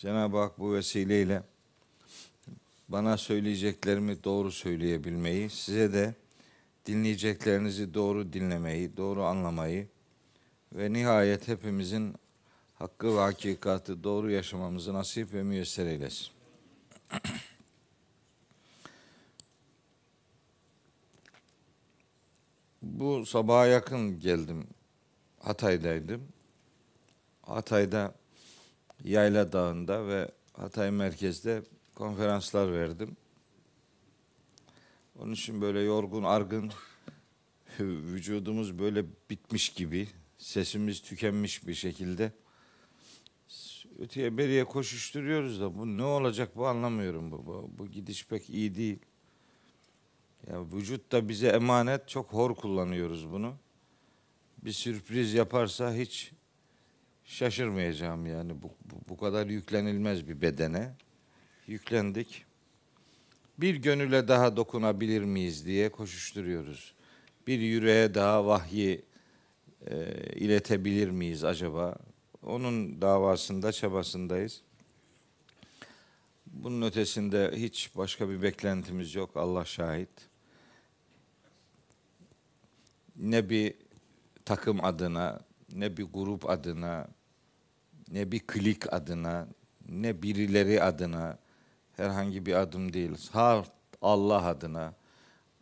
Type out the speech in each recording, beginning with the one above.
Cenab-ı Hak bu vesileyle bana söyleyeceklerimi doğru söyleyebilmeyi, size de dinleyeceklerinizi doğru dinlemeyi, doğru anlamayı ve nihayet hepimizin hakkı ve hakikatı doğru yaşamamızı nasip ve müyesser eylesin. Bu sabaha yakın geldim. Hatay'daydım. Hatay'da Yayla Dağı'nda ve Hatay merkezde konferanslar verdim. Onun için böyle yorgun, argın, vücudumuz böyle bitmiş gibi, sesimiz tükenmiş bir şekilde öteye beriye koşuşturuyoruz da bu ne olacak bu anlamıyorum bu. Bu, bu gidiş pek iyi değil. Ya vücut da bize emanet çok hor kullanıyoruz bunu. Bir sürpriz yaparsa hiç şaşırmayacağım yani bu, bu, bu kadar yüklenilmez bir bedene. Yüklendik. Bir gönüle daha dokunabilir miyiz diye koşuşturuyoruz. Bir yüreğe daha vahyi e, iletebilir miyiz acaba? Onun davasında, çabasındayız. Bunun ötesinde hiç başka bir beklentimiz yok. Allah şahit. Ne bir takım adına, ne bir grup adına, ne bir klik adına, ne birileri adına herhangi bir adım değil. Ha Allah adına,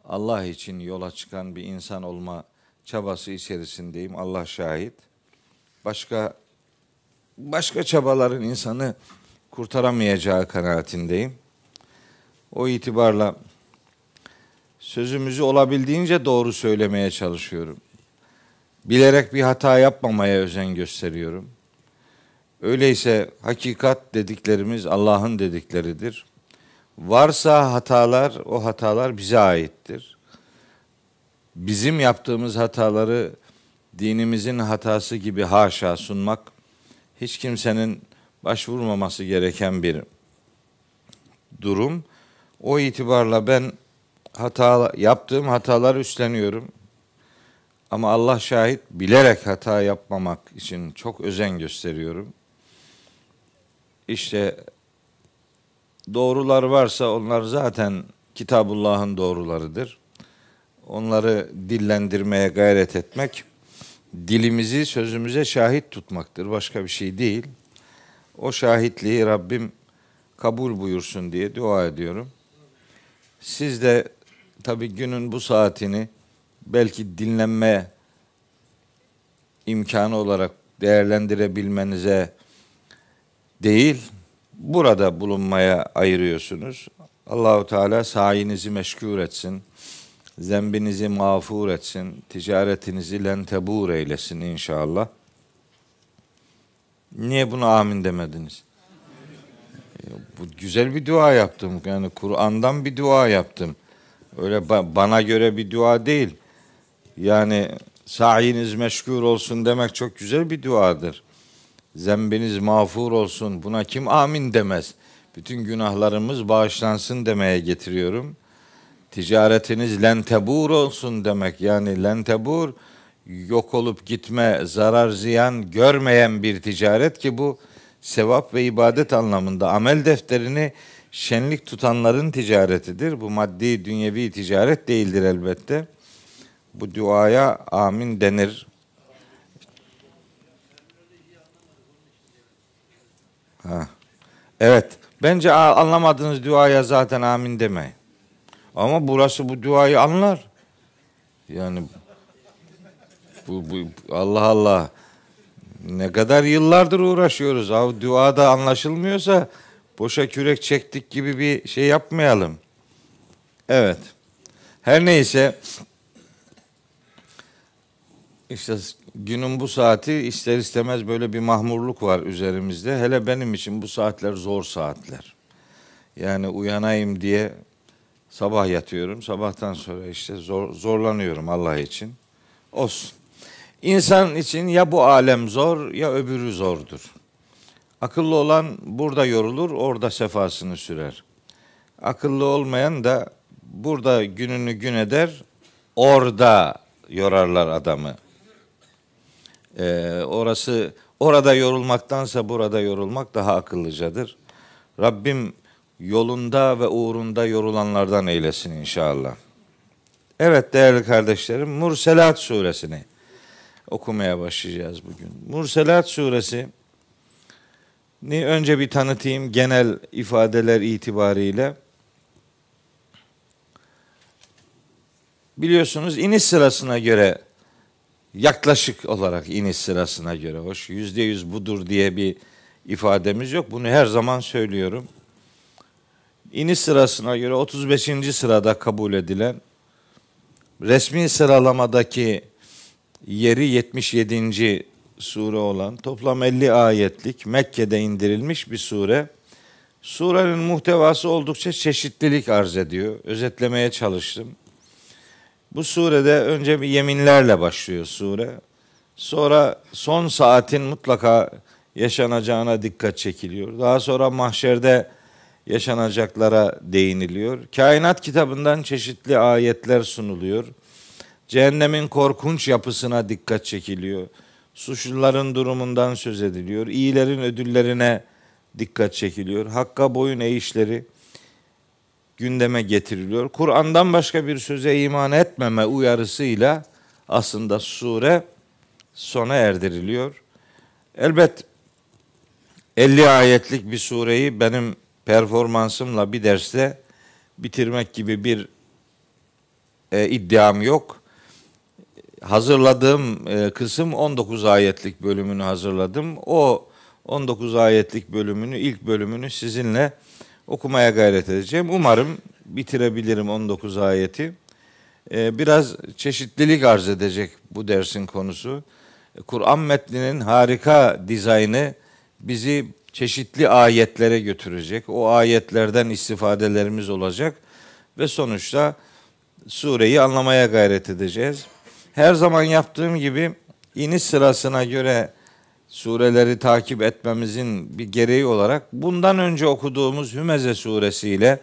Allah için yola çıkan bir insan olma çabası içerisindeyim. Allah şahit. Başka başka çabaların insanı kurtaramayacağı kanaatindeyim. O itibarla sözümüzü olabildiğince doğru söylemeye çalışıyorum. Bilerek bir hata yapmamaya özen gösteriyorum. Öyleyse hakikat dediklerimiz Allah'ın dedikleridir. Varsa hatalar, o hatalar bize aittir. Bizim yaptığımız hataları dinimizin hatası gibi haşa sunmak hiç kimsenin başvurmaması gereken bir durum. O itibarla ben hata yaptığım hatalar üstleniyorum. Ama Allah şahit bilerek hata yapmamak için çok özen gösteriyorum. İşte doğrular varsa onlar zaten Kitabullah'ın doğrularıdır. Onları dillendirmeye gayret etmek, dilimizi sözümüze şahit tutmaktır. Başka bir şey değil. O şahitliği Rabbim kabul buyursun diye dua ediyorum. Siz de tabi günün bu saatini belki dinlenme imkanı olarak değerlendirebilmenize değil, burada bulunmaya ayırıyorsunuz. Allahu Teala sayinizi meşgul etsin. Zembinizi mağfur etsin. Ticaretinizi lentebur eylesin inşallah. Niye buna amin demediniz? Bu güzel bir dua yaptım. Yani Kur'an'dan bir dua yaptım. Öyle ba- bana göre bir dua değil. Yani sayiniz meşgul olsun demek çok güzel bir duadır. Zembiniz mağfur olsun. Buna kim amin demez? Bütün günahlarımız bağışlansın demeye getiriyorum. Ticaretiniz lentebur olsun demek. Yani lentebur yok olup gitme, zarar ziyan görmeyen bir ticaret ki bu sevap ve ibadet anlamında amel defterini şenlik tutanların ticaretidir. Bu maddi dünyevi ticaret değildir elbette. Bu duaya amin denir. Ha. Evet. Bence anlamadığınız duaya zaten amin demeyin. Ama burası bu duayı anlar. Yani bu, bu Allah Allah ne kadar yıllardır uğraşıyoruz. Abi duada anlaşılmıyorsa boşa kürek çektik gibi bir şey yapmayalım. Evet. Her neyse işte günün bu saati ister istemez böyle bir mahmurluk var üzerimizde. Hele benim için bu saatler zor saatler. Yani uyanayım diye sabah yatıyorum. Sabahtan sonra işte zor, zorlanıyorum Allah için. Olsun. İnsan için ya bu alem zor ya öbürü zordur. Akıllı olan burada yorulur, orada sefasını sürer. Akıllı olmayan da burada gününü gün eder, orada yorarlar adamı. Ee, orası orada yorulmaktansa burada yorulmak daha akıllıcadır. Rabbim yolunda ve uğrunda yorulanlardan eylesin inşallah. Evet değerli kardeşlerim Murselat suresini okumaya başlayacağız bugün. Murselat suresi ni önce bir tanıtayım genel ifadeler itibariyle. Biliyorsunuz iniş sırasına göre yaklaşık olarak iniş sırasına göre hoş yüzde yüz budur diye bir ifademiz yok. Bunu her zaman söylüyorum. İniş sırasına göre 35. sırada kabul edilen resmi sıralamadaki yeri 77. sure olan toplam 50 ayetlik Mekke'de indirilmiş bir sure. Surenin muhtevası oldukça çeşitlilik arz ediyor. Özetlemeye çalıştım. Bu surede önce bir yeminlerle başlıyor sure. Sonra son saatin mutlaka yaşanacağına dikkat çekiliyor. Daha sonra mahşerde yaşanacaklara değiniliyor. Kainat kitabından çeşitli ayetler sunuluyor. Cehennemin korkunç yapısına dikkat çekiliyor. Suçluların durumundan söz ediliyor. İyilerin ödüllerine dikkat çekiliyor. Hakka boyun eğişleri gündeme getiriliyor. Kur'an'dan başka bir söze iman etmeme uyarısıyla aslında sure sona erdiriliyor. Elbet 50 ayetlik bir sureyi benim performansımla bir derste bitirmek gibi bir e, iddiam yok. Hazırladığım e, kısım 19 ayetlik bölümünü hazırladım. O 19 ayetlik bölümünü, ilk bölümünü sizinle okumaya gayret edeceğim. Umarım bitirebilirim 19 ayeti. E, biraz çeşitlilik arz edecek bu dersin konusu. Kur'an metninin harika dizaynı bizi çeşitli ayetlere götürecek. O ayetlerden istifadelerimiz olacak ve sonuçta sureyi anlamaya gayret edeceğiz. Her zaman yaptığım gibi iniş sırasına göre sureleri takip etmemizin bir gereği olarak bundan önce okuduğumuz Hümeze suresi ile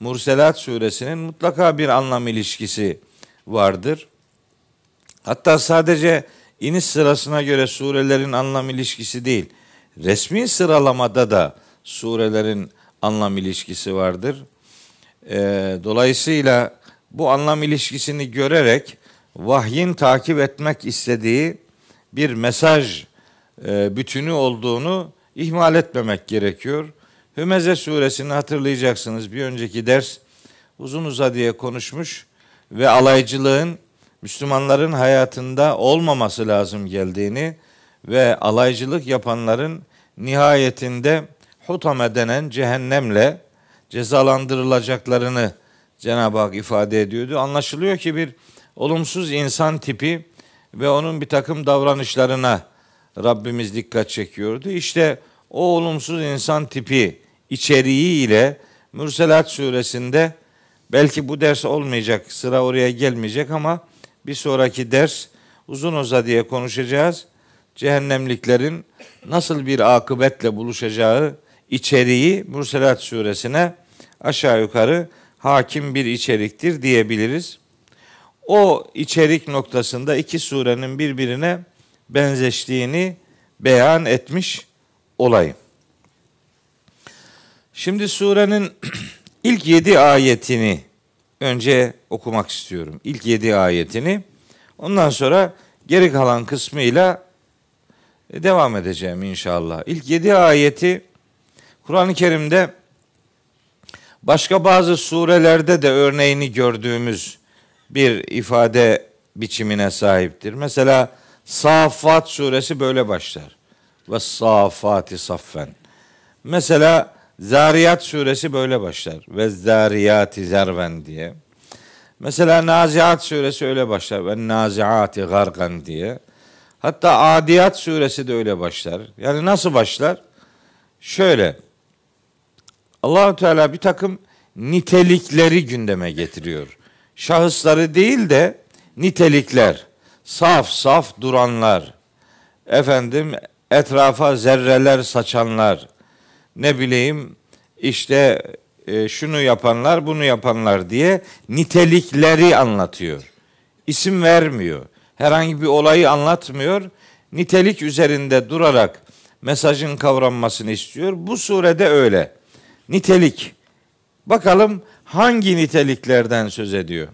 Murselat suresinin mutlaka bir anlam ilişkisi vardır. Hatta sadece iniş sırasına göre surelerin anlam ilişkisi değil, resmi sıralamada da surelerin anlam ilişkisi vardır. E, dolayısıyla bu anlam ilişkisini görerek vahyin takip etmek istediği bir mesaj e, bütünü olduğunu ihmal etmemek gerekiyor. Hümeze suresini hatırlayacaksınız. Bir önceki ders uzun uzadıya konuşmuş ve alaycılığın Müslümanların hayatında olmaması lazım geldiğini ve alaycılık yapanların nihayetinde hutame denen cehennemle cezalandırılacaklarını Cenab-ı Hak ifade ediyordu. Anlaşılıyor ki bir olumsuz insan tipi ve onun bir takım davranışlarına Rabbimiz dikkat çekiyordu. İşte o olumsuz insan tipi içeriği ile Mürselat suresinde belki bu ders olmayacak, sıra oraya gelmeyecek ama bir sonraki ders uzun oza diye konuşacağız. Cehennemliklerin nasıl bir akıbetle buluşacağı içeriği Mürselat suresine aşağı yukarı hakim bir içeriktir diyebiliriz. O içerik noktasında iki surenin birbirine benzeştiğini beyan etmiş olayım. Şimdi surenin ilk yedi ayetini önce okumak istiyorum. İlk yedi ayetini. Ondan sonra geri kalan kısmıyla devam edeceğim inşallah. İlk yedi ayeti Kur'an-ı Kerim'de başka bazı surelerde de örneğini gördüğümüz bir ifade biçimine sahiptir. Mesela Safat suresi böyle başlar. Ve safati saffen. Mesela Zariyat suresi böyle başlar. Ve zariyati zerven diye. Mesela Naziat suresi öyle başlar. Ve naziati gargan diye. Hatta Adiyat suresi de öyle başlar. Yani nasıl başlar? Şöyle. Allahu Teala bir takım nitelikleri gündeme getiriyor. Şahısları değil de nitelikler. Saf saf duranlar. Efendim etrafa zerreler saçanlar. Ne bileyim işte e, şunu yapanlar, bunu yapanlar diye nitelikleri anlatıyor. İsim vermiyor. Herhangi bir olayı anlatmıyor. nitelik üzerinde durarak mesajın kavranmasını istiyor. Bu surede öyle. Nitelik. Bakalım hangi niteliklerden söz ediyor?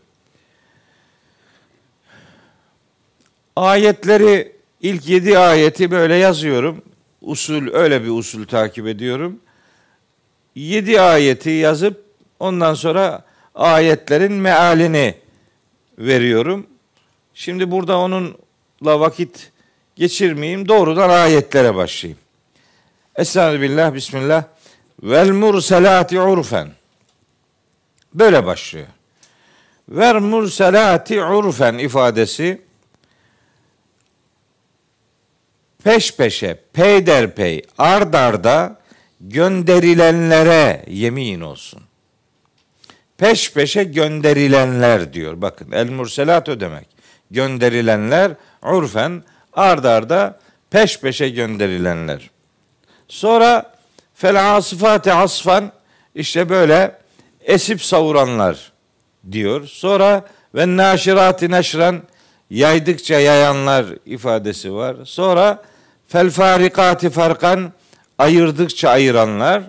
Ayetleri ilk yedi ayeti böyle yazıyorum. Usul öyle bir usul takip ediyorum. Yedi ayeti yazıp ondan sonra ayetlerin mealini veriyorum. Şimdi burada onunla vakit geçirmeyeyim. Doğrudan ayetlere başlayayım. Estağfirullah, Bismillah. Vel murselati urfen. Böyle başlıyor. Ver murselati urfen ifadesi peş peşe, peyderpey, ard arda gönderilenlere yemin olsun. Peş peşe gönderilenler diyor. Bakın el murselat o demek. Gönderilenler urfen ard arda peş peşe gönderilenler. Sonra fel asfate asfan işte böyle esip savuranlar diyor. Sonra ve naşirati neşran yaydıkça yayanlar ifadesi var. Sonra fel farikati farkan ayırdıkça ayıranlar.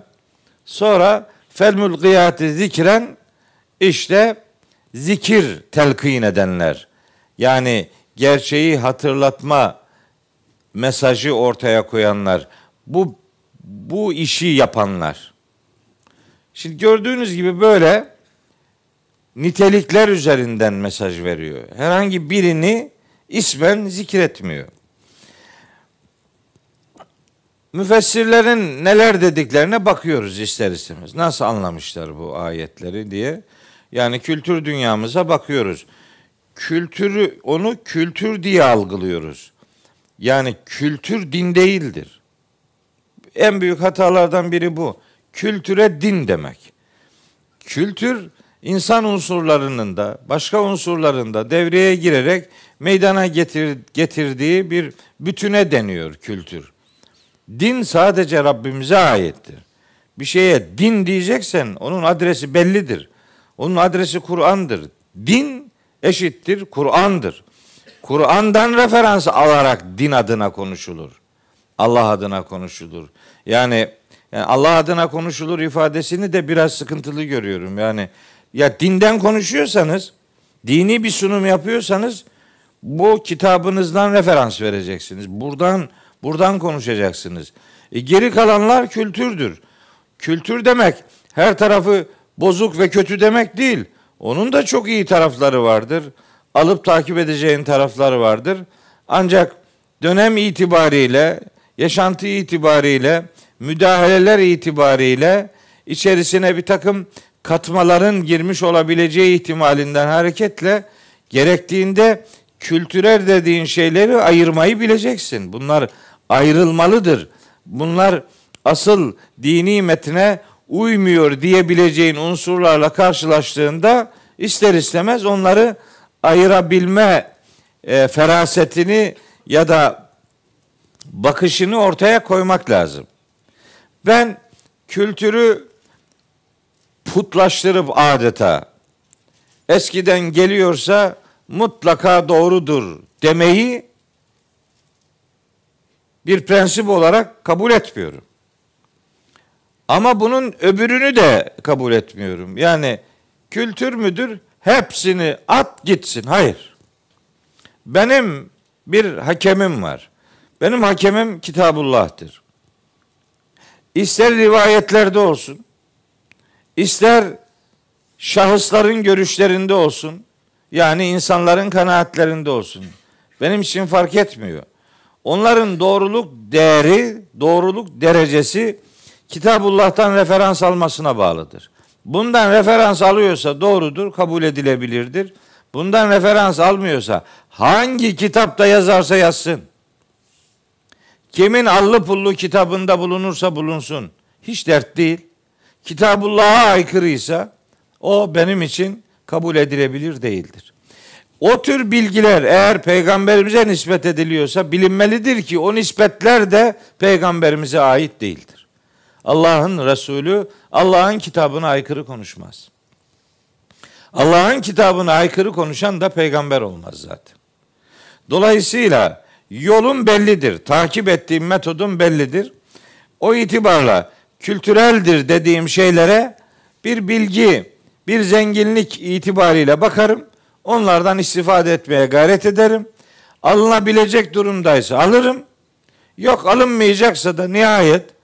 Sonra fel mulkiyati zikren işte zikir telkin edenler. Yani gerçeği hatırlatma mesajı ortaya koyanlar. Bu bu işi yapanlar. Şimdi gördüğünüz gibi böyle nitelikler üzerinden mesaj veriyor. Herhangi birini ismen zikretmiyor. Müfessirlerin neler dediklerine bakıyoruz ister istemez. Nasıl anlamışlar bu ayetleri diye. Yani kültür dünyamıza bakıyoruz. Kültürü onu kültür diye algılıyoruz. Yani kültür din değildir. En büyük hatalardan biri bu. Kültüre din demek. Kültür insan unsurlarının da başka unsurların da devreye girerek meydana getir, getirdiği bir bütüne deniyor kültür. Din sadece Rabbimize aittir. Bir şeye din diyeceksen onun adresi bellidir. Onun adresi Kur'an'dır. Din eşittir Kur'an'dır. Kur'an'dan referans alarak din adına konuşulur. Allah adına konuşulur. Yani, yani Allah adına konuşulur ifadesini de biraz sıkıntılı görüyorum. Yani ya dinden konuşuyorsanız, dini bir sunum yapıyorsanız bu kitabınızdan referans vereceksiniz. Buradan buradan konuşacaksınız. E geri kalanlar kültürdür. Kültür demek her tarafı bozuk ve kötü demek değil. Onun da çok iyi tarafları vardır. Alıp takip edeceğin tarafları vardır. Ancak dönem itibariyle, yaşantı itibariyle, müdahaleler itibariyle içerisine bir takım katmaların girmiş olabileceği ihtimalinden hareketle gerektiğinde kültürel dediğin şeyleri ayırmayı bileceksin. Bunlar ayrılmalıdır. Bunlar asıl dini metne uymuyor diyebileceğin unsurlarla karşılaştığında ister istemez onları ayırabilme e, ferasetini ya da bakışını ortaya koymak lazım. Ben kültürü putlaştırıp adeta eskiden geliyorsa mutlaka doğrudur demeyi bir prensip olarak kabul etmiyorum. Ama bunun öbürünü de kabul etmiyorum. Yani kültür müdür? Hepsini at gitsin. Hayır. Benim bir hakemim var. Benim hakemim Kitabullah'tır. İster rivayetlerde olsun, ister şahısların görüşlerinde olsun, yani insanların kanaatlerinde olsun. Benim için fark etmiyor. Onların doğruluk değeri, doğruluk derecesi Kitabullah'tan referans almasına bağlıdır. Bundan referans alıyorsa doğrudur, kabul edilebilirdir. Bundan referans almıyorsa hangi kitapta yazarsa yazsın. Kimin allı pullu kitabında bulunursa bulunsun. Hiç dert değil. Kitabullah'a aykırıysa o benim için kabul edilebilir değildir. O tür bilgiler eğer peygamberimize nispet ediliyorsa bilinmelidir ki o nispetler de peygamberimize ait değildir. Allah'ın Resulü Allah'ın kitabına aykırı konuşmaz. Allah'ın kitabına aykırı konuşan da peygamber olmaz zaten. Dolayısıyla Yolun bellidir. Takip ettiğim metodun bellidir. O itibarla kültüreldir dediğim şeylere bir bilgi, bir zenginlik itibariyle bakarım. Onlardan istifade etmeye gayret ederim. Alınabilecek durumdaysa alırım. Yok alınmayacaksa da nihayet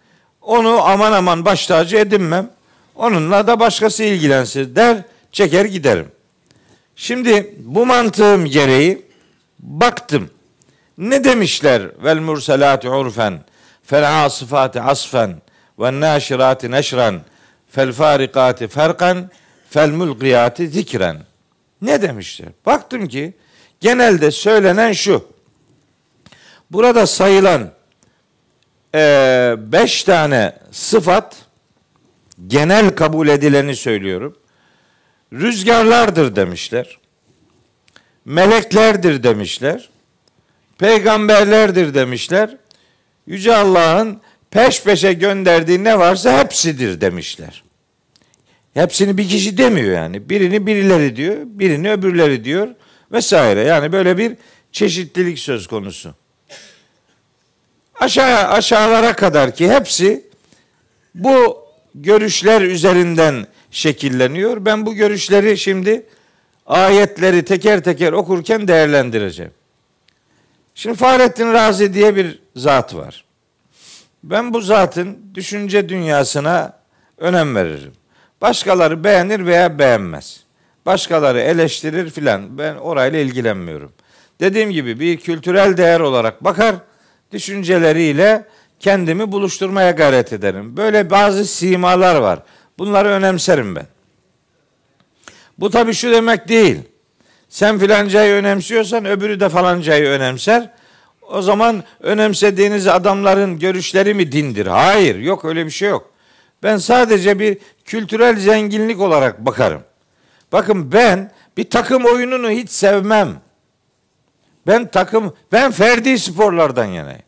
onu aman aman baş tacı edinmem. Onunla da başkası ilgilensin der, çeker giderim. Şimdi bu mantığım gereği baktım. Ne demişler? Vel murselati urfen, fel asifati asfen, ve naşirati neşren, fel farikati ferkan, fel mulkiyati zikren. Ne demişler? Baktım ki genelde söylenen şu. Burada sayılan e, beş tane sıfat genel kabul edileni söylüyorum. Rüzgarlardır demişler. Meleklerdir demişler. Peygamberlerdir demişler. Yüce Allah'ın peş peşe gönderdiği ne varsa hepsidir demişler. Hepsini bir kişi demiyor yani. Birini birileri diyor, birini öbürleri diyor vesaire. Yani böyle bir çeşitlilik söz konusu. Aşağı aşağılara kadar ki hepsi bu görüşler üzerinden şekilleniyor. Ben bu görüşleri şimdi ayetleri teker teker okurken değerlendireceğim. Şimdi Fahrettin Razi diye bir zat var. Ben bu zatın düşünce dünyasına önem veririm. Başkaları beğenir veya beğenmez. Başkaları eleştirir filan. Ben orayla ilgilenmiyorum. Dediğim gibi bir kültürel değer olarak bakar, düşünceleriyle kendimi buluşturmaya gayret ederim. Böyle bazı simalar var. Bunları önemserim ben. Bu tabii şu demek değil. Sen filancayı önemsiyorsan öbürü de falancayı önemser. O zaman önemsediğiniz adamların görüşleri mi dindir? Hayır, yok öyle bir şey yok. Ben sadece bir kültürel zenginlik olarak bakarım. Bakın ben bir takım oyununu hiç sevmem. Ben takım, ben ferdi sporlardan yanayım.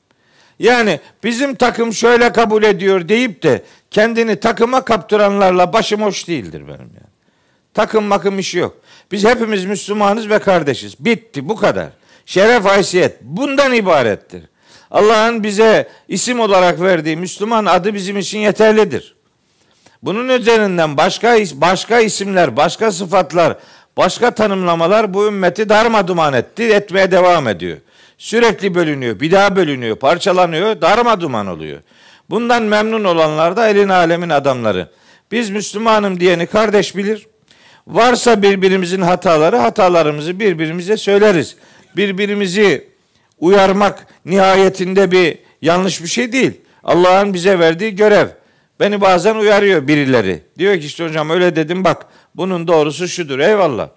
Yani bizim takım şöyle kabul ediyor deyip de kendini takıma kaptıranlarla başım hoş değildir benim yani. Takım makım işi yok. Biz hepimiz Müslümanız ve kardeşiz. Bitti bu kadar. Şeref haysiyet bundan ibarettir. Allah'ın bize isim olarak verdiği Müslüman adı bizim için yeterlidir. Bunun üzerinden başka başka isimler, başka sıfatlar, başka tanımlamalar bu ümmeti darma etti, etmeye devam ediyor. Sürekli bölünüyor, bir daha bölünüyor, parçalanıyor, darma duman oluyor. Bundan memnun olanlar da elin alemin adamları. Biz Müslümanım diyeni kardeş bilir. Varsa birbirimizin hataları, hatalarımızı birbirimize söyleriz. Birbirimizi uyarmak nihayetinde bir yanlış bir şey değil. Allah'ın bize verdiği görev. Beni bazen uyarıyor birileri. Diyor ki işte hocam öyle dedim bak bunun doğrusu şudur. Eyvallah.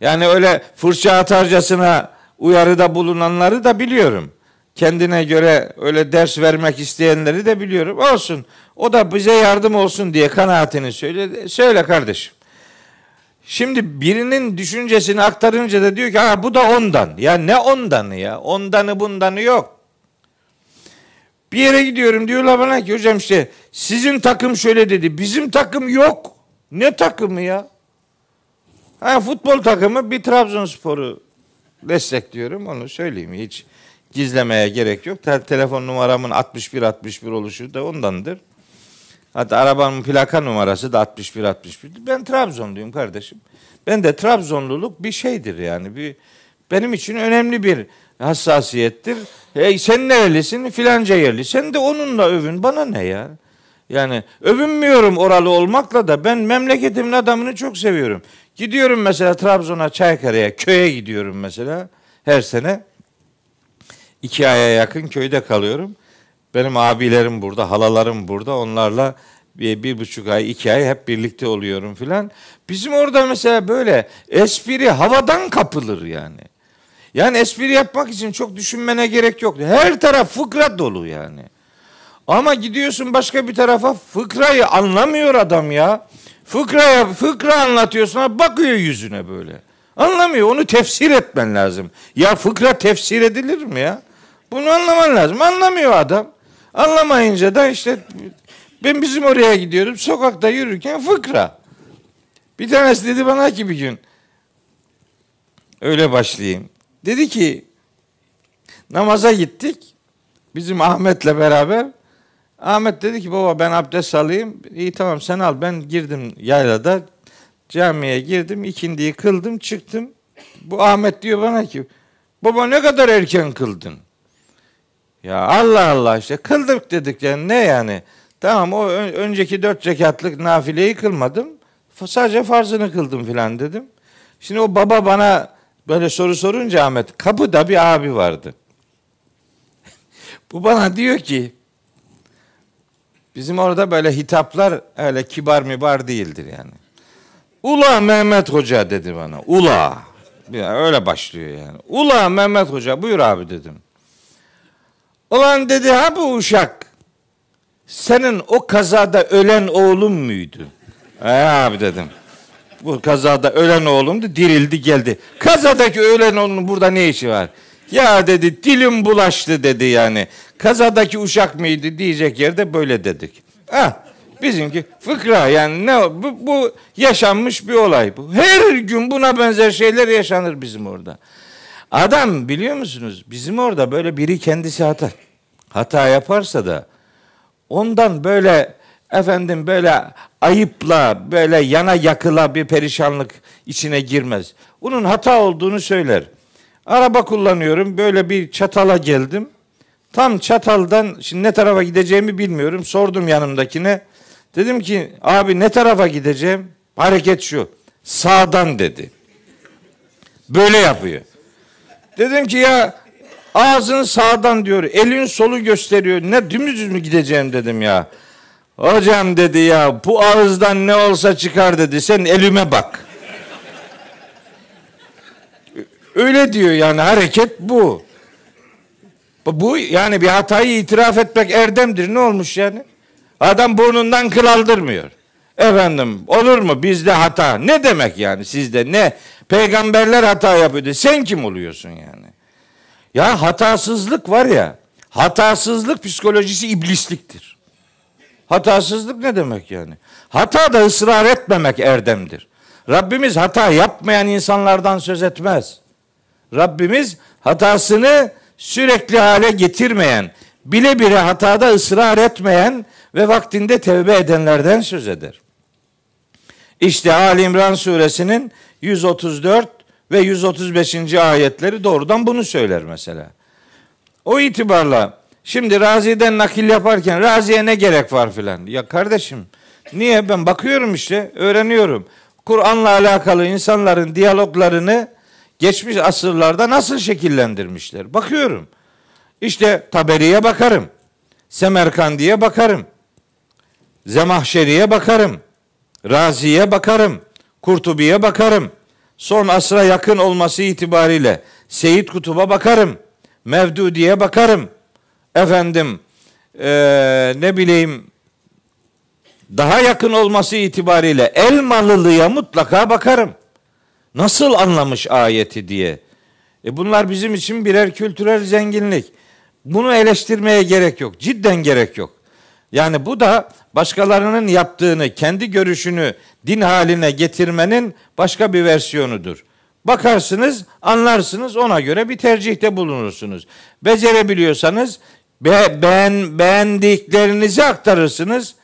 Yani öyle fırça atarcasına uyarıda bulunanları da biliyorum. Kendine göre öyle ders vermek isteyenleri de biliyorum. Olsun. O da bize yardım olsun diye kanaatini söyle. Söyle kardeşim. Şimdi birinin düşüncesini aktarınca da diyor ki ha bu da ondan. Ya ne ondanı ya? Ondanı bundanı yok. Bir yere gidiyorum diyorlar bana ki hocam işte sizin takım şöyle dedi. Bizim takım yok. Ne takımı ya? Ha, futbol takımı bir Trabzonspor'u destekliyorum onu söyleyeyim hiç gizlemeye gerek yok. Te- telefon numaramın 61 61 oluşu da ondandır. Hatta arabanın plaka numarası da 61 61. Ben Trabzonluyum kardeşim. Ben de Trabzonluluk bir şeydir yani. Bir benim için önemli bir hassasiyettir. Hey sen nerelisin? Filanca yerli. Sen de onunla övün. Bana ne ya? Yani övünmüyorum oralı olmakla da ben memleketimin adamını çok seviyorum. Gidiyorum mesela Trabzon'a, Çaykara'ya, köye gidiyorum mesela her sene. İki aya yakın köyde kalıyorum. Benim abilerim burada, halalarım burada. Onlarla bir, bir buçuk ay, iki ay hep birlikte oluyorum filan. Bizim orada mesela böyle espri havadan kapılır yani. Yani espri yapmak için çok düşünmene gerek yok. Her taraf fıkra dolu yani. Ama gidiyorsun başka bir tarafa fıkrayı anlamıyor adam ya. Fıkraya fıkra anlatıyorsun bakıyor yüzüne böyle. Anlamıyor onu tefsir etmen lazım. Ya fıkra tefsir edilir mi ya? Bunu anlaman lazım. Anlamıyor adam. Anlamayınca da işte ben bizim oraya gidiyorum sokakta yürürken fıkra. Bir tanesi dedi bana ki bir gün öyle başlayayım. Dedi ki Namaza gittik. Bizim Ahmet'le beraber. Ahmet dedi ki baba ben abdest alayım. İyi tamam sen al. Ben girdim yaylada. Camiye girdim. ikindiyi kıldım çıktım. Bu Ahmet diyor bana ki baba ne kadar erken kıldın. Ya Allah Allah işte kıldık dedik yani ne yani. Tamam o önceki dört rekatlık nafileyi kılmadım. Sadece farzını kıldım filan dedim. Şimdi o baba bana böyle soru sorunca Ahmet kapıda bir abi vardı. Bu bana diyor ki bizim orada böyle hitaplar öyle kibar mibar değildir yani. Ula Mehmet Hoca dedi bana. Ula. Öyle başlıyor yani. Ula Mehmet Hoca buyur abi dedim. Ulan dedi ha bu uşak senin o kazada ölen oğlun muydu? E abi dedim. Bu kazada ölen oğlumdu dirildi geldi. Kazadaki ölen oğlunun burada ne işi var? Ya dedi dilim bulaştı dedi yani. Kazadaki uşak mıydı diyecek yerde böyle dedik. Ha bizimki fıkra yani ne bu, bu yaşanmış bir olay bu. Her gün buna benzer şeyler yaşanır bizim orada. Adam biliyor musunuz bizim orada böyle biri kendisi hata hata yaparsa da ondan böyle efendim böyle ayıpla böyle yana yakıla bir perişanlık içine girmez. Bunun hata olduğunu söyler. Araba kullanıyorum böyle bir çatala geldim. Tam çataldan şimdi ne tarafa gideceğimi bilmiyorum. Sordum yanımdakine. Dedim ki abi ne tarafa gideceğim? Hareket şu. Sağdan dedi. Böyle yapıyor. Dedim ki ya ağzın sağdan diyor. Elin solu gösteriyor. Ne dümdüz mü gideceğim dedim ya. Hocam dedi ya bu ağızdan ne olsa çıkar dedi. Sen elime bak. Öyle diyor yani hareket bu. Bu yani bir hatayı itiraf etmek erdemdir. Ne olmuş yani? Adam burnundan kıl aldırmıyor. Efendim olur mu bizde hata? Ne demek yani sizde ne? Peygamberler hata yapıyordu. Sen kim oluyorsun yani? Ya hatasızlık var ya. Hatasızlık psikolojisi iblisliktir. Hatasızlık ne demek yani? Hata da ısrar etmemek erdemdir. Rabbimiz hata yapmayan insanlardan söz etmez. Rabbimiz hatasını sürekli hale getirmeyen, bile bile hatada ısrar etmeyen ve vaktinde tevbe edenlerden söz eder. İşte Ali İmran suresinin 134 ve 135. ayetleri doğrudan bunu söyler mesela. O itibarla şimdi Razi'den nakil yaparken Razi'ye ne gerek var filan. Ya kardeşim niye ben bakıyorum işte öğreniyorum. Kur'an'la alakalı insanların diyaloglarını geçmiş asırlarda nasıl şekillendirmişler. Bakıyorum. İşte Taberi'ye bakarım. Semerkandi'ye bakarım. Zemahşeri'ye bakarım. Razi'ye bakarım. Kurtubi'ye bakarım. Son asra yakın olması itibariyle Seyit Kutub'a bakarım. Mevdudi'ye bakarım. Efendim ee, ne bileyim daha yakın olması itibariyle Elmalılı'ya mutlaka bakarım. Nasıl anlamış ayeti diye. E bunlar bizim için birer kültürel zenginlik. Bunu eleştirmeye gerek yok. Cidden gerek yok. Yani bu da başkalarının yaptığını, kendi görüşünü din haline getirmenin başka bir versiyonudur. Bakarsınız, anlarsınız, ona göre bir tercihte bulunursunuz. Becerebiliyorsanız be, beğen, beğendiklerinizi aktarırsınız.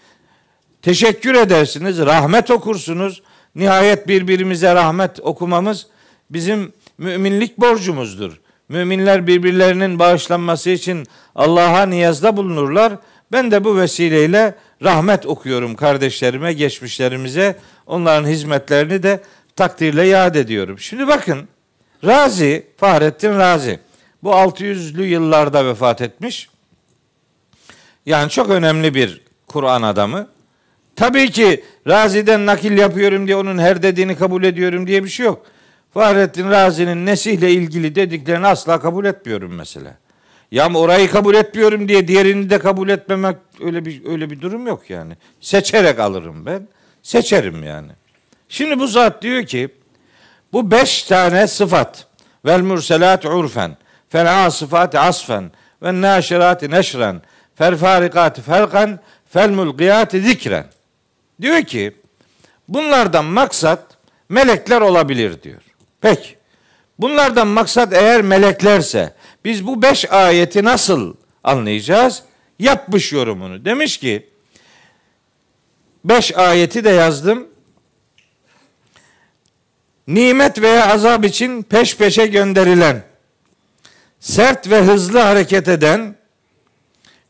Teşekkür edersiniz, rahmet okursunuz. Nihayet birbirimize rahmet okumamız bizim müminlik borcumuzdur. Müminler birbirlerinin bağışlanması için Allah'a niyazda bulunurlar. Ben de bu vesileyle rahmet okuyorum kardeşlerime, geçmişlerimize. Onların hizmetlerini de takdirle yad ediyorum. Şimdi bakın Razi, Fahrettin Razi bu 600'lü yıllarda vefat etmiş. Yani çok önemli bir Kur'an adamı. Tabii ki Razi'den nakil yapıyorum diye onun her dediğini kabul ediyorum diye bir şey yok. Fahrettin Razi'nin nesihle ilgili dediklerini asla kabul etmiyorum mesela. Ya orayı kabul etmiyorum diye diğerini de kabul etmemek öyle bir öyle bir durum yok yani. Seçerek alırım ben. Seçerim yani. Şimdi bu zat diyor ki bu beş tane sıfat vel murselat urfen fel asifat asfen ve naşirati neşren fel farikati felkan fel mulkiyati zikren. Diyor ki bunlardan maksat melekler olabilir diyor. Peki bunlardan maksat eğer meleklerse Biz bu beş ayeti nasıl anlayacağız? Yapmış yorumunu. Demiş ki beş ayeti de yazdım. Nimet veya azap için peş peşe gönderilen, sert ve hızlı hareket eden,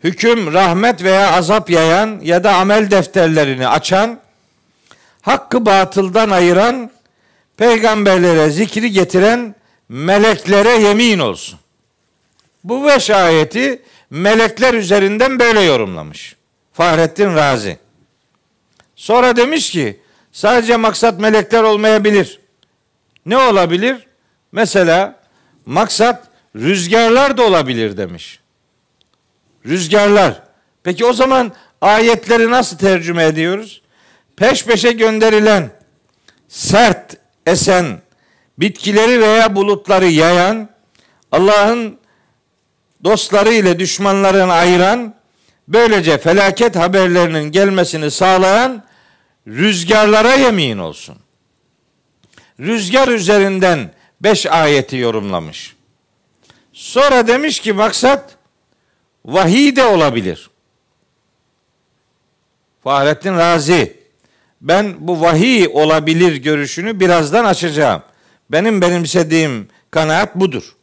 hüküm, rahmet veya azap yayan ya da amel defterlerini açan, hakkı batıldan ayıran, peygamberlere zikri getiren meleklere yemin olsun. Bu beş ayeti melekler üzerinden böyle yorumlamış. Fahrettin Razi. Sonra demiş ki sadece maksat melekler olmayabilir. Ne olabilir? Mesela maksat rüzgarlar da olabilir demiş. Rüzgarlar. Peki o zaman ayetleri nasıl tercüme ediyoruz? Peş peşe gönderilen, sert esen, bitkileri veya bulutları yayan, Allah'ın dostları ile düşmanlarını ayıran, böylece felaket haberlerinin gelmesini sağlayan rüzgarlara yemin olsun. Rüzgar üzerinden beş ayeti yorumlamış. Sonra demiş ki maksat vahiy de olabilir. Fahrettin Razi ben bu vahiy olabilir görüşünü birazdan açacağım. Benim benimsediğim kanaat budur.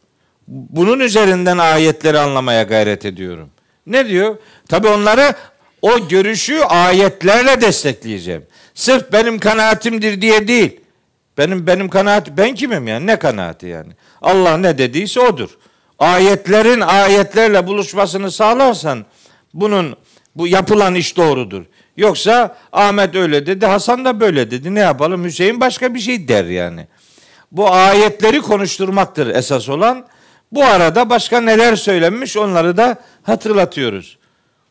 Bunun üzerinden ayetleri anlamaya gayret ediyorum. Ne diyor? Tabi onları o görüşü ayetlerle destekleyeceğim. Sırf benim kanaatimdir diye değil. Benim benim kanaat ben kimim yani? Ne kanaati yani? Allah ne dediyse odur. Ayetlerin ayetlerle buluşmasını sağlarsan bunun bu yapılan iş doğrudur. Yoksa Ahmet öyle dedi, Hasan da böyle dedi. Ne yapalım? Hüseyin başka bir şey der yani. Bu ayetleri konuşturmaktır esas olan. Bu arada başka neler söylenmiş onları da hatırlatıyoruz.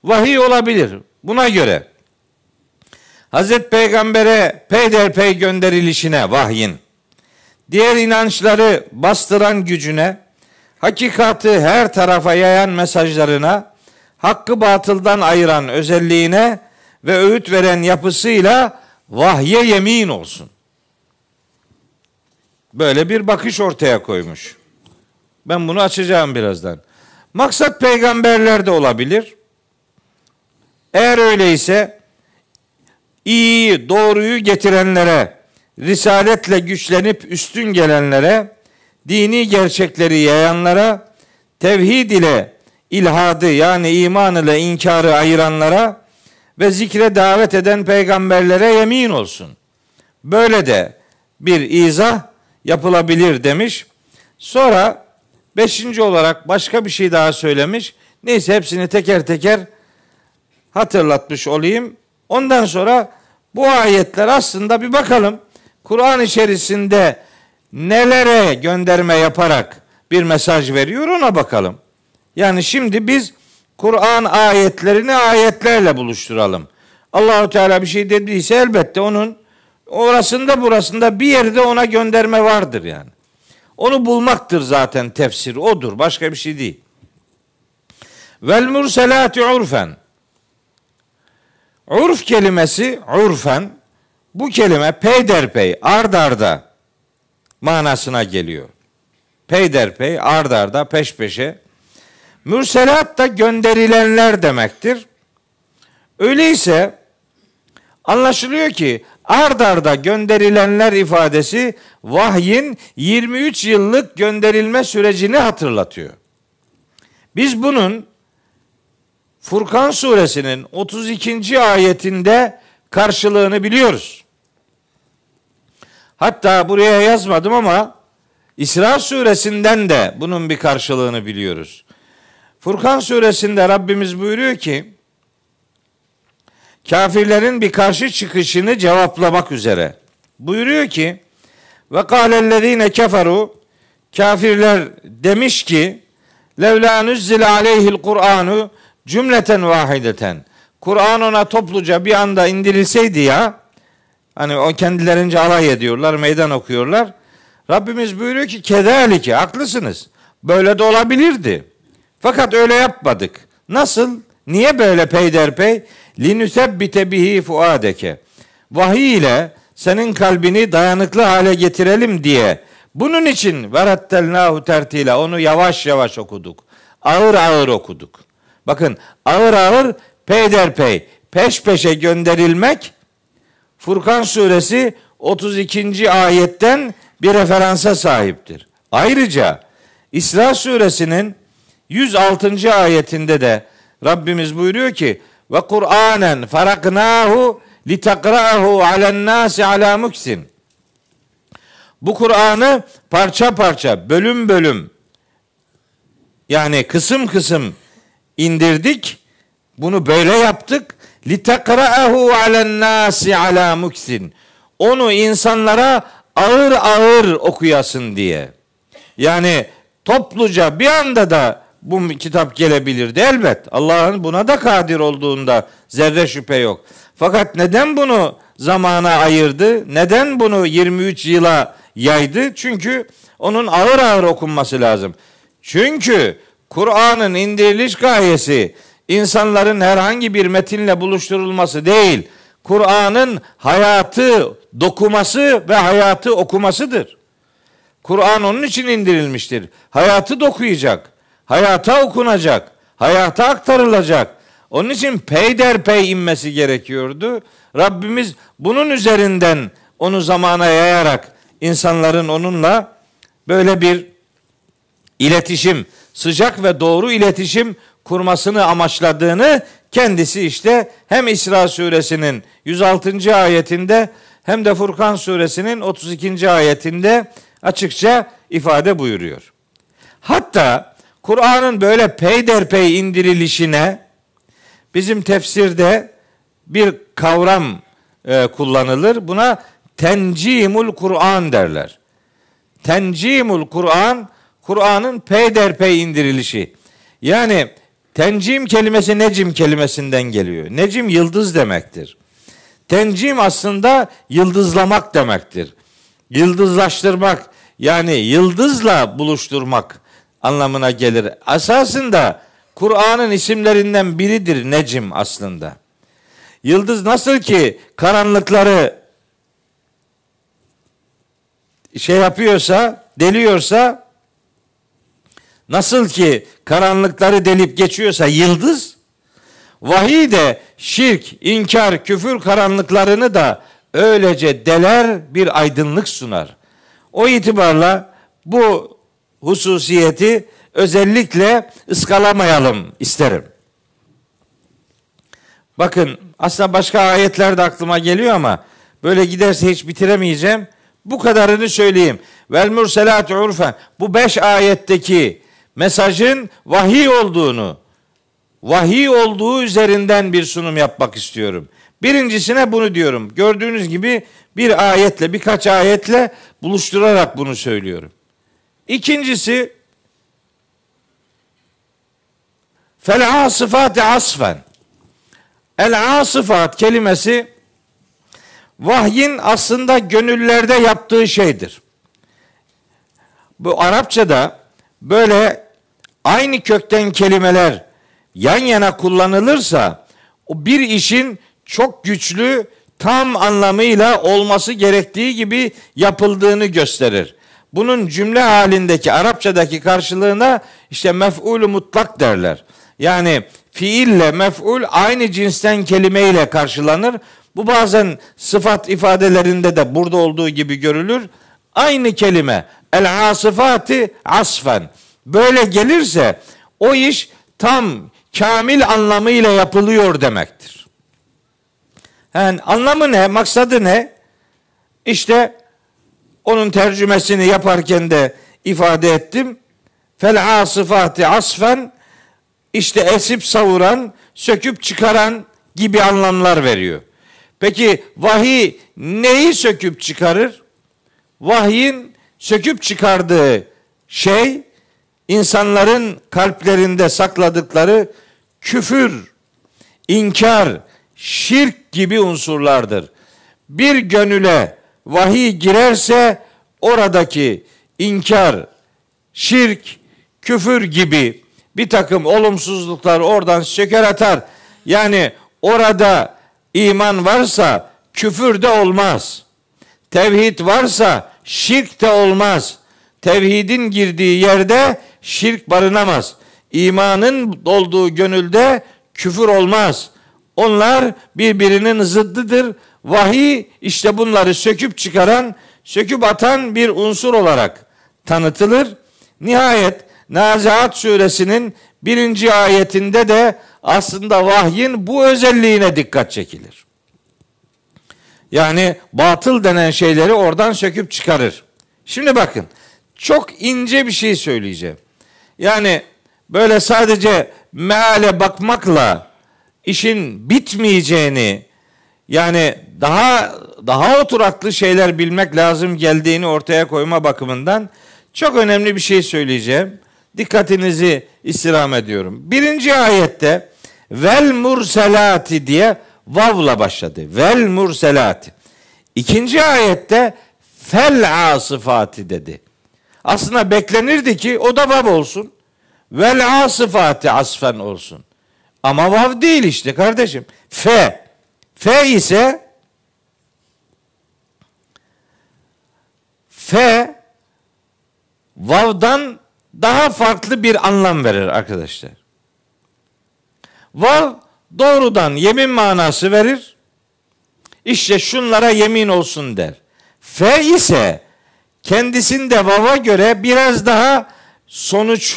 Vahiy olabilir. Buna göre Hazreti Peygamber'e peyderpey gönderilişine vahyin, diğer inançları bastıran gücüne, hakikati her tarafa yayan mesajlarına, hakkı batıldan ayıran özelliğine ve öğüt veren yapısıyla vahye yemin olsun. Böyle bir bakış ortaya koymuş. Ben bunu açacağım birazdan. Maksat peygamberler de olabilir. Eğer öyleyse iyi, doğruyu getirenlere, risaletle güçlenip üstün gelenlere, dini gerçekleri yayanlara, tevhid ile ilhadı yani iman ile inkarı ayıranlara ve zikre davet eden peygamberlere yemin olsun. Böyle de bir izah yapılabilir demiş. Sonra beşinci olarak başka bir şey daha söylemiş. Neyse hepsini teker teker hatırlatmış olayım. Ondan sonra bu ayetler aslında bir bakalım Kur'an içerisinde nelere gönderme yaparak bir mesaj veriyor ona bakalım. Yani şimdi biz Kur'an ayetlerini ayetlerle buluşturalım. Allahu Teala bir şey dediyse elbette onun orasında burasında bir yerde ona gönderme vardır yani. Onu bulmaktır zaten tefsir odur başka bir şey değil. Vel murselati urfen. Urf kelimesi urfen bu kelime peyderpey ard arda manasına geliyor. Peyderpey ard arda peş peşe. Mürselat da gönderilenler demektir. Öyleyse anlaşılıyor ki ard arda gönderilenler ifadesi vahyin 23 yıllık gönderilme sürecini hatırlatıyor. Biz bunun Furkan suresinin 32. ayetinde karşılığını biliyoruz. Hatta buraya yazmadım ama İsra suresinden de bunun bir karşılığını biliyoruz. Furkan suresinde Rabbimiz buyuruyor ki kafirlerin bir karşı çıkışını cevaplamak üzere buyuruyor ki ve kâlellezîne keferu kafirler demiş ki levlâ nüzzile aleyhil Kur'anu cümleten vahideten Kur'an ona topluca bir anda indirilseydi ya hani o kendilerince alay ediyorlar meydan okuyorlar. Rabbimiz buyuruyor ki kedalike haklısınız. Böyle de olabilirdi. Fakat öyle yapmadık. Nasıl? Niye böyle peyderpey? Linüsebbite bihi fuadeke. Vahiy ile senin kalbini dayanıklı hale getirelim diye. Bunun için verattelnahu tertile onu yavaş yavaş okuduk. Ağır ağır okuduk. Bakın ağır ağır peyderpey peş peşe gönderilmek Furkan suresi 32. ayetten bir referansa sahiptir. Ayrıca İsra suresinin 106. ayetinde de Rabbimiz buyuruyor ki ve Kur'anen faraknahu litakra'ahu alen nasi ala muksin. Bu Kur'an'ı parça parça, bölüm bölüm yani kısım kısım indirdik. Bunu böyle yaptık. Litakra'ahu alen nasi ala muksin. Onu insanlara ağır ağır okuyasın diye. Yani topluca bir anda da bu kitap gelebilirdi elbet. Allah'ın buna da kadir olduğunda zerre şüphe yok. Fakat neden bunu zamana ayırdı? Neden bunu 23 yıla yaydı? Çünkü onun ağır ağır okunması lazım. Çünkü Kur'an'ın indiriliş gayesi insanların herhangi bir metinle buluşturulması değil. Kur'an'ın hayatı dokuması ve hayatı okumasıdır. Kur'an onun için indirilmiştir. Hayatı dokuyacak, hayata okunacak, hayata aktarılacak. Onun için peyderpey inmesi gerekiyordu. Rabbimiz bunun üzerinden onu zamana yayarak insanların onunla böyle bir iletişim, sıcak ve doğru iletişim kurmasını amaçladığını kendisi işte hem İsra suresinin 106. ayetinde hem de Furkan suresinin 32. ayetinde açıkça ifade buyuruyor. Hatta Kur'an'ın böyle peyderpey indirilişine bizim tefsirde bir kavram e, kullanılır. Buna tencimul Kur'an derler. Tencimul Kur'an, Kur'an'ın peyderpey indirilişi. Yani tencim kelimesi necim kelimesinden geliyor. Necim yıldız demektir. Tencim aslında yıldızlamak demektir. Yıldızlaştırmak yani yıldızla buluşturmak anlamına gelir. Asasında Kur'an'ın isimlerinden biridir Necim aslında. Yıldız nasıl ki karanlıkları şey yapıyorsa, deliyorsa nasıl ki karanlıkları delip geçiyorsa yıldız vahiy de şirk, inkar, küfür karanlıklarını da öylece deler bir aydınlık sunar. O itibarla bu hususiyeti özellikle ıskalamayalım isterim. Bakın aslında başka ayetler de aklıma geliyor ama böyle giderse hiç bitiremeyeceğim. Bu kadarını söyleyeyim. Vel murselat urfen. Bu beş ayetteki mesajın vahiy olduğunu, vahiy olduğu üzerinden bir sunum yapmak istiyorum. Birincisine bunu diyorum. Gördüğünüz gibi bir ayetle, birkaç ayetle buluşturarak bunu söylüyorum. İkincisi fel asıfati asfen. El asıfat kelimesi vahyin aslında gönüllerde yaptığı şeydir. Bu Arapçada böyle aynı kökten kelimeler yan yana kullanılırsa o bir işin çok güçlü tam anlamıyla olması gerektiği gibi yapıldığını gösterir. Bunun cümle halindeki Arapçadaki karşılığına işte mef'ulü mutlak derler. Yani fiille mef'ul aynı cinsten kelimeyle karşılanır. Bu bazen sıfat ifadelerinde de burada olduğu gibi görülür. Aynı kelime el asıfati asfen. Böyle gelirse o iş tam kamil anlamıyla yapılıyor demektir. Yani anlamı ne, maksadı ne? İşte onun tercümesini yaparken de ifade ettim. Fel asıfati asfen işte esip savuran, söküp çıkaran gibi anlamlar veriyor. Peki vahiy neyi söküp çıkarır? Vahyin söküp çıkardığı şey insanların kalplerinde sakladıkları küfür, inkar, şirk gibi unsurlardır. Bir gönüle vahiy girerse oradaki inkar, şirk, küfür gibi bir takım olumsuzluklar oradan söker atar. Yani orada iman varsa küfür de olmaz. Tevhid varsa şirk de olmaz. tevhidin girdiği yerde şirk barınamaz. İmanın olduğu gönülde küfür olmaz. Onlar birbirinin zıddıdır. Vahiy işte bunları söküp çıkaran, söküp atan bir unsur olarak tanıtılır. Nihayet Nazihat suresinin birinci ayetinde de aslında vahyin bu özelliğine dikkat çekilir. Yani batıl denen şeyleri oradan söküp çıkarır. Şimdi bakın çok ince bir şey söyleyeceğim. Yani böyle sadece meale bakmakla işin bitmeyeceğini yani daha daha oturaklı şeyler bilmek lazım geldiğini ortaya koyma bakımından çok önemli bir şey söyleyeceğim. Dikkatinizi istirham ediyorum. Birinci ayette vel murselati diye vavla başladı. Vel murselati. İkinci ayette fel asıfati dedi. Aslında beklenirdi ki o da vav olsun. Vel asıfati asfen olsun. Ama vav değil işte kardeşim. Fe. Fe ise fe vav'dan daha farklı bir anlam verir arkadaşlar. Vav doğrudan yemin manası verir. İşte şunlara yemin olsun der. Fe ise kendisinde vava göre biraz daha sonuç,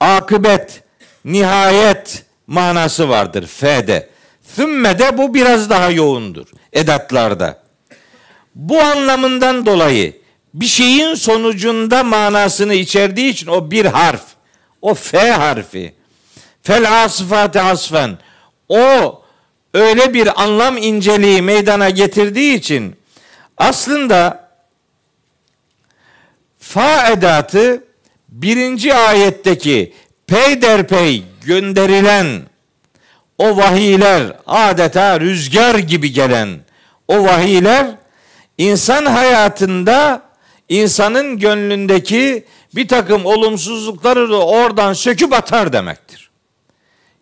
akıbet, nihayet manası vardır F'de. Thümme'de bu biraz daha yoğundur edatlarda. Bu anlamından dolayı bir şeyin sonucunda manasını içerdiği için o bir harf. O F harfi. Fel asfate asfen. O öyle bir anlam inceliği meydana getirdiği için aslında fa edatı birinci ayetteki peyderpey gönderilen o vahiyler adeta rüzgar gibi gelen o vahiyler insan hayatında insanın gönlündeki bir takım olumsuzlukları da oradan söküp atar demektir.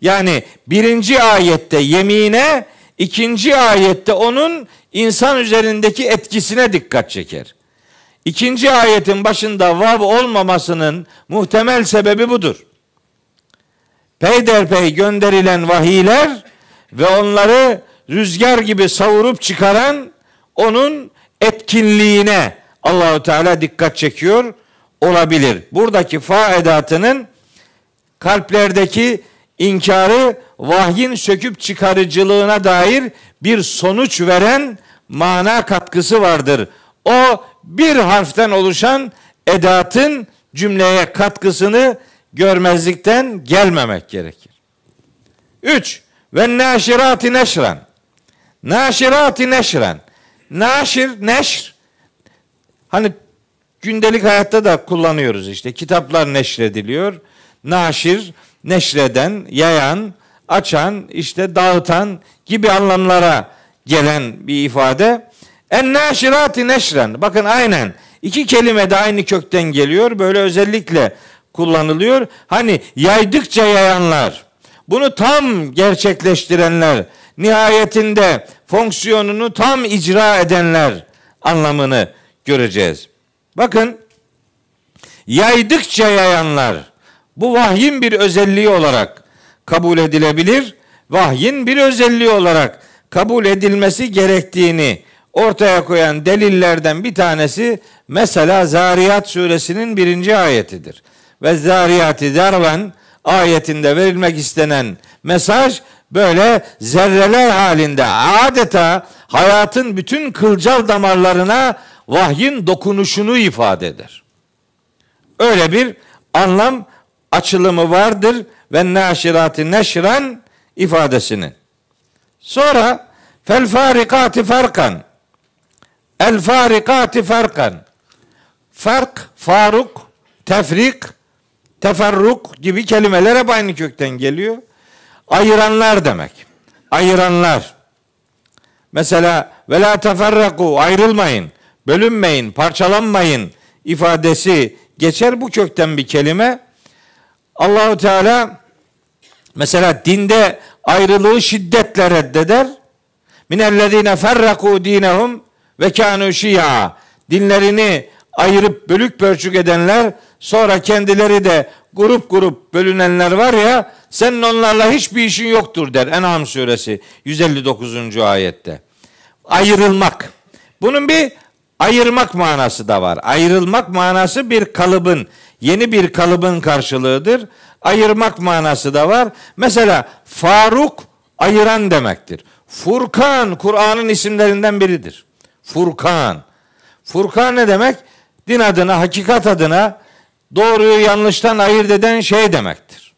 Yani birinci ayette yemine, ikinci ayette onun insan üzerindeki etkisine dikkat çeker. İkinci ayetin başında vav olmamasının muhtemel sebebi budur. Peyderpey gönderilen vahiyler ve onları rüzgar gibi savurup çıkaran onun etkinliğine Allahu Teala dikkat çekiyor olabilir. Buradaki fa edatının kalplerdeki inkarı vahyin söküp çıkarıcılığına dair bir sonuç veren mana katkısı vardır. O bir harften oluşan edatın cümleye katkısını görmezlikten gelmemek gerekir. 3. Ve naşirati neşren. Naşirati neşren. Naşir, neşr. Hani gündelik hayatta da kullanıyoruz işte. Kitaplar neşrediliyor. Naşir, neşreden, yayan, açan, işte dağıtan gibi anlamlara gelen bir ifade. En naşirati neşren. Bakın aynen iki kelime de aynı kökten geliyor. Böyle özellikle kullanılıyor. Hani yaydıkça yayanlar, bunu tam gerçekleştirenler, nihayetinde fonksiyonunu tam icra edenler anlamını göreceğiz. Bakın yaydıkça yayanlar bu vahyin bir özelliği olarak kabul edilebilir. Vahyin bir özelliği olarak kabul edilmesi gerektiğini ortaya koyan delillerden bir tanesi mesela Zariyat suresinin birinci ayetidir. Ve zariyati derven ayetinde verilmek istenen mesaj böyle zerreler halinde adeta hayatın bütün kılcal damarlarına vahyin dokunuşunu ifade eder. Öyle bir anlam açılımı vardır ve naşirati neşren ifadesinin. Sonra fel farikati farkan el farikati farkan fark, faruk, tefrik, teferruk gibi kelimeler hep aynı kökten geliyor. Ayıranlar demek. Ayıranlar. Mesela ve la teferraku ayrılmayın, bölünmeyin, parçalanmayın ifadesi geçer bu kökten bir kelime. Allahu Teala mesela dinde ayrılığı şiddetle reddeder. Minellezine ferraku dinehum ve kanu şia. Dinlerini ayırıp bölük pörçük edenler sonra kendileri de grup grup bölünenler var ya senin onlarla hiçbir işin yoktur der En'am suresi 159. ayette. Ayrılmak. Bunun bir ayırmak manası da var. Ayrılmak manası bir kalıbın, yeni bir kalıbın karşılığıdır. Ayırmak manası da var. Mesela Faruk ayıran demektir. Furkan Kur'an'ın isimlerinden biridir. Furkan. Furkan ne demek? Din adına, hakikat adına doğruyu yanlıştan ayırt eden şey demektir.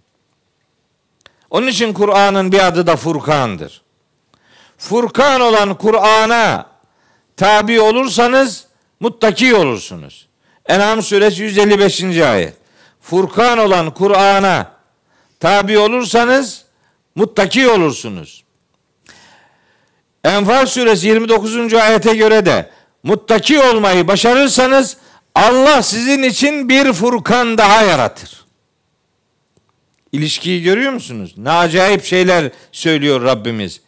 Onun için Kur'an'ın bir adı da Furkan'dır. Furkan olan Kur'an'a tabi olursanız muttaki olursunuz. En'am suresi 155. ayet. Furkan olan Kur'an'a tabi olursanız muttaki olursunuz. Enfal suresi 29. ayete göre de muttaki olmayı başarırsanız Allah sizin için bir Furkan daha yaratır. İlişkiyi görüyor musunuz? Ne acayip şeyler söylüyor Rabbimiz.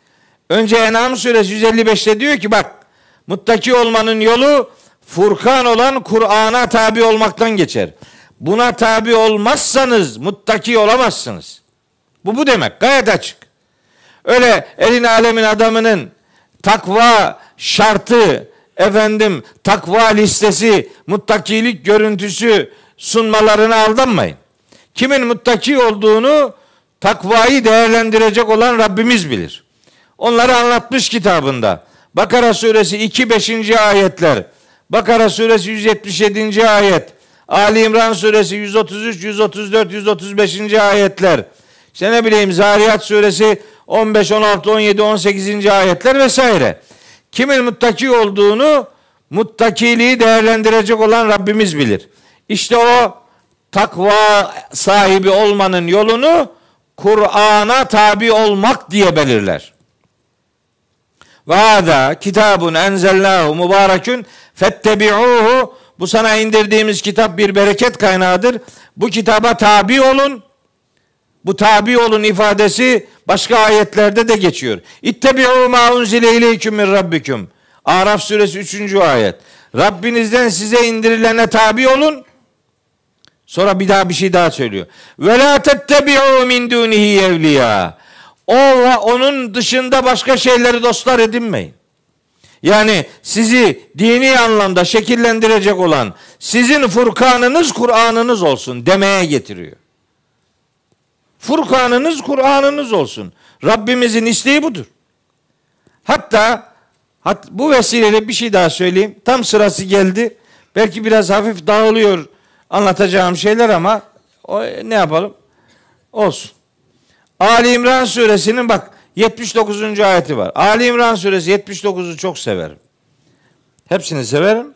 Önce En'am suresi 155'te diyor ki bak muttaki olmanın yolu Furkan olan Kur'an'a tabi olmaktan geçer. Buna tabi olmazsanız muttaki olamazsınız. Bu bu demek gayet açık. Öyle elin alemin adamının takva şartı efendim takva listesi muttakilik görüntüsü sunmalarına aldanmayın. Kimin muttaki olduğunu takvayı değerlendirecek olan Rabbimiz bilir. Onları anlatmış kitabında. Bakara suresi 2 5. ayetler. Bakara suresi 177. ayet. Ali İmran suresi 133, 134, 135. ayetler. İşte ne bileyim Zariyat suresi 15, 16, 17, 18. ayetler vesaire. Kimin muttaki olduğunu muttakiliği değerlendirecek olan Rabbimiz bilir. İşte o takva sahibi olmanın yolunu Kur'an'a tabi olmak diye belirler. Ve hada kitabun enzelnahu mübarekün fettebi'uhu bu sana indirdiğimiz kitap bir bereket kaynağıdır. Bu kitaba tabi olun. Bu tabi olun ifadesi başka ayetlerde de geçiyor. İttebi'u ma unzile ileyküm min rabbikum. Araf suresi 3. ayet. Rabbinizden size indirilene tabi olun. Sonra bir daha bir şey daha söylüyor. Ve la tettebi'u min dunihi evliya. O ve onun dışında başka şeyleri dostlar edinmeyin. Yani sizi dini anlamda şekillendirecek olan sizin Furkanınız Kur'anınız olsun demeye getiriyor. Furkanınız Kur'anınız olsun. Rabbimizin isteği budur. Hatta hat, bu vesileyle bir şey daha söyleyeyim. Tam sırası geldi. Belki biraz hafif dağılıyor anlatacağım şeyler ama o, ne yapalım? Olsun. Ali İmran suresinin bak 79. ayeti var. Ali İmran suresi 79'u çok severim. Hepsini severim.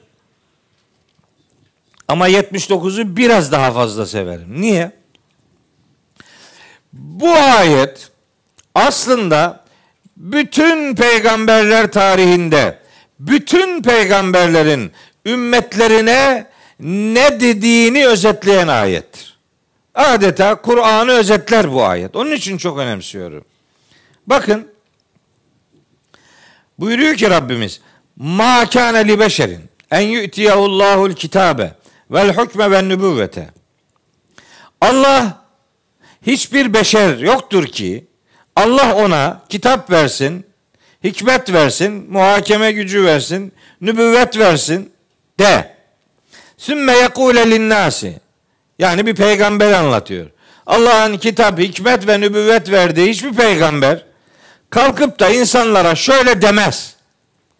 Ama 79'u biraz daha fazla severim. Niye? Bu ayet aslında bütün peygamberler tarihinde bütün peygamberlerin ümmetlerine ne dediğini özetleyen ayettir. Adeta Kur'an'ı özetler bu ayet. Onun için çok önemsiyorum. Bakın buyuruyor ki Rabbimiz ma kâne li beşerin en yu'tiyahullahul kitabe vel hukme ve nübüvvete. Allah hiçbir beşer yoktur ki Allah ona kitap versin, hikmet versin, muhakeme gücü versin, nübüvvet versin de. Sümme yekule linnâsi. Yani bir peygamber anlatıyor. Allah'ın kitap, hikmet ve nübüvvet verdiği hiçbir peygamber kalkıp da insanlara şöyle demez.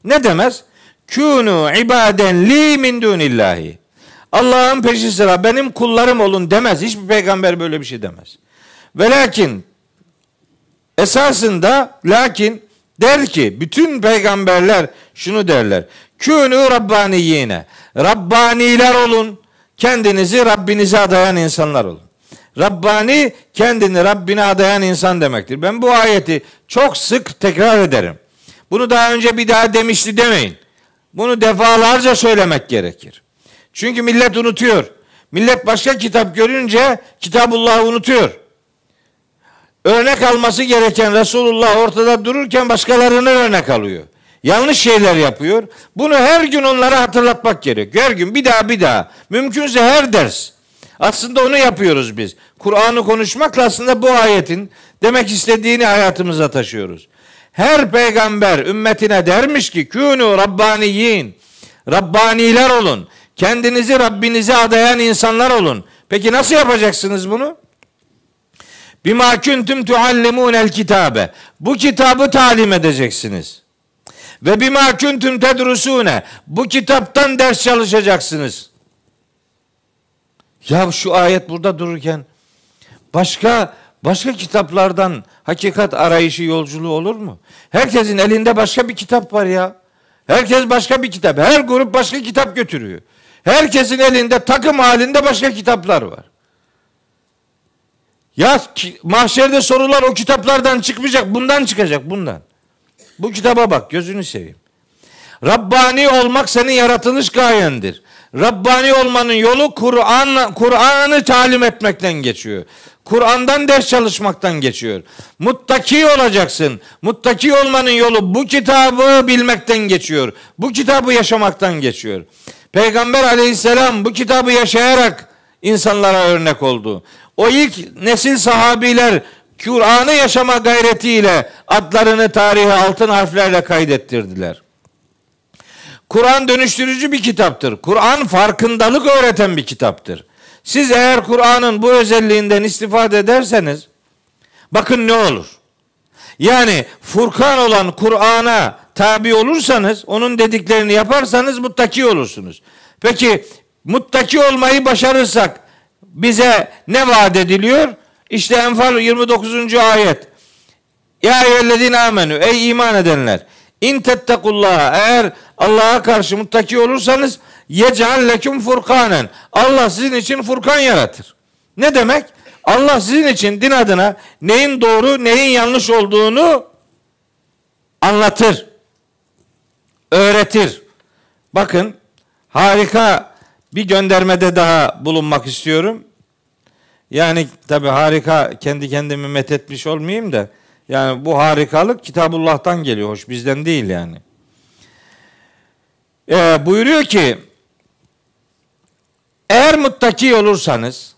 Ne demez? Kûnû ibaden li min dunillahi. Allah'ın peşi sıra benim kullarım olun demez. Hiçbir peygamber böyle bir şey demez. Ve lakin esasında lakin der ki bütün peygamberler şunu derler. Kûnû rabbaniyine. Rabbaniler olun. Kendinizi Rabbinize adayan insanlar olun. Rabbani kendini Rabbine adayan insan demektir. Ben bu ayeti çok sık tekrar ederim. Bunu daha önce bir daha demişti demeyin. Bunu defalarca söylemek gerekir. Çünkü millet unutuyor. Millet başka kitap görünce Kitabullah'ı unutuyor. Örnek alması gereken Resulullah ortada dururken başkalarını örnek alıyor. Yanlış şeyler yapıyor. Bunu her gün onlara hatırlatmak gerekiyor. Her gün bir daha bir daha. Mümkünse her ders. Aslında onu yapıyoruz biz. Kur'an'ı konuşmakla aslında bu ayetin demek istediğini hayatımıza taşıyoruz. Her peygamber ümmetine dermiş ki künü rabbaniyin. Rabbaniler olun. Kendinizi Rabbinize adayan insanlar olun. Peki nasıl yapacaksınız bunu? Bima kuntum tuallimunel kitabe. Bu kitabı talim edeceksiniz. Ve bima kuntum tedrusune. Bu kitaptan ders çalışacaksınız. Ya şu ayet burada dururken başka başka kitaplardan hakikat arayışı yolculuğu olur mu? Herkesin elinde başka bir kitap var ya. Herkes başka bir kitap. Her grup başka kitap götürüyor. Herkesin elinde takım halinde başka kitaplar var. Ya mahşerde sorular o kitaplardan çıkmayacak. Bundan çıkacak bundan. Bu kitaba bak gözünü seveyim. Rabbani olmak senin yaratılış gayendir. Rabbani olmanın yolu Kur'an Kur'an'ı talim etmekten geçiyor. Kur'an'dan ders çalışmaktan geçiyor. Muttaki olacaksın. Muttaki olmanın yolu bu kitabı bilmekten geçiyor. Bu kitabı yaşamaktan geçiyor. Peygamber aleyhisselam bu kitabı yaşayarak insanlara örnek oldu. O ilk nesil sahabiler Kur'an'ı yaşama gayretiyle adlarını tarihe altın harflerle kaydettirdiler. Kur'an dönüştürücü bir kitaptır. Kur'an farkındalık öğreten bir kitaptır. Siz eğer Kur'an'ın bu özelliğinden istifade ederseniz bakın ne olur. Yani Furkan olan Kur'an'a tabi olursanız, onun dediklerini yaparsanız muttaki olursunuz. Peki muttaki olmayı başarırsak bize ne vaat ediliyor? İşte Enfal 29. ayet. Ya eyyühellezine amenü ey iman edenler in tettekullah eğer Allah'a karşı muttaki olursanız yec'al leküm furkanen Allah sizin için furkan yaratır. Ne demek? Allah sizin için din adına neyin doğru neyin yanlış olduğunu anlatır. Öğretir. Bakın harika bir göndermede daha bulunmak istiyorum. Yani tabi harika kendi kendimi methetmiş olmayayım da yani bu harikalık Kitabullah'tan geliyor. Hoş bizden değil yani. Ee, buyuruyor ki eğer muttaki olursanız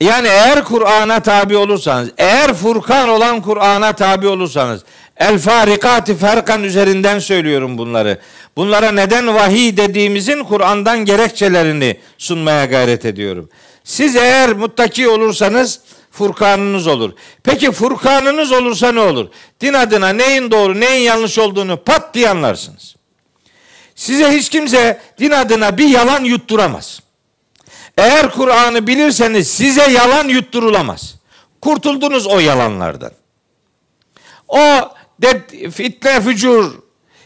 yani eğer Kur'an'a tabi olursanız, eğer Furkan olan Kur'an'a tabi olursanız, El farikati ferkan üzerinden söylüyorum bunları. Bunlara neden vahiy dediğimizin Kur'an'dan gerekçelerini sunmaya gayret ediyorum. Siz eğer muttaki olursanız Furkanınız olur. Peki Furkanınız olursa ne olur? Din adına neyin doğru neyin yanlış olduğunu pat diye anlarsınız. Size hiç kimse din adına bir yalan yutturamaz. Eğer Kur'an'ı bilirseniz size yalan yutturulamaz. Kurtuldunuz o yalanlardan. O de, fitne, fücur,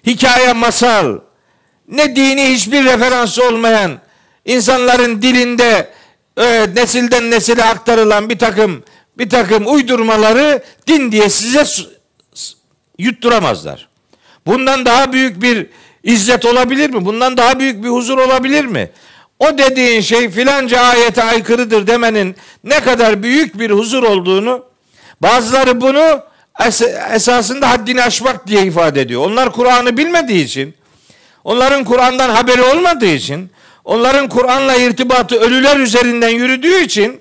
hikaye, masal, ne dini hiçbir referansı olmayan, insanların dilinde e, nesilden nesile aktarılan bir takım bir takım uydurmaları din diye size yutturamazlar. Bundan daha büyük bir izzet olabilir mi? Bundan daha büyük bir huzur olabilir mi? O dediğin şey filanca ayete aykırıdır demenin ne kadar büyük bir huzur olduğunu bazıları bunu es- esasında haddini aşmak diye ifade ediyor. Onlar Kur'an'ı bilmediği için, onların Kur'an'dan haberi olmadığı için, onların Kur'an'la irtibatı ölüler üzerinden yürüdüğü için,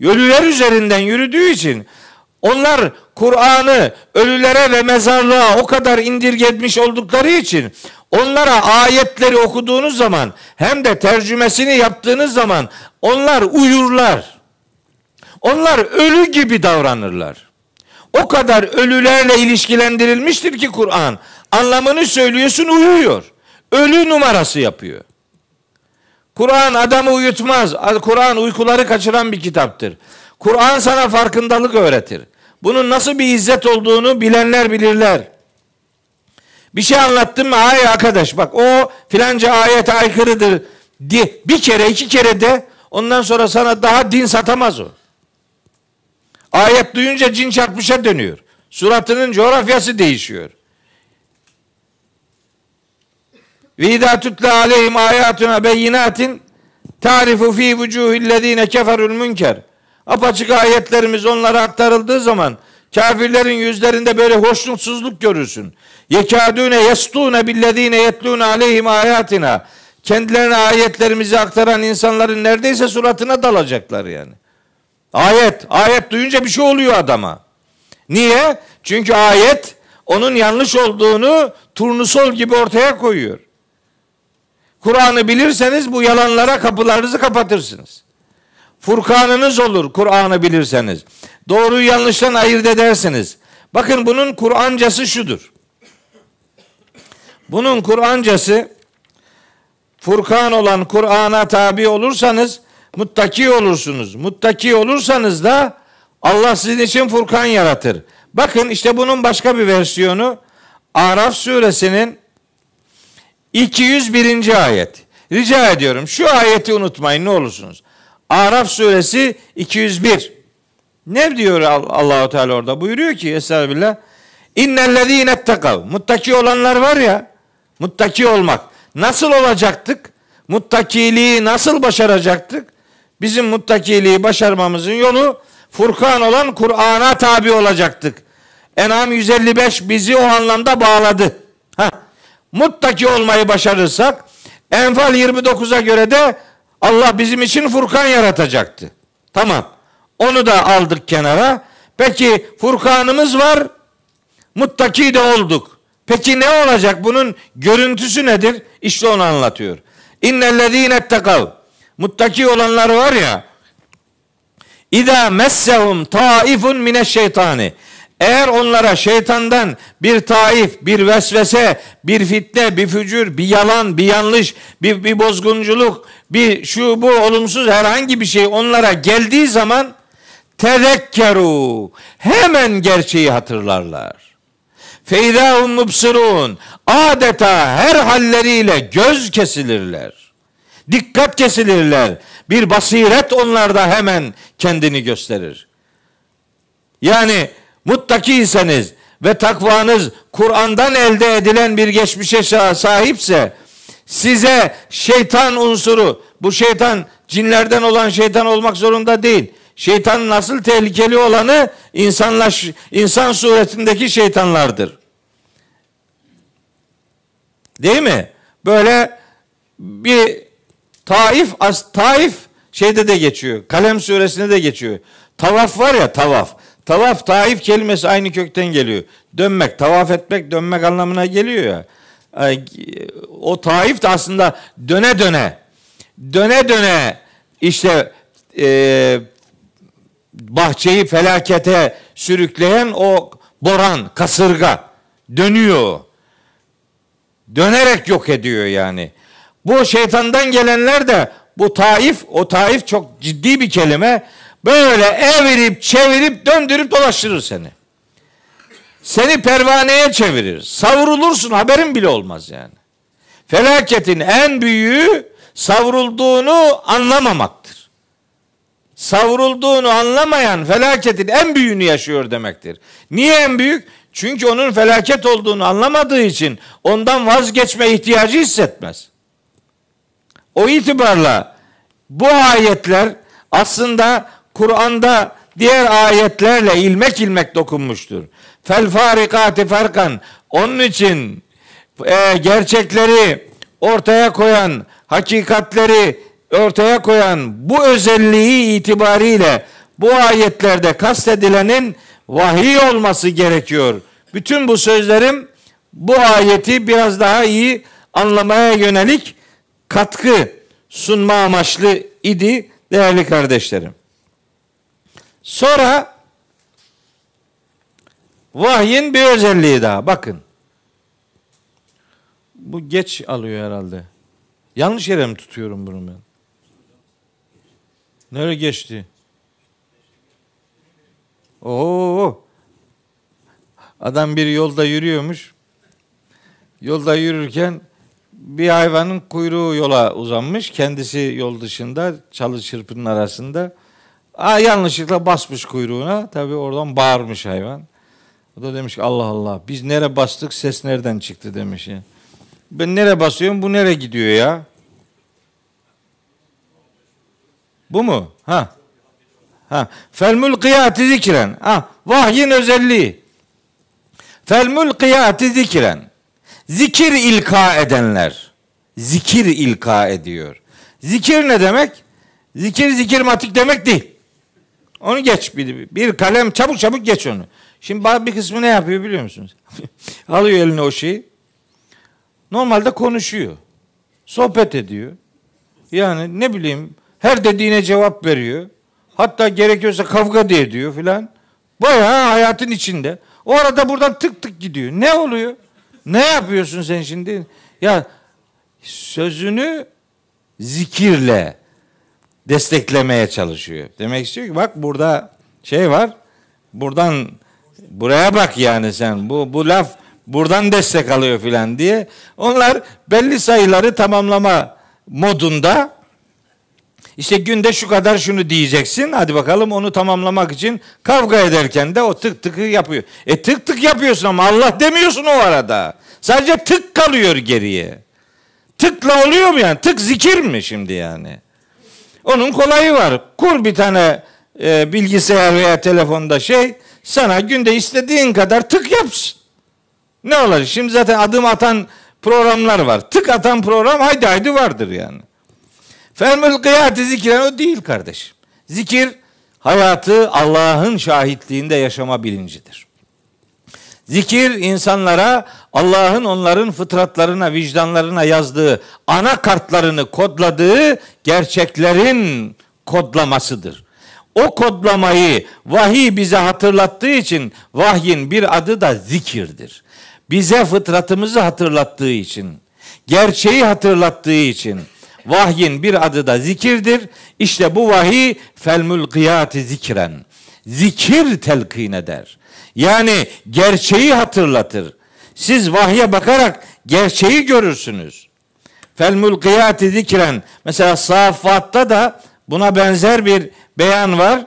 ölüler üzerinden yürüdüğü için onlar Kur'an'ı ölülere ve mezarlığa o kadar indirgetmiş oldukları için onlara ayetleri okuduğunuz zaman hem de tercümesini yaptığınız zaman onlar uyurlar. Onlar ölü gibi davranırlar. O kadar ölülerle ilişkilendirilmiştir ki Kur'an. Anlamını söylüyorsun uyuyor. Ölü numarası yapıyor. Kur'an adamı uyutmaz. Kur'an uykuları kaçıran bir kitaptır. Kur'an sana farkındalık öğretir. Bunun nasıl bir izzet olduğunu bilenler bilirler. Bir şey anlattım mı? Ay arkadaş bak o filanca ayete aykırıdır bir kere iki kere de ondan sonra sana daha din satamaz o. Ayet duyunca cin çarpmışa dönüyor. Suratının coğrafyası değişiyor. Ve idâ tutle aleyhim ayatuna beyinatin tarifu fi vucuhillezine keferul münker. Apaçık ayetlerimiz onlara aktarıldığı zaman Kafirlerin yüzlerinde böyle hoşnutsuzluk görürsün. Yekadune yestune billezine yetlune aleyhim ayatina. Kendilerine ayetlerimizi aktaran insanların neredeyse suratına dalacaklar yani. Ayet, ayet duyunca bir şey oluyor adama. Niye? Çünkü ayet onun yanlış olduğunu turnusol gibi ortaya koyuyor. Kur'an'ı bilirseniz bu yalanlara kapılarınızı kapatırsınız. Furkanınız olur Kur'an'ı bilirseniz. Doğruyu yanlıştan ayırt edersiniz. Bakın bunun Kur'ancası şudur. Bunun Kur'ancası Furkan olan Kur'an'a tabi olursanız muttaki olursunuz. Muttaki olursanız da Allah sizin için Furkan yaratır. Bakın işte bunun başka bir versiyonu Araf suresinin 201. ayet. Rica ediyorum şu ayeti unutmayın ne olursunuz. Araf suresi 201. Ne diyor Allahu Teala orada? Buyuruyor ki Estağfirullah. İnnellezîne ettekav. Muttaki olanlar var ya. Muttaki olmak. Nasıl olacaktık? Muttakiliği nasıl başaracaktık? Bizim muttakiliği başarmamızın yolu Furkan olan Kur'an'a tabi olacaktık. Enam 155 bizi o anlamda bağladı. Ha. Muttaki olmayı başarırsak Enfal 29'a göre de Allah bizim için Furkan yaratacaktı. Tamam. Onu da aldık kenara. Peki Furkanımız var. Muttaki de olduk. Peki ne olacak? Bunun görüntüsü nedir? İşte onu anlatıyor. İnnellezîne ettekav. Muttaki olanlar var ya. İza messehum taifun mineşşeytani. Eğer onlara şeytandan bir taif, bir vesvese, bir fitne, bir fücür, bir yalan, bir yanlış, bir, bir bozgunculuk, bir şu bu olumsuz herhangi bir şey onlara geldiği zaman tezekkeru hemen gerçeği hatırlarlar. Feydahum mubsirun adeta her halleriyle göz kesilirler. Dikkat kesilirler. Bir basiret onlarda hemen kendini gösterir. Yani muttakiyseniz ve takvanız Kur'an'dan elde edilen bir geçmişe sahipse size şeytan unsuru bu şeytan cinlerden olan şeytan olmak zorunda değil. Şeytanın nasıl tehlikeli olanı insanlaş, insan suretindeki şeytanlardır. Değil mi? Böyle bir Taif, as, Taif şeyde de geçiyor. Kalem suresinde de geçiyor. Tavaf var ya tavaf. Tavaf, taif kelimesi aynı kökten geliyor. Dönmek, tavaf etmek, dönmek anlamına geliyor ya. O taif de aslında döne döne, döne döne işte e, bahçeyi felakete sürükleyen o boran, kasırga dönüyor. Dönerek yok ediyor yani. Bu şeytandan gelenler de bu taif, o taif çok ciddi bir kelime. Böyle evirip çevirip döndürüp dolaştırır seni. Seni pervaneye çevirir. Savrulursun haberin bile olmaz yani. Felaketin en büyüğü savrulduğunu anlamamaktır. Savrulduğunu anlamayan felaketin en büyüğünü yaşıyor demektir. Niye en büyük? Çünkü onun felaket olduğunu anlamadığı için ondan vazgeçme ihtiyacı hissetmez. O itibarla bu ayetler aslında Kur'an'da diğer ayetlerle ilmek ilmek dokunmuştur. Fel farikati farkan. Onun için e, gerçekleri ortaya koyan, hakikatleri ortaya koyan bu özelliği itibariyle bu ayetlerde kastedilenin vahiy olması gerekiyor. Bütün bu sözlerim bu ayeti biraz daha iyi anlamaya yönelik katkı sunma amaçlı idi değerli kardeşlerim. Sonra vahyin bir özelliği daha. Bakın. Bu geç alıyor herhalde. Yanlış yere mi tutuyorum bunu ben? Nereye geçti? Oo. Adam bir yolda yürüyormuş. Yolda yürürken bir hayvanın kuyruğu yola uzanmış. Kendisi yol dışında çalı çırpının arasında. Aa, yanlışlıkla basmış kuyruğuna. Tabii oradan bağırmış hayvan. O da demiş ki Allah Allah biz nere bastık ses nereden çıktı demiş ya. Ben nere basıyorum bu nere gidiyor ya? Bu mu? Ha. Ha, fel mulkiyati zikren. Ha, vahyin özelliği. Fel mulkiyati zikren. Zikir ilka edenler. Zikir ilka ediyor. Zikir ne demek? Zikir zikir matik demek değil. Onu geç bir, bir kalem çabuk çabuk geç onu. Şimdi bir kısmı ne yapıyor biliyor musunuz? Alıyor eline o şeyi. Normalde konuşuyor. Sohbet ediyor. Yani ne bileyim her dediğine cevap veriyor. Hatta gerekiyorsa kavga da ediyor filan. Bayağı hayatın içinde. O arada buradan tık tık gidiyor. Ne oluyor? Ne yapıyorsun sen şimdi? Ya sözünü zikirle desteklemeye çalışıyor. Demek istiyor ki bak burada şey var. Buradan buraya bak yani sen. Bu bu laf buradan destek alıyor filan diye. Onlar belli sayıları tamamlama modunda işte günde şu kadar şunu diyeceksin. Hadi bakalım onu tamamlamak için kavga ederken de o tık tıkı yapıyor. E tık tık yapıyorsun ama Allah demiyorsun o arada. Sadece tık kalıyor geriye. Tıkla oluyor mu yani? Tık zikir mi şimdi yani? Onun kolayı var. Kur bir tane e, bilgisayar veya telefonda şey sana günde istediğin kadar tık yapsın. Ne olacak? Şimdi zaten adım atan programlar var. Tık atan program haydi haydi vardır yani. Fermül kıyati zikren o değil kardeşim. Zikir hayatı Allah'ın şahitliğinde yaşama bilincidir. Zikir insanlara Allah'ın onların fıtratlarına, vicdanlarına yazdığı ana kartlarını kodladığı gerçeklerin kodlamasıdır. O kodlamayı vahiy bize hatırlattığı için vahyin bir adı da zikirdir. Bize fıtratımızı hatırlattığı için, gerçeği hatırlattığı için vahyin bir adı da zikirdir. İşte bu vahiy fel mulkiyati zikren. Zikir telkin eder. Yani gerçeği hatırlatır. Siz vahye bakarak gerçeği görürsünüz. Fel mulkiyati zikren. Mesela Safat'ta da buna benzer bir beyan var.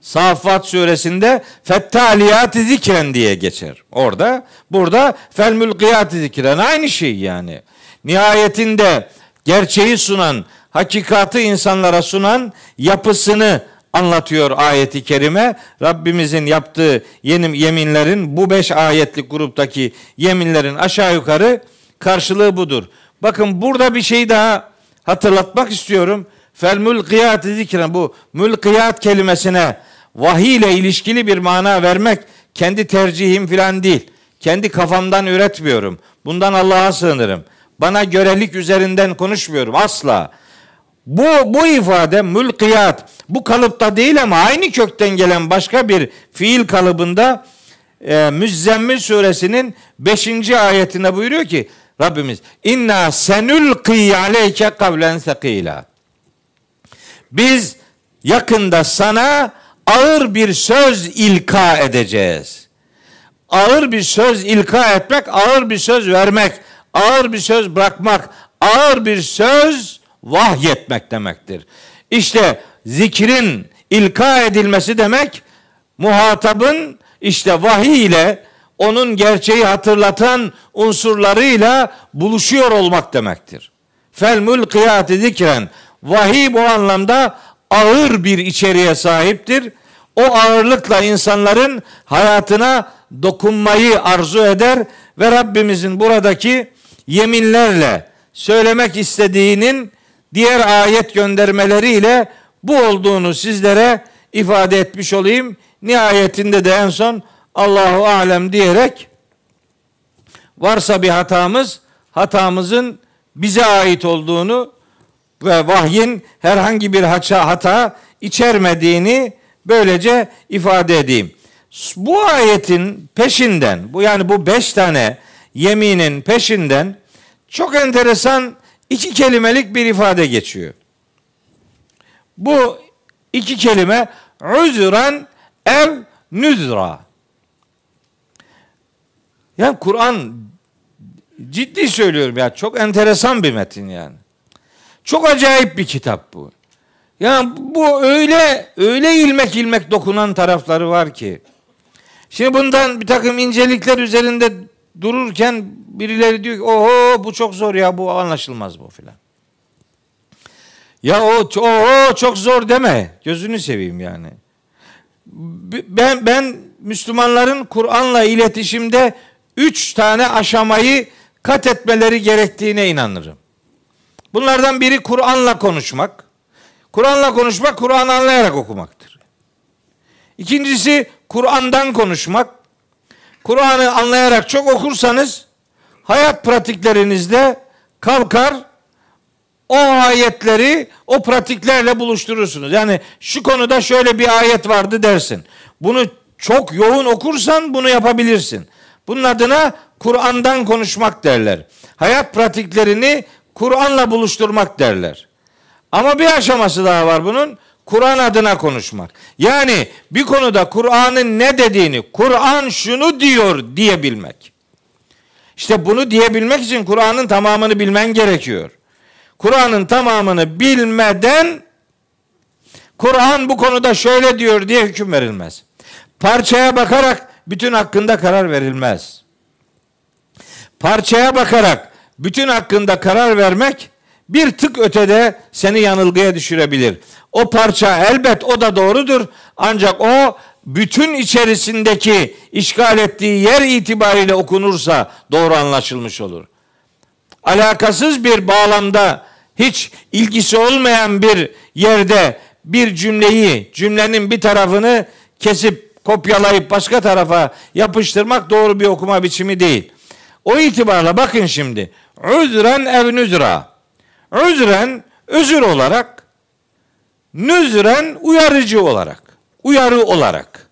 Safat suresinde fettaliyati zikren diye geçer. Orada burada fel mulkiyati zikren aynı şey yani. Nihayetinde gerçeği sunan, hakikatı insanlara sunan yapısını anlatıyor ayeti kerime. Rabbimizin yaptığı yeni yeminlerin bu beş ayetlik gruptaki yeminlerin aşağı yukarı karşılığı budur. Bakın burada bir şey daha hatırlatmak istiyorum. Fel mulkiyat zikren bu mülkiyat kelimesine vahiy ile ilişkili bir mana vermek kendi tercihim filan değil. Kendi kafamdan üretmiyorum. Bundan Allah'a sığınırım. Bana görelik üzerinden konuşmuyorum asla. Bu, bu ifade mülkiyat bu kalıpta değil ama aynı kökten gelen başka bir fiil kalıbında e, Müzzemmil suresinin 5. ayetinde buyuruyor ki Rabbimiz inna senülki aleyke kavlen sekila. Biz yakında sana ağır bir söz ilka edeceğiz. Ağır bir söz ilka etmek, ağır bir söz vermek, ağır bir söz bırakmak, ağır bir söz vahyetmek demektir. İşte zikrin ilka edilmesi demek muhatabın işte vahiy ile onun gerçeği hatırlatan unsurlarıyla buluşuyor olmak demektir. Fel mulkiyati zikren vahiy bu anlamda ağır bir içeriğe sahiptir. O ağırlıkla insanların hayatına dokunmayı arzu eder ve Rabbimizin buradaki yeminlerle söylemek istediğinin diğer ayet göndermeleriyle bu olduğunu sizlere ifade etmiş olayım. Nihayetinde de en son Allahu alem diyerek varsa bir hatamız hatamızın bize ait olduğunu ve vahyin herhangi bir hata, hata içermediğini böylece ifade edeyim. Bu ayetin peşinden, bu yani bu beş tane yeminin peşinden çok enteresan iki kelimelik bir ifade geçiyor. Bu iki kelime üzran ev nüzra. Yani Kur'an ciddi söylüyorum ya çok enteresan bir metin yani. Çok acayip bir kitap bu. Yani bu öyle öyle ilmek ilmek dokunan tarafları var ki. Şimdi bundan bir takım incelikler üzerinde dururken birileri diyor ki oho bu çok zor ya bu anlaşılmaz bu filan. Ya o, o, o çok zor deme. Gözünü seveyim yani. Ben ben Müslümanların Kur'an'la iletişimde üç tane aşamayı kat etmeleri gerektiğine inanırım. Bunlardan biri Kur'an'la konuşmak. Kur'an'la konuşmak, Kur'an'ı anlayarak okumaktır. İkincisi Kur'an'dan konuşmak. Kur'an'ı anlayarak çok okursanız hayat pratiklerinizde kalkar o ayetleri o pratiklerle buluşturursunuz. Yani şu konuda şöyle bir ayet vardı dersin. Bunu çok yoğun okursan bunu yapabilirsin. Bunun adına Kur'an'dan konuşmak derler. Hayat pratiklerini Kur'an'la buluşturmak derler. Ama bir aşaması daha var bunun. Kur'an adına konuşmak. Yani bir konuda Kur'an'ın ne dediğini, Kur'an şunu diyor diyebilmek. İşte bunu diyebilmek için Kur'an'ın tamamını bilmen gerekiyor. Kur'an'ın tamamını bilmeden Kur'an bu konuda şöyle diyor diye hüküm verilmez. Parçaya bakarak bütün hakkında karar verilmez. Parçaya bakarak bütün hakkında karar vermek bir tık ötede seni yanılgıya düşürebilir. O parça elbet o da doğrudur. Ancak o bütün içerisindeki işgal ettiği yer itibariyle okunursa doğru anlaşılmış olur. Alakasız bir bağlamda hiç ilgisi olmayan bir yerde bir cümleyi, cümlenin bir tarafını kesip kopyalayıp başka tarafa yapıştırmak doğru bir okuma biçimi değil. O itibarla bakın şimdi. Üzren ev nüzra. Üzren özür olarak, nüzren uyarıcı olarak, uyarı olarak.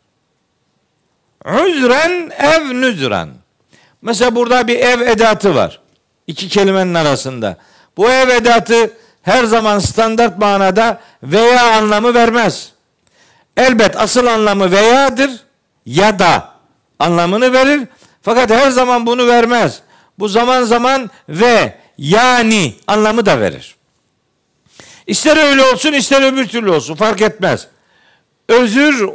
Üzren ev nüzren. Mesela burada bir ev edatı var. İki kelimenin arasında. Bu ev edatı her zaman standart manada veya anlamı vermez. Elbet asıl anlamı veyadır ya da anlamını verir. Fakat her zaman bunu vermez. Bu zaman zaman ve yani anlamı da verir. İster öyle olsun ister öbür türlü olsun fark etmez. Özür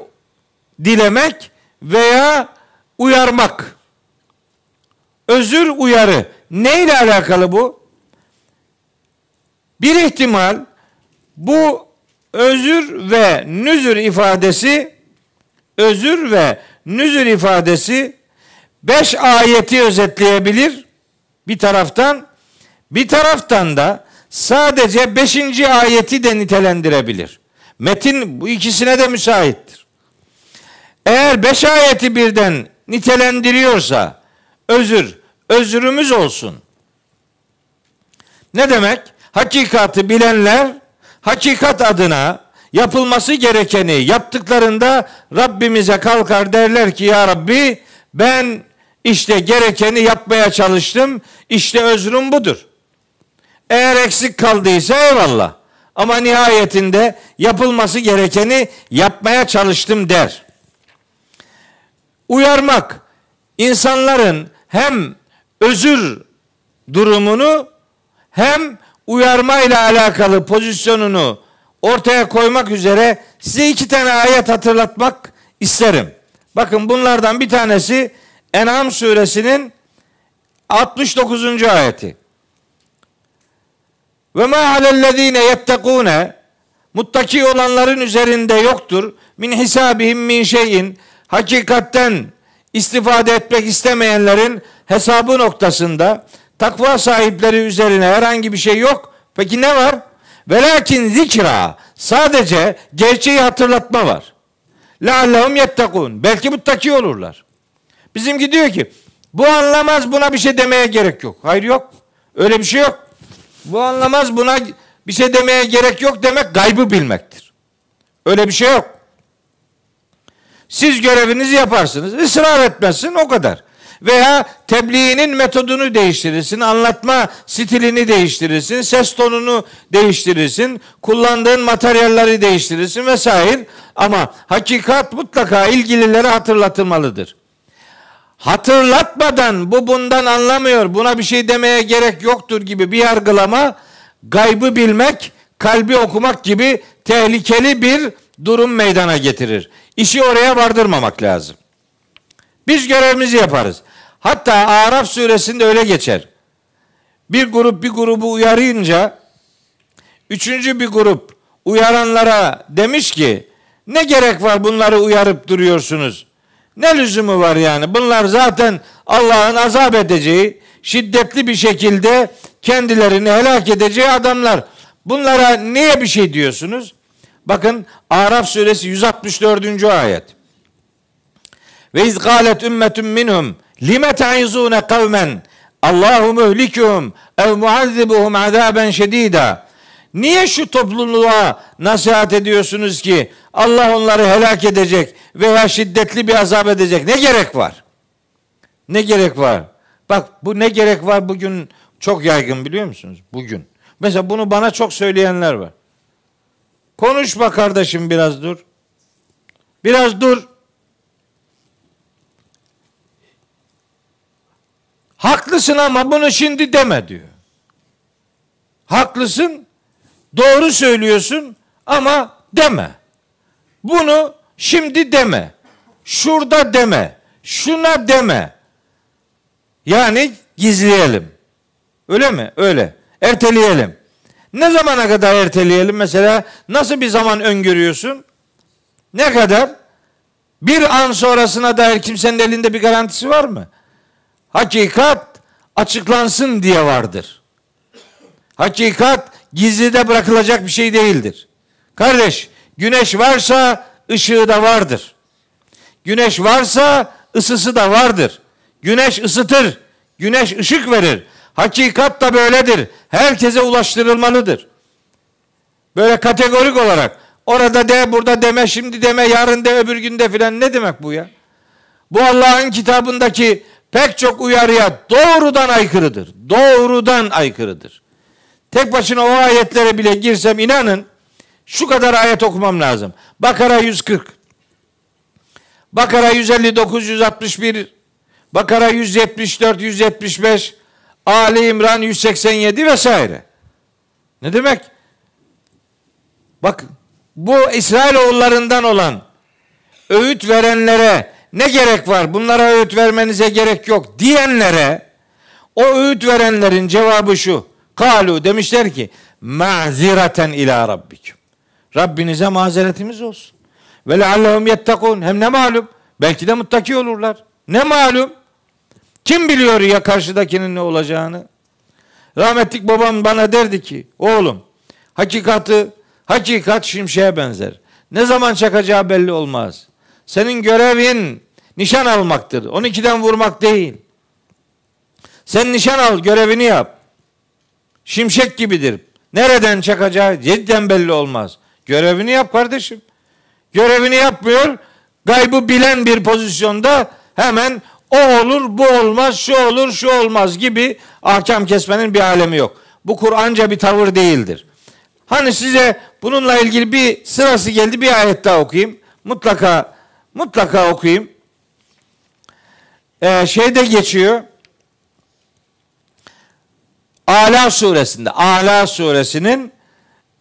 dilemek veya uyarmak. Özür uyarı. Ne ile alakalı bu? Bir ihtimal bu özür ve nüzür ifadesi özür ve nüzür ifadesi beş ayeti özetleyebilir bir taraftan bir taraftan da sadece beşinci ayeti de nitelendirebilir. Metin bu ikisine de müsaittir. Eğer beş ayeti birden nitelendiriyorsa özür, özrümüz olsun. Ne demek? Hakikati bilenler hakikat adına yapılması gerekeni yaptıklarında Rabbimize kalkar derler ki ya Rabbi ben işte gerekeni yapmaya çalıştım. İşte özrüm budur. Eğer eksik kaldıysa eyvallah. Ama nihayetinde yapılması gerekeni yapmaya çalıştım der. Uyarmak insanların hem özür durumunu hem uyarma ile alakalı pozisyonunu ortaya koymak üzere size iki tane ayet hatırlatmak isterim. Bakın bunlardan bir tanesi En'am suresinin 69. ayeti. Ve ma alellezine yettekune muttaki olanların üzerinde yoktur. Min hisabihim min şeyin hakikatten istifade etmek istemeyenlerin hesabı noktasında takva sahipleri üzerine herhangi bir şey yok. Peki ne var? Velakin zikra sadece gerçeği hatırlatma var. Leallehum yettekun. Belki muttaki olurlar. Bizimki diyor ki bu anlamaz buna bir şey demeye gerek yok. Hayır yok. Öyle bir şey yok. Bu anlamaz buna bir şey demeye gerek yok demek gaybı bilmektir. Öyle bir şey yok. Siz görevinizi yaparsınız. Israr etmezsin o kadar. Veya tebliğinin metodunu değiştirirsin, anlatma stilini değiştirirsin, ses tonunu değiştirirsin, kullandığın materyalleri değiştirirsin vesaire. Ama hakikat mutlaka ilgililere hatırlatılmalıdır hatırlatmadan bu bundan anlamıyor, buna bir şey demeye gerek yoktur gibi bir yargılama gaybı bilmek, kalbi okumak gibi tehlikeli bir durum meydana getirir. İşi oraya vardırmamak lazım. Biz görevimizi yaparız. Hatta Araf suresinde öyle geçer. Bir grup bir grubu uyarınca Üçüncü bir grup uyaranlara demiş ki ne gerek var bunları uyarıp duruyorsunuz? Ne lüzumu var yani? Bunlar zaten Allah'ın azap edeceği, şiddetli bir şekilde kendilerini helak edeceği adamlar. Bunlara niye bir şey diyorsunuz? Bakın Araf suresi 164. ayet. Ve iz galet ümmetun minhum lime ta'izune kavmen Allahu muhlikuhum ev muazzibuhum azaben şedida. Niye şu topluluğa nasihat ediyorsunuz ki Allah onları helak edecek veya şiddetli bir azap edecek? Ne gerek var? Ne gerek var? Bak bu ne gerek var bugün çok yaygın biliyor musunuz? Bugün. Mesela bunu bana çok söyleyenler var. Konuşma kardeşim biraz dur. Biraz dur. Haklısın ama bunu şimdi deme diyor. Haklısın, doğru söylüyorsun ama deme. Bunu şimdi deme. Şurada deme. Şuna deme. Yani gizleyelim. Öyle mi? Öyle. Erteleyelim. Ne zamana kadar erteleyelim mesela? Nasıl bir zaman öngörüyorsun? Ne kadar? Bir an sonrasına dair kimsenin elinde bir garantisi var mı? Hakikat açıklansın diye vardır. Hakikat gizlide bırakılacak bir şey değildir. Kardeş, güneş varsa ışığı da vardır. Güneş varsa ısısı da vardır. Güneş ısıtır. Güneş ışık verir. Hakikat da böyledir. Herkese ulaştırılmalıdır. Böyle kategorik olarak orada de burada deme şimdi deme yarın de öbür günde filan ne demek bu ya? Bu Allah'ın kitabındaki pek çok uyarıya doğrudan aykırıdır. Doğrudan aykırıdır. Tek başına o ayetlere bile girsem inanın şu kadar ayet okumam lazım. Bakara 140. Bakara 159 161 Bakara 174 175 Ali İmran 187 vesaire. Ne demek? Bak bu İsrailoğullarından olan öğüt verenlere ne gerek var? Bunlara öğüt vermenize gerek yok diyenlere o öğüt verenlerin cevabı şu. Kalu demişler ki maziraten ila rabbiküm. Rabbinize mazeretimiz olsun. Ve leallehum yettekun. Hem ne malum? Belki de muttaki olurlar. Ne malum? Kim biliyor ya karşıdakinin ne olacağını? Rahmetlik babam bana derdi ki oğlum hakikati hakikat şimşeğe benzer. Ne zaman çakacağı belli olmaz. Senin görevin nişan almaktır. 12'den vurmak değil. Sen nişan al, görevini yap. Şimşek gibidir. Nereden çakacağı cidden belli olmaz. Görevini yap kardeşim. Görevini yapmıyor. Gaybı bilen bir pozisyonda hemen o olur, bu olmaz, şu olur, şu olmaz gibi ahkam kesmenin bir alemi yok. Bu Kur'anca bir tavır değildir. Hani size bununla ilgili bir sırası geldi bir ayet daha okuyayım. Mutlaka mutlaka okuyayım. Ee, şeyde geçiyor. Ala suresinde. Ala suresinin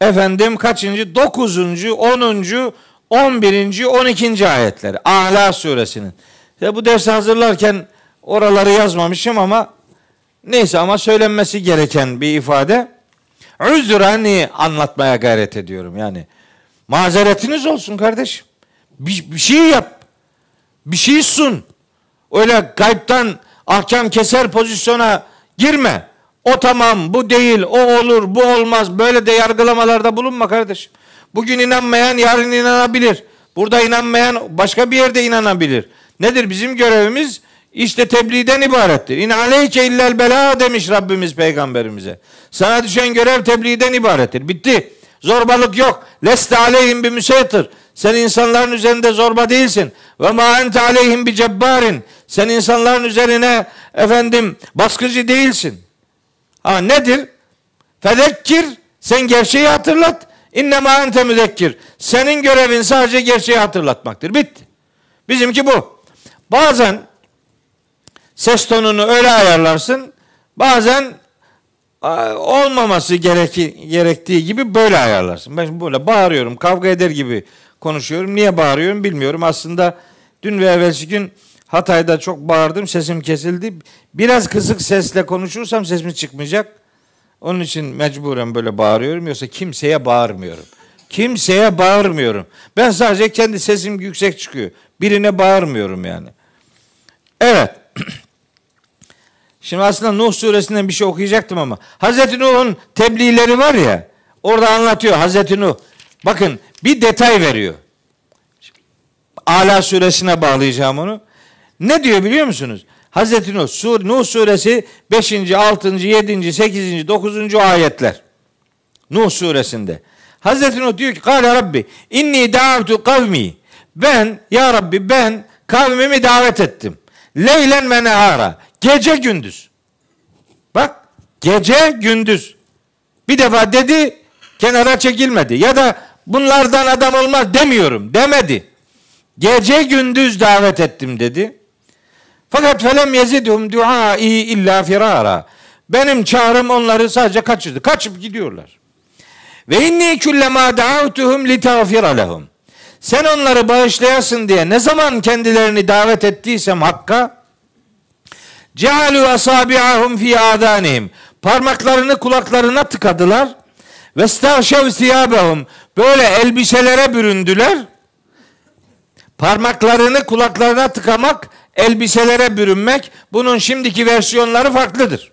efendim kaçıncı? Dokuzuncu, onuncu, on birinci, on ikinci ayetleri. Ala suresinin. Ya bu dersi hazırlarken oraları yazmamışım ama neyse ama söylenmesi gereken bir ifade. Üzrani anlatmaya gayret ediyorum yani. Mazeretiniz olsun kardeşim. Bir, bir şey yap. Bir şey sun. Öyle kayıptan ahkam keser pozisyona girme. O tamam, bu değil, o olur, bu olmaz. Böyle de yargılamalarda bulunma kardeşim. Bugün inanmayan yarın inanabilir. Burada inanmayan başka bir yerde inanabilir. Nedir bizim görevimiz? İşte tebliğden ibarettir. İn aleyke illel bela demiş Rabbimiz peygamberimize. Sana düşen görev tebliğden ibarettir. Bitti. Zorbalık yok. Leste aleyhim bir müseytir. Sen insanların üzerinde zorba değilsin. Ve ma ente aleyhim bir cebbarin. Sen insanların üzerine efendim baskıcı değilsin. Ha nedir? Fedekkir. Sen gerçeği hatırlat. İnne ma ente müzekkir. Senin görevin sadece gerçeği hatırlatmaktır. Bitti. Bizimki bu. Bazen ses tonunu öyle ayarlarsın. Bazen olmaması gereki, gerektiği gibi böyle ayarlarsın. Ben böyle bağırıyorum, kavga eder gibi konuşuyorum. Niye bağırıyorum bilmiyorum. Aslında dün ve evvelsi gün Hatay'da çok bağırdım, sesim kesildi. Biraz kısık sesle konuşursam sesim çıkmayacak. Onun için mecburen böyle bağırıyorum. Yoksa kimseye bağırmıyorum. Kimseye bağırmıyorum. Ben sadece kendi sesim yüksek çıkıyor. Birine bağırmıyorum yani. Evet. Şimdi aslında Nuh suresinden bir şey okuyacaktım ama Hazreti Nuh'un tebliğleri var ya orada anlatıyor Hazreti Nuh. Bakın bir detay veriyor. Ala suresine bağlayacağım onu. Ne diyor biliyor musunuz? Hazreti Nuh, Sur, Nuh suresi 5. 6. 7. 8. 9. ayetler. Nuh suresinde. Hazreti Nuh diyor ki Kale Rabbi inni davetu kavmi ben ya Rabbi ben kavmimi davet ettim. Leylen ve nehara. Gece gündüz. Bak gece gündüz. Bir defa dedi kenara çekilmedi. Ya da bunlardan adam olmaz demiyorum demedi. Gece gündüz davet ettim dedi. Fakat felem yezidhum duai illa firara. Benim çağrım onları sadece kaçırdı. Kaçıp gidiyorlar. Ve inni kullema da'utuhum litagfira lehum. Sen onları bağışlayasın diye ne zaman kendilerini davet ettiysem Hakk'a cealu asabi'ahum fi adanihim. Parmaklarını kulaklarına tıkadılar. Ve stahşev siyabehum. Böyle elbiselere büründüler. Parmaklarını kulaklarına tıkamak, elbiselere bürünmek bunun şimdiki versiyonları farklıdır.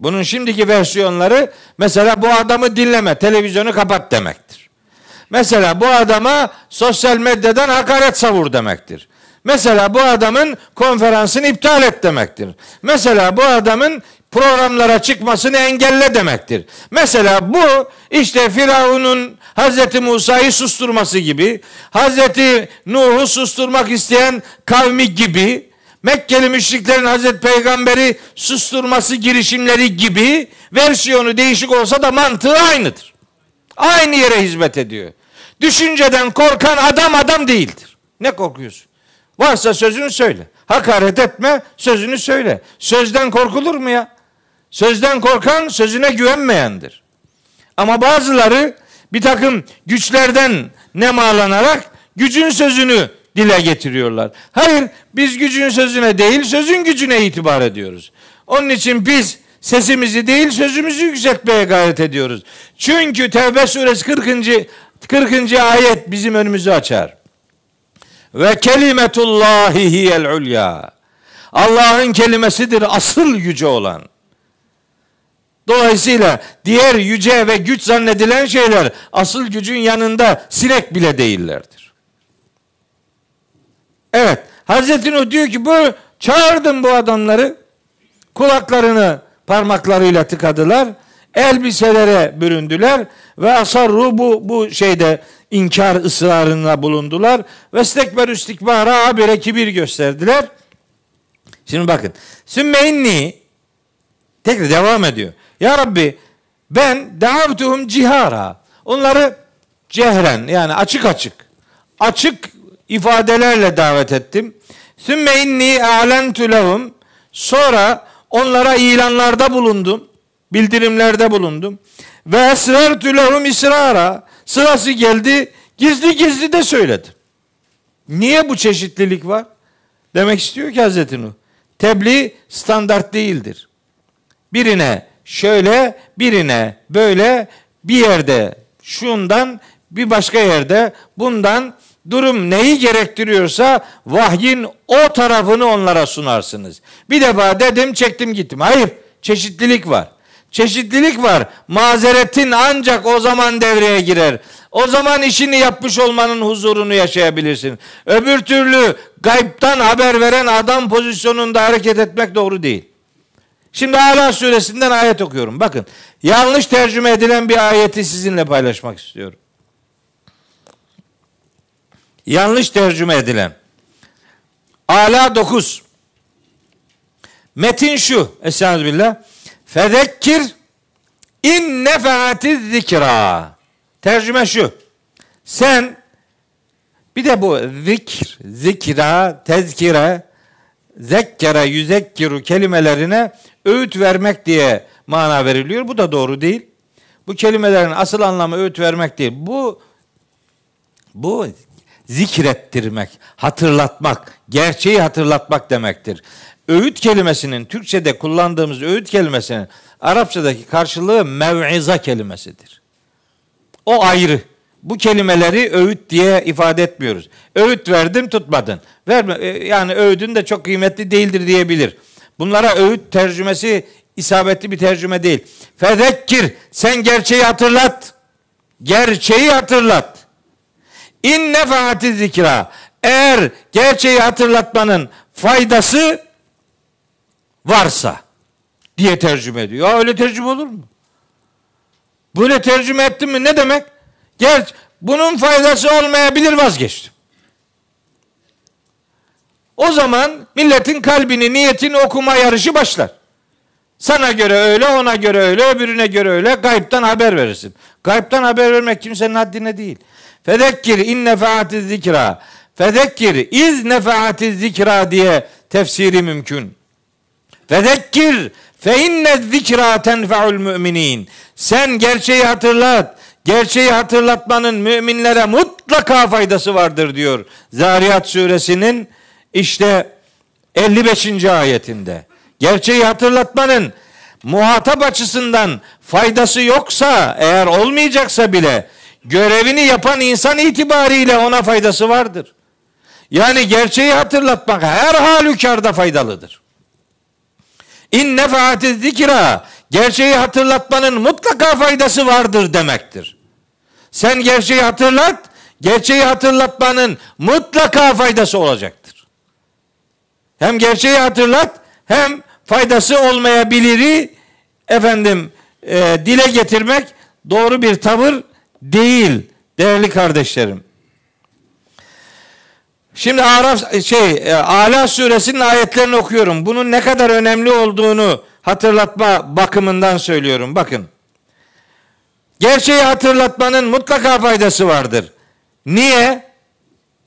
Bunun şimdiki versiyonları mesela bu adamı dinleme, televizyonu kapat demektir. Mesela bu adama sosyal medyadan hakaret savur demektir. Mesela bu adamın konferansını iptal et demektir. Mesela bu adamın programlara çıkmasını engelle demektir. Mesela bu işte Firavun'un Hazreti Musa'yı susturması gibi, Hazreti Nuh'u susturmak isteyen kavmi gibi, Mekkeli müşriklerin Hazreti Peygamberi susturması girişimleri gibi versiyonu değişik olsa da mantığı aynıdır. Aynı yere hizmet ediyor. Düşünceden korkan adam adam değildir. Ne korkuyorsun? Varsa sözünü söyle. Hakaret etme, sözünü söyle. Sözden korkulur mu ya? Sözden korkan sözüne güvenmeyendir. Ama bazıları bir takım güçlerden nemalanarak gücün sözünü dile getiriyorlar. Hayır biz gücün sözüne değil sözün gücüne itibar ediyoruz. Onun için biz sesimizi değil sözümüzü yükseltmeye gayret ediyoruz. Çünkü Tevbe suresi 40. 40. ayet bizim önümüzü açar. Ve kelimetullahi hiyel ulya. Allah'ın kelimesidir asıl yüce olan. Dolayısıyla diğer yüce ve güç zannedilen şeyler asıl gücün yanında sinek bile değillerdir. Evet, Hazreti Nuh diyor ki bu çağırdım bu adamları. Kulaklarını parmaklarıyla tıkadılar. Elbiselere büründüler ve asarru bu bu şeyde inkar ısrarına bulundular. Ve stekber istikbara habire kibir gösterdiler. Şimdi bakın. Sümme inni tekrar devam ediyor. Ya Rabbi ben davtuhum cihara. Onları cehren yani açık açık açık ifadelerle davet ettim. Sümme inni a'lentu lehum. Sonra onlara ilanlarda bulundum. Bildirimlerde bulundum. Ve esrertü lehum israra. Sırası geldi gizli gizli de söyledi. Niye bu çeşitlilik var? Demek istiyor ki Hazreti Nuh. Tebliğ standart değildir. Birine şöyle, birine böyle, bir yerde şundan, bir başka yerde bundan durum neyi gerektiriyorsa vahyin o tarafını onlara sunarsınız. Bir defa dedim çektim gittim. Hayır çeşitlilik var. Çeşitlilik var. Mazeretin ancak o zaman devreye girer. O zaman işini yapmış olmanın huzurunu yaşayabilirsin. Öbür türlü gaybtan haber veren adam pozisyonunda hareket etmek doğru değil. Şimdi Ala suresinden ayet okuyorum. Bakın yanlış tercüme edilen bir ayeti sizinle paylaşmak istiyorum. Yanlış tercüme edilen. Ala 9. Metin şu. Estağfirullah. Fezekkir in nefaatiz zikra. Tercüme şu. Sen bir de bu zikr, zikra, tezkire, zekkere, yüzekkiru kelimelerine öğüt vermek diye mana veriliyor. Bu da doğru değil. Bu kelimelerin asıl anlamı öğüt vermek değil. Bu bu zikrettirmek, hatırlatmak, gerçeği hatırlatmak demektir. öğüt kelimesinin Türkçe'de kullandığımız öğüt kelimesinin Arapçadaki karşılığı mev'iza kelimesidir. O ayrı. Bu kelimeleri öğüt diye ifade etmiyoruz. Öğüt verdim tutmadın. Verme, e, yani öğüdün de çok kıymetli değildir diyebilir. Bunlara öğüt tercümesi isabetli bir tercüme değil. Fezekkir sen gerçeği hatırlat. Gerçeği hatırlat. İn nefaati zikra. Eğer gerçeği hatırlatmanın faydası varsa diye tercüme ediyor. Ya öyle tercüme olur mu? Böyle tercüme ettim mi ne demek? Gel bunun faydası olmayabilir vazgeçtim. O zaman milletin kalbini, niyetini okuma yarışı başlar. Sana göre öyle, ona göre öyle, öbürüne göre öyle. Gayipten haber verirsin. Gayipten haber vermek kimsenin haddine değil. Fedekkir in nefaati zikra. Fedekkir iz nefaati zikra diye tefsiri mümkün. Fedekkir fe inne zikra tenfe'ul müminin. Sen gerçeği hatırlat. Gerçeği hatırlatmanın müminlere mutlaka faydası vardır diyor. Zariyat suresinin işte 55. ayetinde. Gerçeği hatırlatmanın muhatap açısından faydası yoksa eğer olmayacaksa bile görevini yapan insan itibariyle ona faydası vardır. Yani gerçeği hatırlatmak her halükarda faydalıdır. İn nefaati zikra gerçeği hatırlatmanın mutlaka faydası vardır demektir. Sen gerçeği hatırlat, gerçeği hatırlatmanın mutlaka faydası olacaktır. Hem gerçeği hatırlat, hem faydası olmayabiliri efendim e, dile getirmek doğru bir tavır değil değerli kardeşlerim. Şimdi Araf şey e, Ala suresinin ayetlerini okuyorum. Bunun ne kadar önemli olduğunu hatırlatma bakımından söylüyorum. Bakın. Gerçeği hatırlatmanın mutlaka faydası vardır. Niye?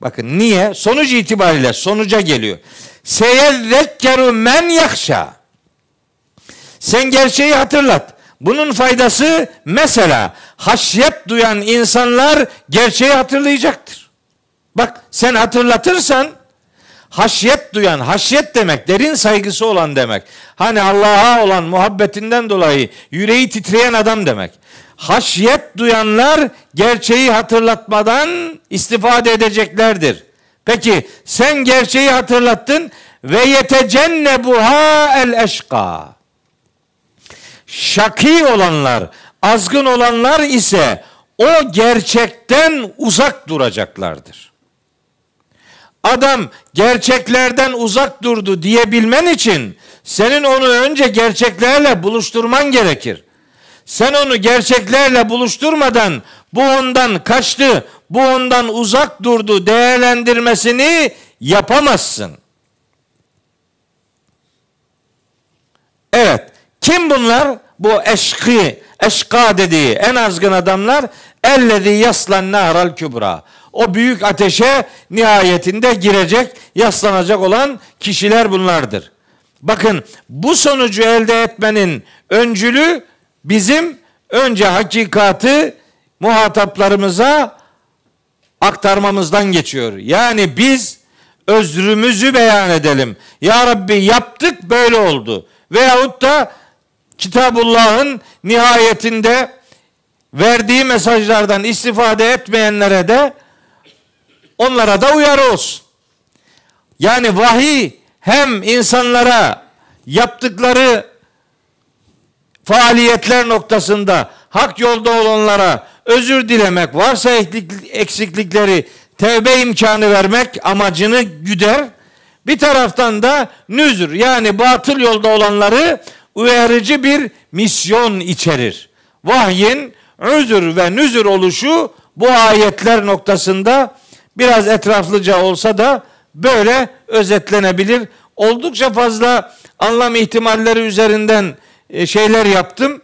Bakın niye? Sonuç itibariyle sonuca geliyor. Seyezzekkeru men yakşa. Sen gerçeği hatırlat. Bunun faydası mesela haşyet duyan insanlar gerçeği hatırlayacaktır. Bak sen hatırlatırsan haşyet duyan, haşyet demek derin saygısı olan demek. Hani Allah'a olan muhabbetinden dolayı yüreği titreyen adam demek. Haşyet duyanlar gerçeği hatırlatmadan istifade edeceklerdir. Peki sen gerçeği hatırlattın ve yetecennebuha el eşka. Şaki olanlar, azgın olanlar ise o gerçekten uzak duracaklardır. Adam gerçeklerden uzak durdu diyebilmen için senin onu önce gerçeklerle buluşturman gerekir. Sen onu gerçeklerle buluşturmadan bu ondan kaçtı, bu ondan uzak durdu değerlendirmesini yapamazsın. Evet. Kim bunlar? Bu eşki, eşka dediği en azgın adamlar ellezî yaslan naral kübra. O büyük ateşe nihayetinde girecek, yaslanacak olan kişiler bunlardır. Bakın bu sonucu elde etmenin öncülü bizim önce hakikatı muhataplarımıza aktarmamızdan geçiyor. Yani biz özrümüzü beyan edelim. Ya Rabbi yaptık böyle oldu. Veyahut da Kitabullah'ın nihayetinde verdiği mesajlardan istifade etmeyenlere de onlara da uyarı olsun. Yani vahiy hem insanlara yaptıkları faaliyetler noktasında hak yolda olanlara özür dilemek, varsa eksiklikleri tevbe imkanı vermek amacını güder. Bir taraftan da nüzür yani batıl yolda olanları uyarıcı bir misyon içerir. Vahyin özür ve nüzür oluşu bu ayetler noktasında biraz etraflıca olsa da böyle özetlenebilir. Oldukça fazla anlam ihtimalleri üzerinden e, şeyler yaptım.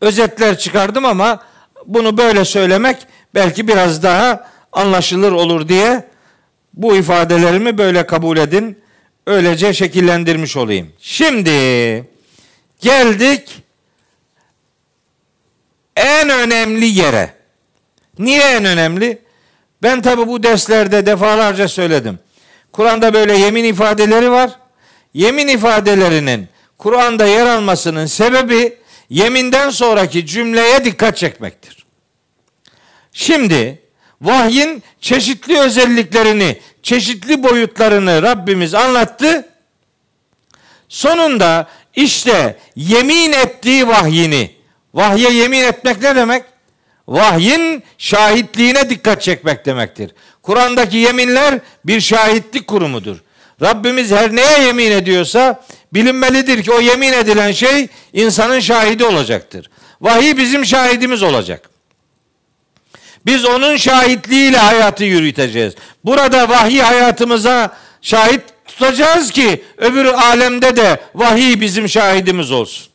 Özetler çıkardım ama bunu böyle söylemek belki biraz daha anlaşılır olur diye bu ifadelerimi böyle kabul edin. Öylece şekillendirmiş olayım. Şimdi geldik en önemli yere. Niye en önemli? Ben tabi bu derslerde defalarca söyledim. Kur'an'da böyle yemin ifadeleri var. yemin ifadelerinin Kur'an'da yer almasının sebebi yeminden sonraki cümleye dikkat çekmektir. Şimdi vahyin çeşitli özelliklerini, çeşitli boyutlarını Rabbimiz anlattı. Sonunda işte yemin ettiği vahyini, vahye yemin etmek ne demek? Vahyin şahitliğine dikkat çekmek demektir. Kur'an'daki yeminler bir şahitlik kurumudur. Rabbimiz her neye yemin ediyorsa bilinmelidir ki o yemin edilen şey insanın şahidi olacaktır. Vahiy bizim şahidimiz olacak. Biz onun şahitliğiyle hayatı yürüteceğiz. Burada vahiy hayatımıza şahit tutacağız ki öbür alemde de vahiy bizim şahidimiz olsun.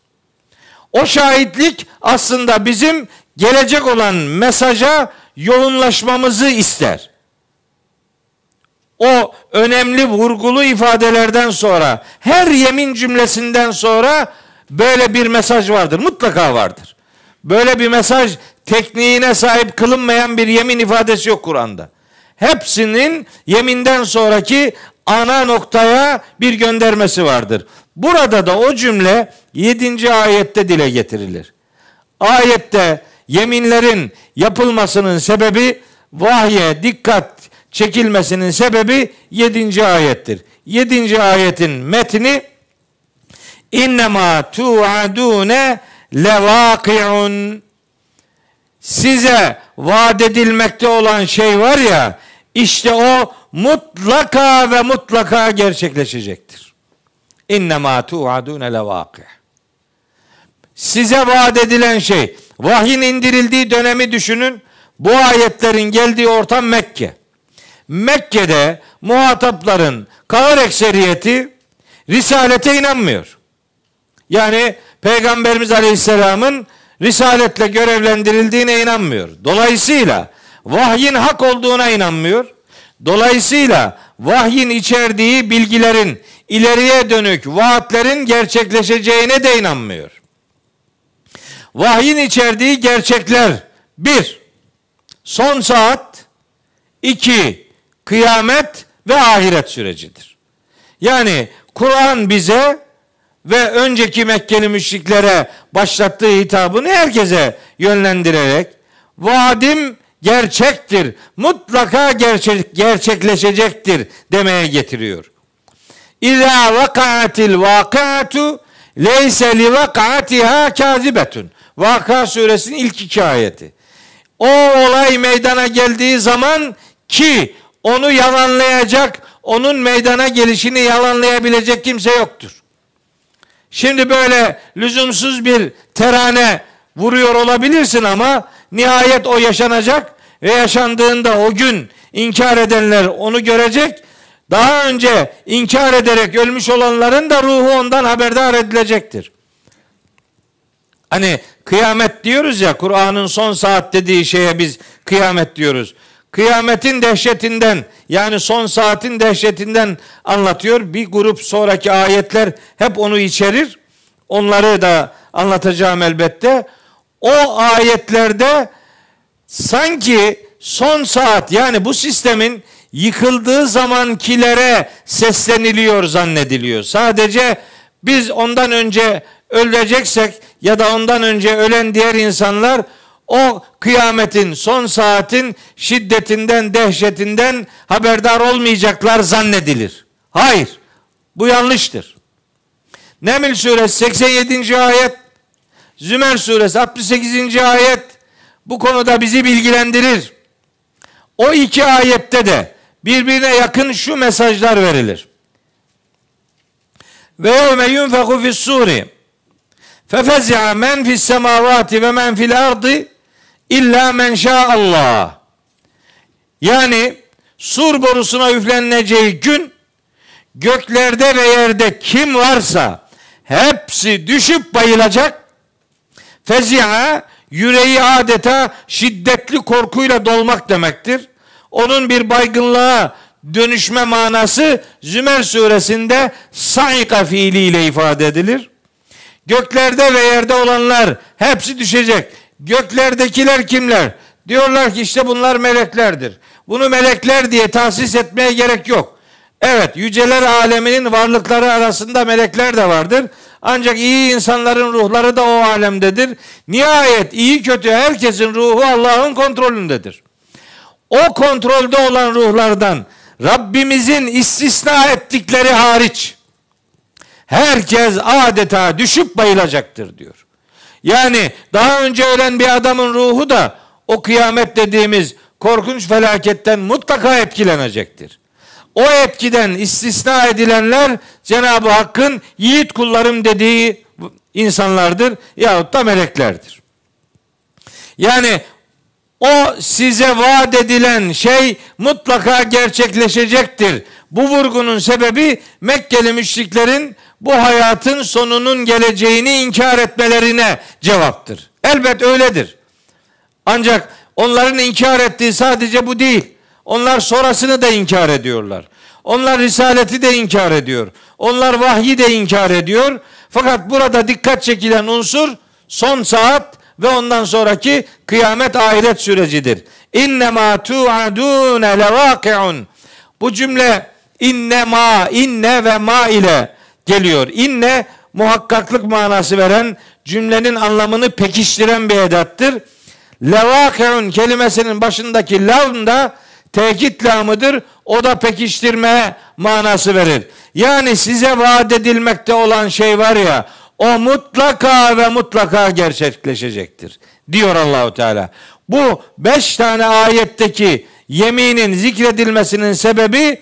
O şahitlik aslında bizim gelecek olan mesaja yoğunlaşmamızı ister. O önemli vurgulu ifadelerden sonra her yemin cümlesinden sonra böyle bir mesaj vardır. Mutlaka vardır. Böyle bir mesaj tekniğine sahip kılınmayan bir yemin ifadesi yok Kur'an'da. Hepsinin yeminden sonraki ana noktaya bir göndermesi vardır. Burada da o cümle 7. ayette dile getirilir. Ayette yeminlerin yapılmasının sebebi vahye dikkat çekilmesinin sebebi 7. ayettir. 7. ayetin metni innema tu'adune levaki'un size vaat edilmekte olan şey var ya işte o mutlaka ve mutlaka gerçekleşecektir. İnnemâ tu'adûne levâki. Size vaat edilen şey, vahyin indirildiği dönemi düşünün. Bu ayetlerin geldiği ortam Mekke. Mekke'de muhatapların kahır ekseriyeti risalete inanmıyor. Yani Peygamberimiz Aleyhisselam'ın risaletle görevlendirildiğine inanmıyor. Dolayısıyla vahyin hak olduğuna inanmıyor. Dolayısıyla vahyin içerdiği bilgilerin ileriye dönük vaatlerin gerçekleşeceğine de inanmıyor. Vahyin içerdiği gerçekler bir, son saat, iki, kıyamet ve ahiret sürecidir. Yani Kur'an bize ve önceki Mekkeli müşriklere başlattığı hitabını herkese yönlendirerek vaadim gerçektir. Mutlaka gerçek, gerçekleşecektir demeye getiriyor. İza vakaatil vakatu leyse li vakaatiha kazibetun. Vaka suresinin ilk iki ayeti. O olay meydana geldiği zaman ki onu yalanlayacak, onun meydana gelişini yalanlayabilecek kimse yoktur. Şimdi böyle lüzumsuz bir terane vuruyor olabilirsin ama nihayet o yaşanacak ve yaşandığında o gün inkar edenler onu görecek. Daha önce inkar ederek ölmüş olanların da ruhu ondan haberdar edilecektir. Hani kıyamet diyoruz ya Kur'an'ın son saat dediği şeye biz kıyamet diyoruz. Kıyametin dehşetinden yani son saatin dehşetinden anlatıyor. Bir grup sonraki ayetler hep onu içerir. Onları da anlatacağım elbette. O ayetlerde sanki son saat yani bu sistemin yıkıldığı zamankilere sesleniliyor zannediliyor. Sadece biz ondan önce öleceksek ya da ondan önce ölen diğer insanlar o kıyametin son saatin şiddetinden dehşetinden haberdar olmayacaklar zannedilir. Hayır. Bu yanlıştır. Neml suresi 87. ayet, Zümer suresi 68. ayet bu konuda bizi bilgilendirir. O iki ayette de birbirine yakın şu mesajlar verilir. Ve yevme yunfeku fis suri fefezi'a men fis semavati ve men fil ardı illa men Allah. Yani sur borusuna üfleneceği gün göklerde ve yerde kim varsa hepsi düşüp bayılacak. Fezia yüreği adeta şiddetli korkuyla dolmak demektir. Onun bir baygınlığa dönüşme manası Zümer suresinde saika fiiliyle ifade edilir. Göklerde ve yerde olanlar hepsi düşecek. Göklerdekiler kimler? Diyorlar ki işte bunlar meleklerdir. Bunu melekler diye tahsis etmeye gerek yok. Evet, yüceler aleminin varlıkları arasında melekler de vardır. Ancak iyi insanların ruhları da o alemdedir. Nihayet iyi kötü herkesin ruhu Allah'ın kontrolündedir. O kontrolde olan ruhlardan Rabbimizin istisna ettikleri hariç herkes adeta düşüp bayılacaktır diyor. Yani daha önce ölen bir adamın ruhu da o kıyamet dediğimiz korkunç felaketten mutlaka etkilenecektir. O etkiden istisna edilenler Cenab-ı Hakk'ın yiğit kullarım dediği insanlardır yahut da meleklerdir. Yani o size vaat edilen şey mutlaka gerçekleşecektir. Bu vurgunun sebebi Mekkeli müşriklerin bu hayatın sonunun geleceğini inkar etmelerine cevaptır. Elbet öyledir. Ancak onların inkar ettiği sadece bu değil. Onlar sonrasını da inkar ediyorlar. Onlar risaleti de inkar ediyor. Onlar vahyi de inkar ediyor. Fakat burada dikkat çekilen unsur son saat ve ondan sonraki kıyamet ahiret sürecidir. İnnemâ tu'adûne levâki'un. Bu cümle inne ma, inne ve ma ile geliyor. İnne muhakkaklık manası veren cümlenin anlamını pekiştiren bir edattır. Levâki'un kelimesinin başındaki lavn da tekit lamıdır. O da pekiştirme manası verir. Yani size vaat edilmekte olan şey var ya o mutlaka ve mutlaka gerçekleşecektir. Diyor Allahu Teala. Bu beş tane ayetteki yeminin zikredilmesinin sebebi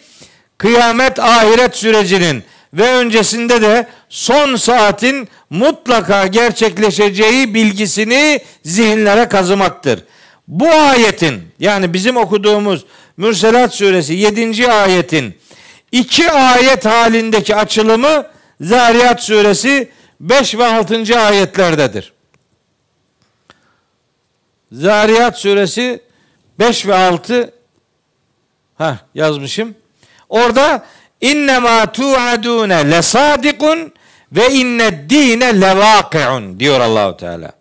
kıyamet ahiret sürecinin ve öncesinde de son saatin mutlaka gerçekleşeceği bilgisini zihinlere kazımaktır. Bu ayetin yani bizim okuduğumuz Mürselat suresi 7. ayetin iki ayet halindeki açılımı Zariyat suresi 5 ve 6. ayetlerdedir. Zariyat suresi 5 ve 6 ha yazmışım. Orada innema tu'adune lesadikun ve inne dine levakiun diyor Allahu Teala.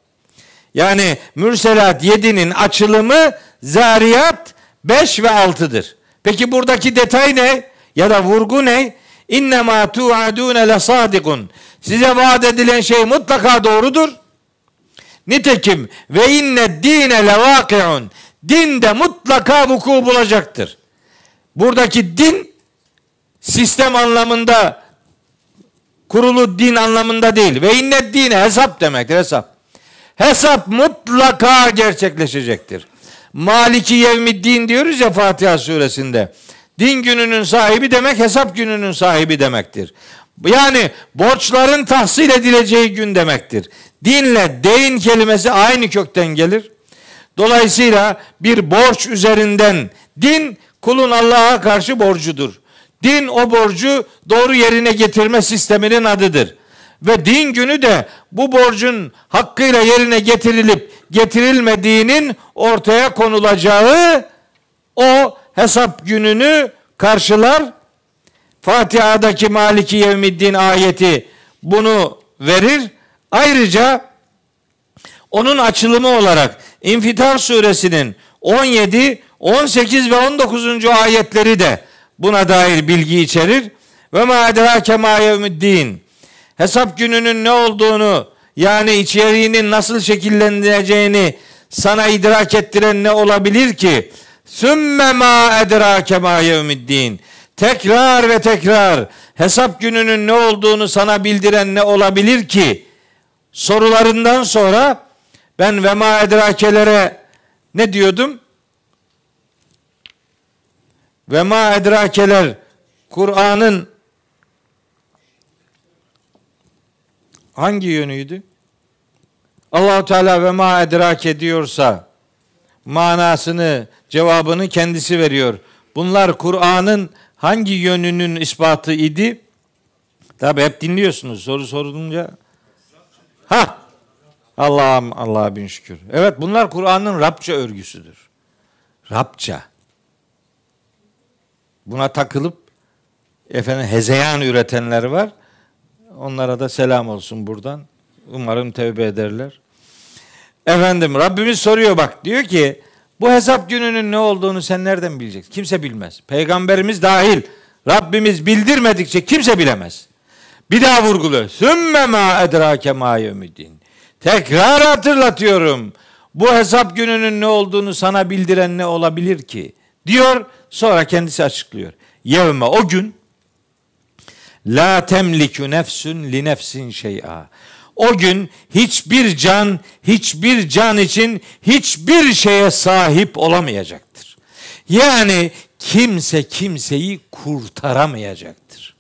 Yani Mürselat 7'nin açılımı Zariyat 5 ve 6'dır. Peki buradaki detay ne? Ya da vurgu ne? İnne ma tu'adune le sadikun. Size vaat edilen şey mutlaka doğrudur. Nitekim ve inne dine le vakiun. Din de mutlaka vuku bulacaktır. Buradaki din sistem anlamında kurulu din anlamında değil. Ve inne dine hesap demektir hesap. Hesap mutlaka gerçekleşecektir. Maliki yevmiddin diyoruz ya Fatiha suresinde. Din gününün sahibi demek hesap gününün sahibi demektir. Yani borçların tahsil edileceği gün demektir. Dinle deyin kelimesi aynı kökten gelir. Dolayısıyla bir borç üzerinden din kulun Allah'a karşı borcudur. Din o borcu doğru yerine getirme sisteminin adıdır. Ve din günü de bu borcun hakkıyla yerine getirilip getirilmediğinin ortaya konulacağı o hesap gününü karşılar. Fatiha'daki Maliki Yevmiddin ayeti bunu verir. Ayrıca onun açılımı olarak İnfitar suresinin 17, 18 ve 19. ayetleri de buna dair bilgi içerir. Ve ma edrake ma yevmiddin. Hesap gününün ne olduğunu yani içeriğinin nasıl şekilleneceğini sana idrak ettiren ne olabilir ki? Sümme ma edrake ma yevmiddin. Tekrar ve tekrar hesap gününün ne olduğunu sana bildiren ne olabilir ki? Sorularından sonra ben ve ma edrakelere ne diyordum? Ve ma edrakeler Kur'an'ın hangi yönüydü? Allahu Teala ve ma edrake diyorsa manasını, cevabını kendisi veriyor. Bunlar Kur'an'ın hangi yönünün ispatı idi? Tabi hep dinliyorsunuz soru sorulunca. Ha Allah'ım Allah'a bin şükür. Evet bunlar Kur'an'ın Rabça örgüsüdür. Rabça. Buna takılıp efendim hezeyan üretenler var. Onlara da selam olsun buradan. Umarım tevbe ederler. Efendim Rabbimiz soruyor bak diyor ki bu hesap gününün ne olduğunu sen nereden bileceksin? Kimse bilmez. Peygamberimiz dahil. Rabbimiz bildirmedikçe kimse bilemez. Bir daha vurguluyor. Sümme ma edrake ma. Tekrar hatırlatıyorum. Bu hesap gününün ne olduğunu sana bildiren ne olabilir ki? Diyor sonra kendisi açıklıyor. Yevme o gün la temliku nefsün li nefsin şey'a. O gün hiçbir can hiçbir can için hiçbir şeye sahip olamayacaktır. Yani kimse kimseyi kurtaramayacaktır.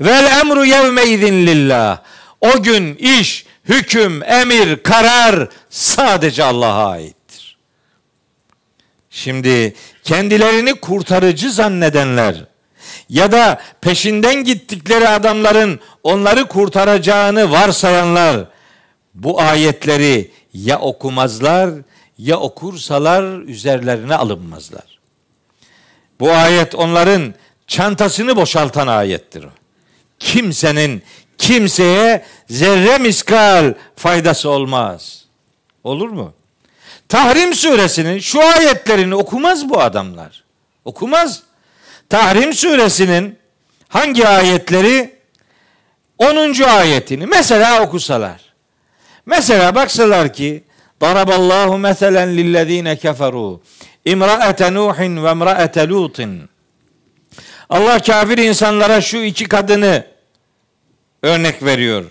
Vel emru yevme izin lillah. O gün iş, hüküm, emir, karar sadece Allah'a aittir. Şimdi kendilerini kurtarıcı zannedenler ya da peşinden gittikleri adamların onları kurtaracağını varsayanlar bu ayetleri ya okumazlar ya okursalar üzerlerine alınmazlar. Bu ayet onların çantasını boşaltan ayettir. Kimsenin kimseye zerre miskal faydası olmaz. Olur mu? Tahrim suresinin şu ayetlerini okumaz bu adamlar. Okumaz. Tahrim suresinin hangi ayetleri? 10. ayetini mesela okusalar. Mesela baksalar ki Daraballahu meselen lillezine keferu imraate Nuhin ve imraate Lutin. Allah kafir insanlara şu iki kadını örnek veriyor.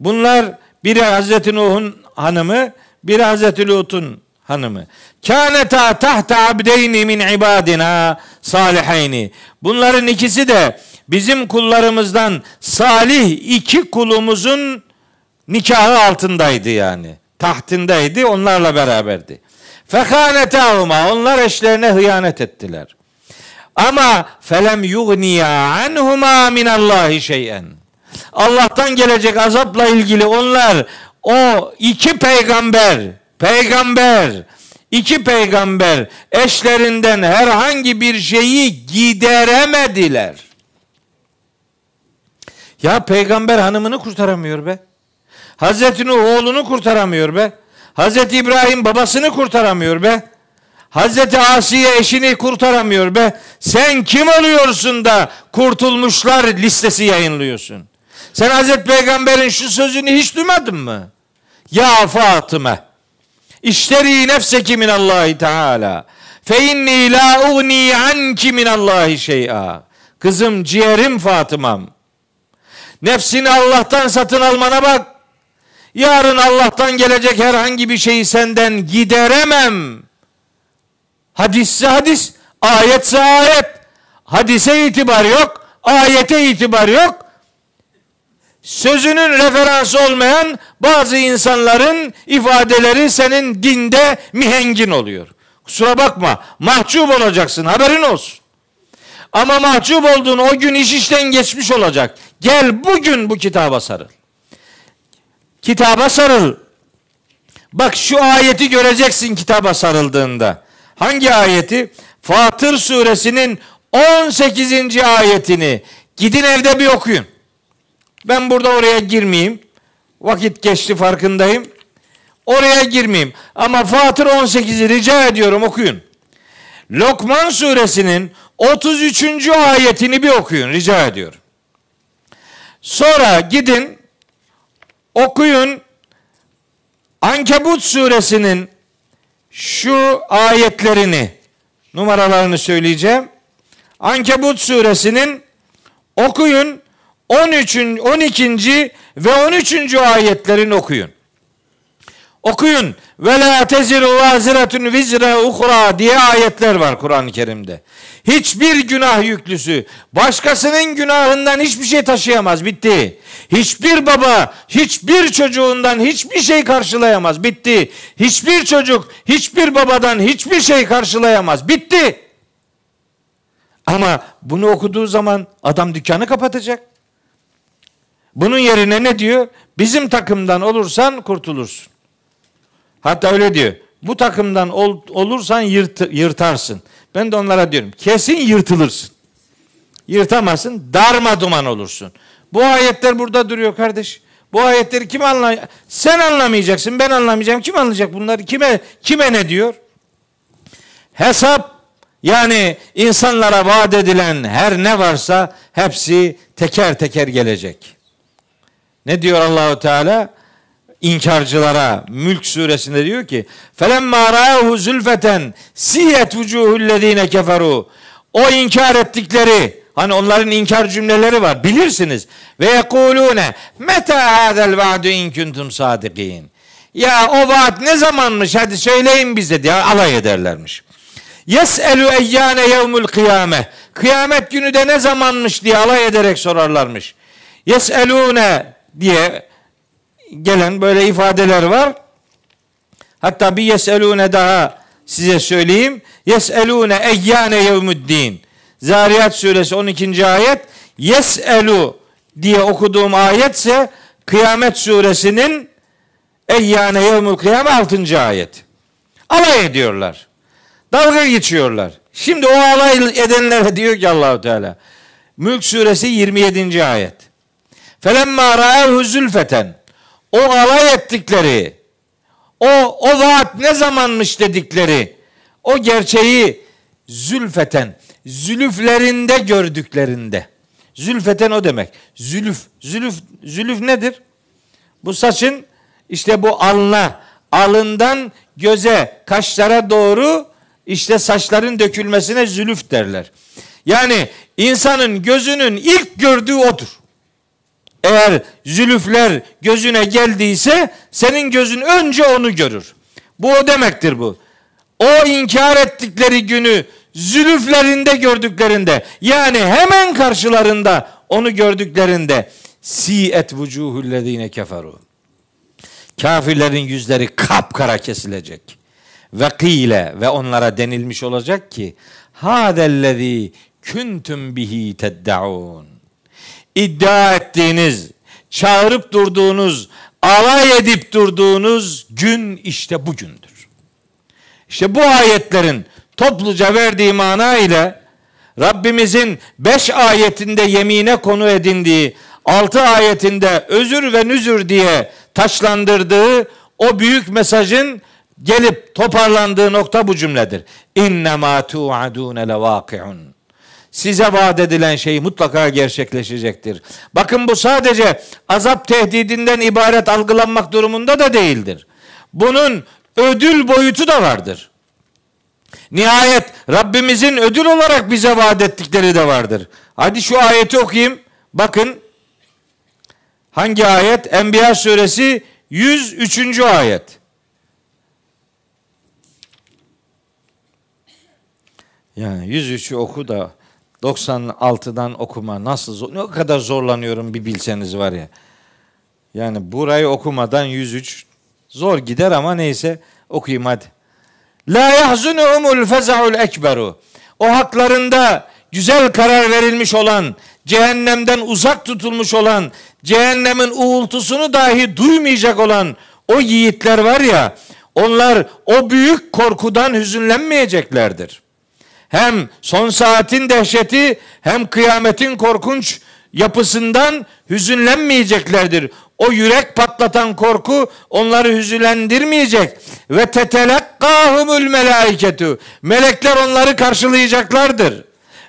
Bunlar biri Hazreti Nuh'un hanımı, biri Hazreti Lut'un hanımı. Kâneta tahta abdeyni min ibadina salihayni. Bunların ikisi de bizim kullarımızdan salih iki kulumuzun nikahı altındaydı yani. Tahtındaydı, onlarla beraberdi. Fekânetâhuma, onlar eşlerine hıyanet ettiler. Ama felem yugniya anhuma minallahi şeyen. Allah'tan gelecek azapla ilgili onlar o iki peygamber, peygamber, iki peygamber eşlerinden herhangi bir şeyi gideremediler. Ya peygamber hanımını kurtaramıyor be. Hazreti Nuh oğlunu kurtaramıyor be. Hazreti İbrahim babasını kurtaramıyor be. Hazreti Asiye eşini kurtaramıyor be. Sen kim oluyorsun da kurtulmuşlar listesi yayınlıyorsun? Sen Hazreti Peygamber'in şu sözünü hiç duymadın mı? Ya Fatıma İşteri nefseki min Allahi Teala fe inni la ugni anki min Allahi şey'a. Kızım ciğerim Fatımam. Nefsini Allah'tan satın almana bak. Yarın Allah'tan gelecek herhangi bir şeyi senden gideremem. Hadisse hadis, ayetse ayet. Hadise itibar yok, ayete itibar yok. Sözünün referansı olmayan bazı insanların ifadeleri senin dinde mihengin oluyor. Kusura bakma, mahcup olacaksın, haberin olsun. Ama mahcup olduğun o gün iş işten geçmiş olacak. Gel bugün bu kitaba sarıl. Kitaba sarıl. Bak şu ayeti göreceksin kitaba sarıldığında. Hangi ayeti? Fatır suresinin 18. ayetini gidin evde bir okuyun. Ben burada oraya girmeyeyim. Vakit geçti farkındayım. Oraya girmeyeyim. Ama Fatır 18'i rica ediyorum okuyun. Lokman suresinin 33. ayetini bir okuyun rica ediyorum. Sonra gidin okuyun Ankebut suresinin şu ayetlerini numaralarını söyleyeceğim. Ankebut suresinin okuyun 13. 12. ve 13. ayetlerini okuyun. Okuyun. Ve la teziru vaziretun vizre uhra diye ayetler var Kur'an-ı Kerim'de. Hiçbir günah yüklüsü başkasının günahından hiçbir şey taşıyamaz. Bitti. Hiçbir baba hiçbir çocuğundan hiçbir şey karşılayamaz. Bitti. Hiçbir çocuk hiçbir babadan hiçbir şey karşılayamaz. Bitti. Ama bunu okuduğu zaman adam dükkanı kapatacak. Bunun yerine ne diyor? Bizim takımdan olursan kurtulursun. Hatta öyle diyor. Bu takımdan ol, olursan yırt, yırtarsın. Ben de onlara diyorum. Kesin yırtılırsın. Yırtamazsın. Darma duman olursun. Bu ayetler burada duruyor kardeş. Bu ayetleri kim anlay? Sen anlamayacaksın. Ben anlamayacağım. Kim anlayacak bunları? Kime kime ne diyor? Hesap Yani insanlara vaat edilen her ne varsa hepsi teker teker gelecek. Ne diyor Allahu Teala? İnkarcılara Mülk suresinde diyor ki: "Felemma ra'ahu zulfeten siyet vucuhullezine keferu." O inkar ettikleri Hani onların inkar cümleleri var. Bilirsiniz. Ve yekulune meta hadel vaadu in kuntum sadikin. Ya o vaat ne zamanmış? Hadi söyleyin bize diye alay ederlermiş. Yes'elu eyyane yevmul kıyame. Kıyamet günü de ne zamanmış diye alay ederek sorarlarmış. Yes'elune diye gelen böyle ifadeler var. Hatta bir yes'elune daha size söyleyeyim. Yes'elune eyyane yevmuddin. Zariyat suresi 12. ayet Yes'elu diye okuduğum ayetse Kıyamet suresinin Eyyâne yevmül kıyame 6. ayet. Alay ediyorlar. Dalga geçiyorlar. Şimdi o alay edenlere diyor ki Allahu Teala Mülk suresi 27. ayet. Felemma ra'ehu zülfeten o alay ettikleri o o vaat ne zamanmış dedikleri o gerçeği zülfeten zülüflerinde gördüklerinde. Zülfeten o demek. Zülüf. Zülüf, zülüf nedir? Bu saçın işte bu alına, alından göze, kaşlara doğru işte saçların dökülmesine zülüf derler. Yani insanın gözünün ilk gördüğü odur. Eğer zülüfler gözüne geldiyse senin gözün önce onu görür. Bu o demektir bu. O inkar ettikleri günü zülüflerinde gördüklerinde yani hemen karşılarında onu gördüklerinde si et vucuhullezine keferu. Kafirlerin yüzleri kapkara kesilecek. Ve kile ve onlara denilmiş olacak ki hadellezî kuntum bihi teddaun. İddia ettiğiniz, çağırıp durduğunuz, alay edip durduğunuz gün işte bugündür. İşte bu ayetlerin topluca verdiği mana ile Rabbimizin beş ayetinde yemine konu edindiği, altı ayetinde özür ve nüzür diye taşlandırdığı o büyük mesajın gelip toparlandığı nokta bu cümledir. İnne ma tu'adun levaki'un. Size vaat edilen şey mutlaka gerçekleşecektir. Bakın bu sadece azap tehdidinden ibaret algılanmak durumunda da değildir. Bunun ödül boyutu da vardır. Nihayet Rabbimizin ödül olarak bize vaat ettikleri de vardır. Hadi şu ayeti okuyayım. Bakın hangi ayet? Enbiya suresi 103. ayet. Yani 103'ü oku da 96'dan okuma nasıl zor, ne kadar zorlanıyorum bir bilseniz var ya. Yani burayı okumadan 103 zor gider ama neyse okuyayım hadi. La yahzunuhumul fezaul ekberu. O haklarında güzel karar verilmiş olan, cehennemden uzak tutulmuş olan, cehennemin uğultusunu dahi duymayacak olan o yiğitler var ya, onlar o büyük korkudan hüzünlenmeyeceklerdir. Hem son saatin dehşeti hem kıyametin korkunç yapısından hüzünlenmeyeceklerdir. O yürek patlatan korku onları hüzünlendirmeyecek. Ve tetelekkahumul melaiketu. Melekler onları karşılayacaklardır.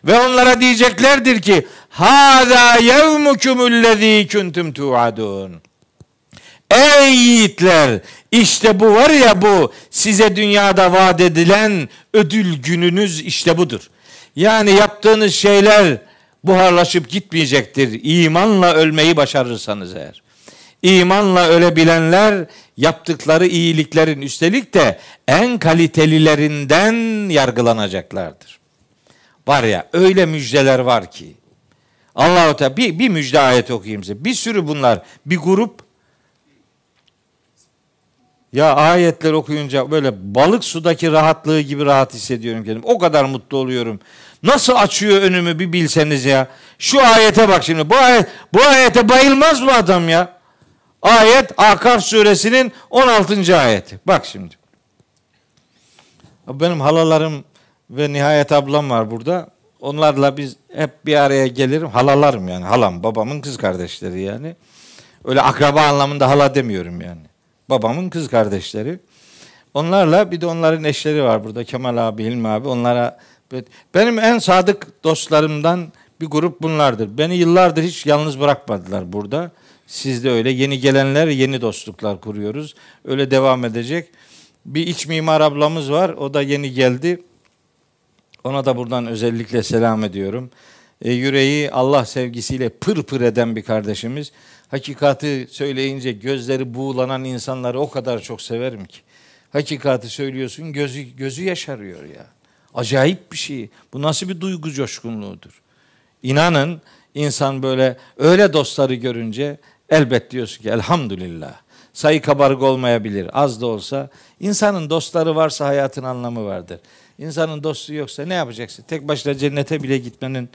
Ve onlara diyeceklerdir ki Hâzâ yevmukumullezî kuntum tuadun. Ey yiğitler işte bu var ya bu size dünyada vaat edilen ödül gününüz işte budur. Yani yaptığınız şeyler buharlaşıp gitmeyecektir. İmanla ölmeyi başarırsanız eğer. İmanla ölebilenler yaptıkları iyiliklerin üstelik de en kalitelilerinden yargılanacaklardır. Var ya öyle müjdeler var ki. Allahu Teala bir, bir müjde ayet okuyayım size. Bir sürü bunlar. Bir grup ya ayetler okuyunca böyle balık sudaki rahatlığı gibi rahat hissediyorum kendimi. O kadar mutlu oluyorum. Nasıl açıyor önümü bir bilseniz ya. Şu ayete bak şimdi. Bu ayet bu ayete bayılmaz mı adam ya? Ayet Akaf suresinin 16. ayeti. Bak şimdi. Benim halalarım ve Nihayet ablam var burada. Onlarla biz hep bir araya gelirim. Halalarım yani. Halam, babamın kız kardeşleri yani. Öyle akraba anlamında hala demiyorum yani. Babamın kız kardeşleri. Onlarla bir de onların eşleri var burada. Kemal abi, Hilmi abi. Onlara Benim en sadık dostlarımdan bir grup bunlardır. Beni yıllardır hiç yalnız bırakmadılar burada. Siz de öyle. Yeni gelenler yeni dostluklar kuruyoruz. Öyle devam edecek. Bir iç mimar ablamız var. O da yeni geldi. Ona da buradan özellikle selam ediyorum. E, yüreği Allah sevgisiyle pır pır eden bir kardeşimiz. Hakikati söyleyince gözleri buğulanan insanları o kadar çok severim ki. Hakikati söylüyorsun gözü gözü yaşarıyor ya. Acayip bir şey. Bu nasıl bir duygu coşkunluğudur. İnanın insan böyle öyle dostları görünce elbet diyorsun ki elhamdülillah. Sayı kabarık olmayabilir az da olsa. İnsanın dostları varsa hayatın anlamı vardır. İnsanın dostu yoksa ne yapacaksın? Tek başına cennete bile gitmenin